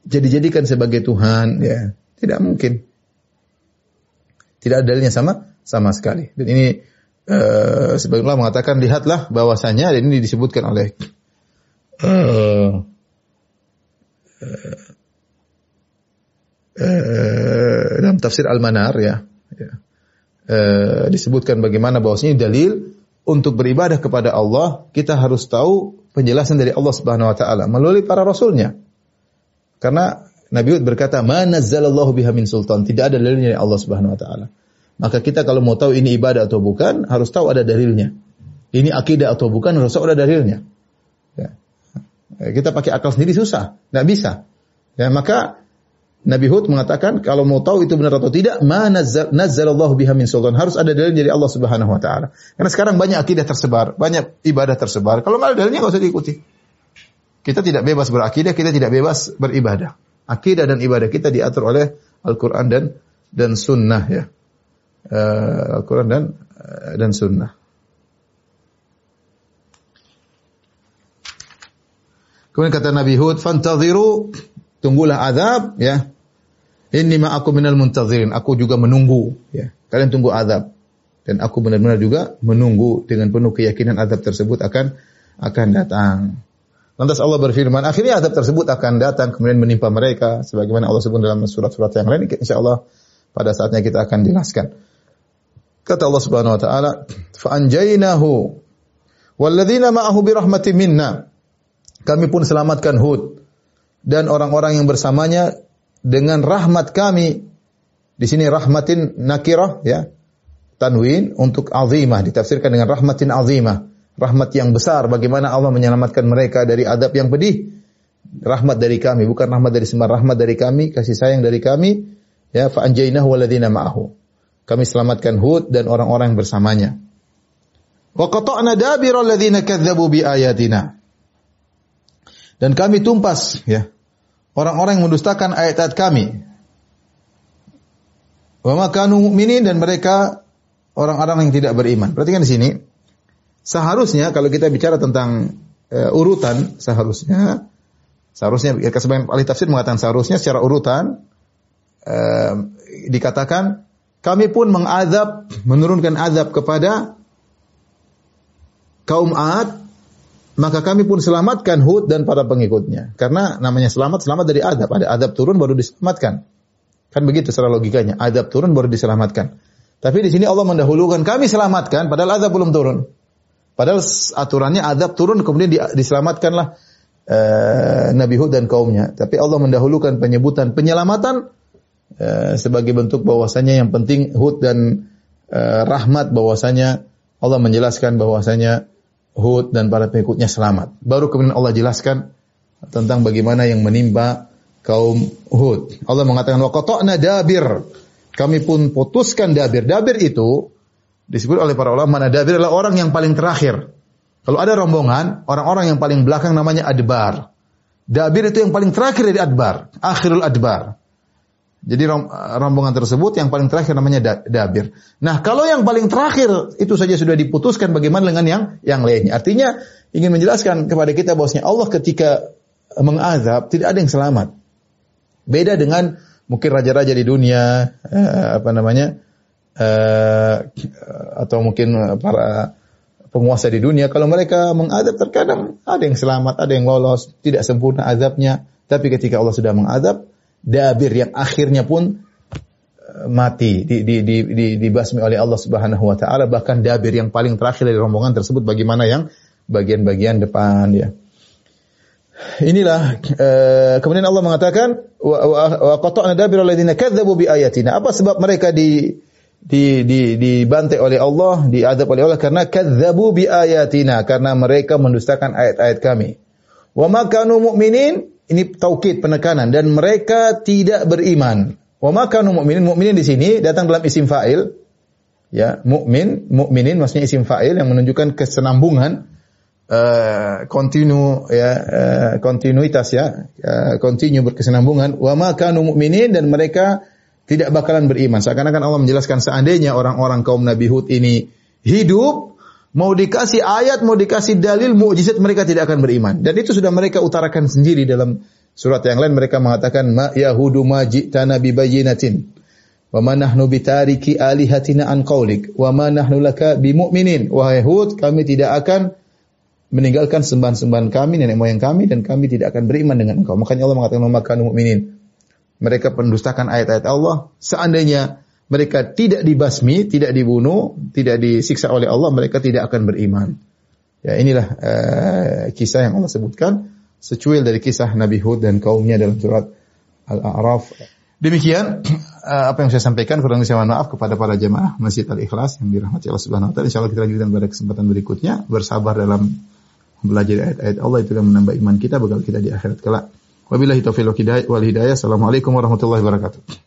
jadi-jadikan sebagai Tuhan. Ya, tidak mungkin. Tidak ada dalilnya sama sama sekali. Dan ini uh, sebagian ulama mengatakan lihatlah bahwasanya ini disebutkan oleh uh, uh, dalam tafsir Al-Manar ya. ya. Uh, disebutkan bagaimana bahwasanya dalil untuk beribadah kepada Allah kita harus tahu penjelasan dari Allah Subhanahu wa taala melalui para rasulnya. Karena Nabi Hud berkata, "Ma nazzalallahu biha min sultan." Tidak ada dalilnya dari Allah Subhanahu wa taala. Maka kita kalau mau tahu ini ibadah atau bukan, harus tahu ada dalilnya. Ini akidah atau bukan, harus tahu ada dalilnya. Ya. Kita pakai akal sendiri susah, nggak bisa. Ya, maka Nabi Hud mengatakan kalau mau tahu itu benar atau tidak, ma nazzalallahu biha min sultan. Harus ada dalil dari Allah Subhanahu wa taala. Karena sekarang banyak akidah tersebar, banyak ibadah tersebar. Kalau nggak ada dalilnya nggak usah diikuti. Kita tidak bebas berakidah, kita tidak bebas beribadah. Akidah dan ibadah kita diatur oleh Al-Qur'an dan dan sunnah ya. Uh, Al-Qur'an dan uh, dan sunnah. Kemudian kata Nabi Hud, "Fantadhiru, tunggulah azab ya." Inni ma aku minal muntazirin. Aku juga menunggu. Ya. Kalian tunggu azab. Dan aku benar-benar juga menunggu dengan penuh keyakinan azab tersebut akan akan datang. Lantas Allah berfirman, akhirnya azab tersebut akan datang kemudian menimpa mereka sebagaimana Allah sebut dalam surat-surat yang lain. Insyaallah pada saatnya kita akan jelaskan. Kata Allah Subhanahu wa taala, "Fa anjaynahu walladzina ma'ahu bi rahmatin minna." Kami pun selamatkan Hud dan orang-orang yang bersamanya dengan rahmat kami. Di sini rahmatin nakirah ya. Tanwin untuk azimah ditafsirkan dengan rahmatin azimah. Rahmat yang besar bagaimana Allah menyelamatkan mereka dari adab yang pedih. Rahmat dari kami, bukan rahmat dari semua rahmat dari kami, kasih sayang dari kami. Ya, fa anjaynahu waladina ma'ahu. Kami selamatkan Hud dan orang-orang yang bersamanya. Wa qata'na dabira kadzdzabu ayatina. Dan kami tumpas ya orang-orang yang mendustakan ayat-ayat kami. Wa makanu mu'minin dan mereka orang-orang yang tidak beriman. Perhatikan di sini. Seharusnya kalau kita bicara tentang uh, urutan, seharusnya seharusnya sebagian ahli tafsir mengatakan seharusnya secara urutan uh, dikatakan kami pun mengadab menurunkan azab kepada kaum Ad maka kami pun selamatkan Hud dan para pengikutnya. Karena namanya selamat, selamat dari adab. Ada adab turun baru diselamatkan. Kan begitu secara logikanya. Adab turun baru diselamatkan. Tapi di sini Allah mendahulukan kami selamatkan padahal adab belum turun. Padahal aturannya adab turun kemudian diselamatkanlah uh, Nabi Hud dan kaumnya. Tapi Allah mendahulukan penyebutan penyelamatan uh, sebagai bentuk bahwasanya yang penting Hud dan uh, rahmat bahwasanya Allah menjelaskan bahwasanya Hud dan para pengikutnya selamat. Baru kemudian Allah jelaskan tentang bagaimana yang menimpa kaum Hud. Allah mengatakan wa qata'na dabir. Kami pun putuskan dabir. Dabir itu disebut oleh para ulama mana dabir adalah orang yang paling terakhir. Kalau ada rombongan, orang-orang yang paling belakang namanya adbar. Dabir itu yang paling terakhir dari adbar, akhirul adbar. Jadi rombongan tersebut yang paling terakhir namanya dabir. Nah, kalau yang paling terakhir itu saja sudah diputuskan bagaimana dengan yang yang lainnya. Artinya ingin menjelaskan kepada kita bahwasanya Allah ketika mengazab tidak ada yang selamat. Beda dengan mungkin raja-raja di dunia eh, apa namanya? Eh, atau mungkin para penguasa di dunia kalau mereka mengazab terkadang ada yang selamat, ada yang lolos, tidak sempurna azabnya, tapi ketika Allah sudah mengazab dabir yang akhirnya pun eh, mati di, di, di, di, dibasmi oleh Allah Subhanahu wa taala bahkan dabir yang paling terakhir dari rombongan tersebut bagaimana yang bagian-bagian depan ya. Inilah uh, kemudian Allah mengatakan wa qata'na dabir alladziina kadzdzabu bi ayatina. Apa sebab mereka di di di dibantai oleh Allah, diadab oleh Allah karena kadzdzabu bi ayatina, karena mereka mendustakan ayat-ayat kami. Wa ma kanu mu'minin ini taukid penekanan. Dan mereka tidak beriman. Wa makanu mu'minin mu'minin di sini datang dalam isim fa'il. Ya mukmin mukminin maksudnya isim fa'il yang menunjukkan kesenambungan uh, kontinu ya uh, kontinuitas ya uh, kontinu berkesenambungan. Wa makanu mu'minin dan mereka tidak bakalan beriman. Seakan-akan Allah menjelaskan seandainya orang-orang kaum Nabi Hud ini hidup Mau dikasih ayat, mau dikasih dalil, mukjizat mereka tidak akan beriman. Dan itu sudah mereka utarakan sendiri dalam surat yang lain mereka mengatakan ma yahudu ma ji'tana bi bayyinatin wa ma nahnu bitariki alihatina an qaulik wa ma nahnu laka. Wahai Hud, kami tidak akan meninggalkan sembahan-sembahan kami, nenek moyang kami dan kami tidak akan beriman dengan engkau. Makanya Allah mengatakan maka mu'minin. Mereka pendustakan ayat-ayat Allah. Seandainya mereka tidak dibasmi, tidak dibunuh, tidak disiksa oleh Allah, mereka tidak akan beriman. Ya inilah uh, kisah yang Allah sebutkan secuil dari kisah Nabi Hud dan kaumnya dalam surat Al-A'raf. Demikian uh, <clears throat> apa yang saya sampaikan kurang lebih saya mohon maaf kepada para jemaah Masjid Al-Ikhlas yang dirahmati Allah Subhanahu wa taala. Insyaallah kita lanjutkan pada kesempatan berikutnya bersabar dalam belajar ayat-ayat Allah itu yang menambah iman kita bakal kita di akhirat kelak. Wabillahi taufiq wal hidayah. Assalamualaikum warahmatullahi wabarakatuh.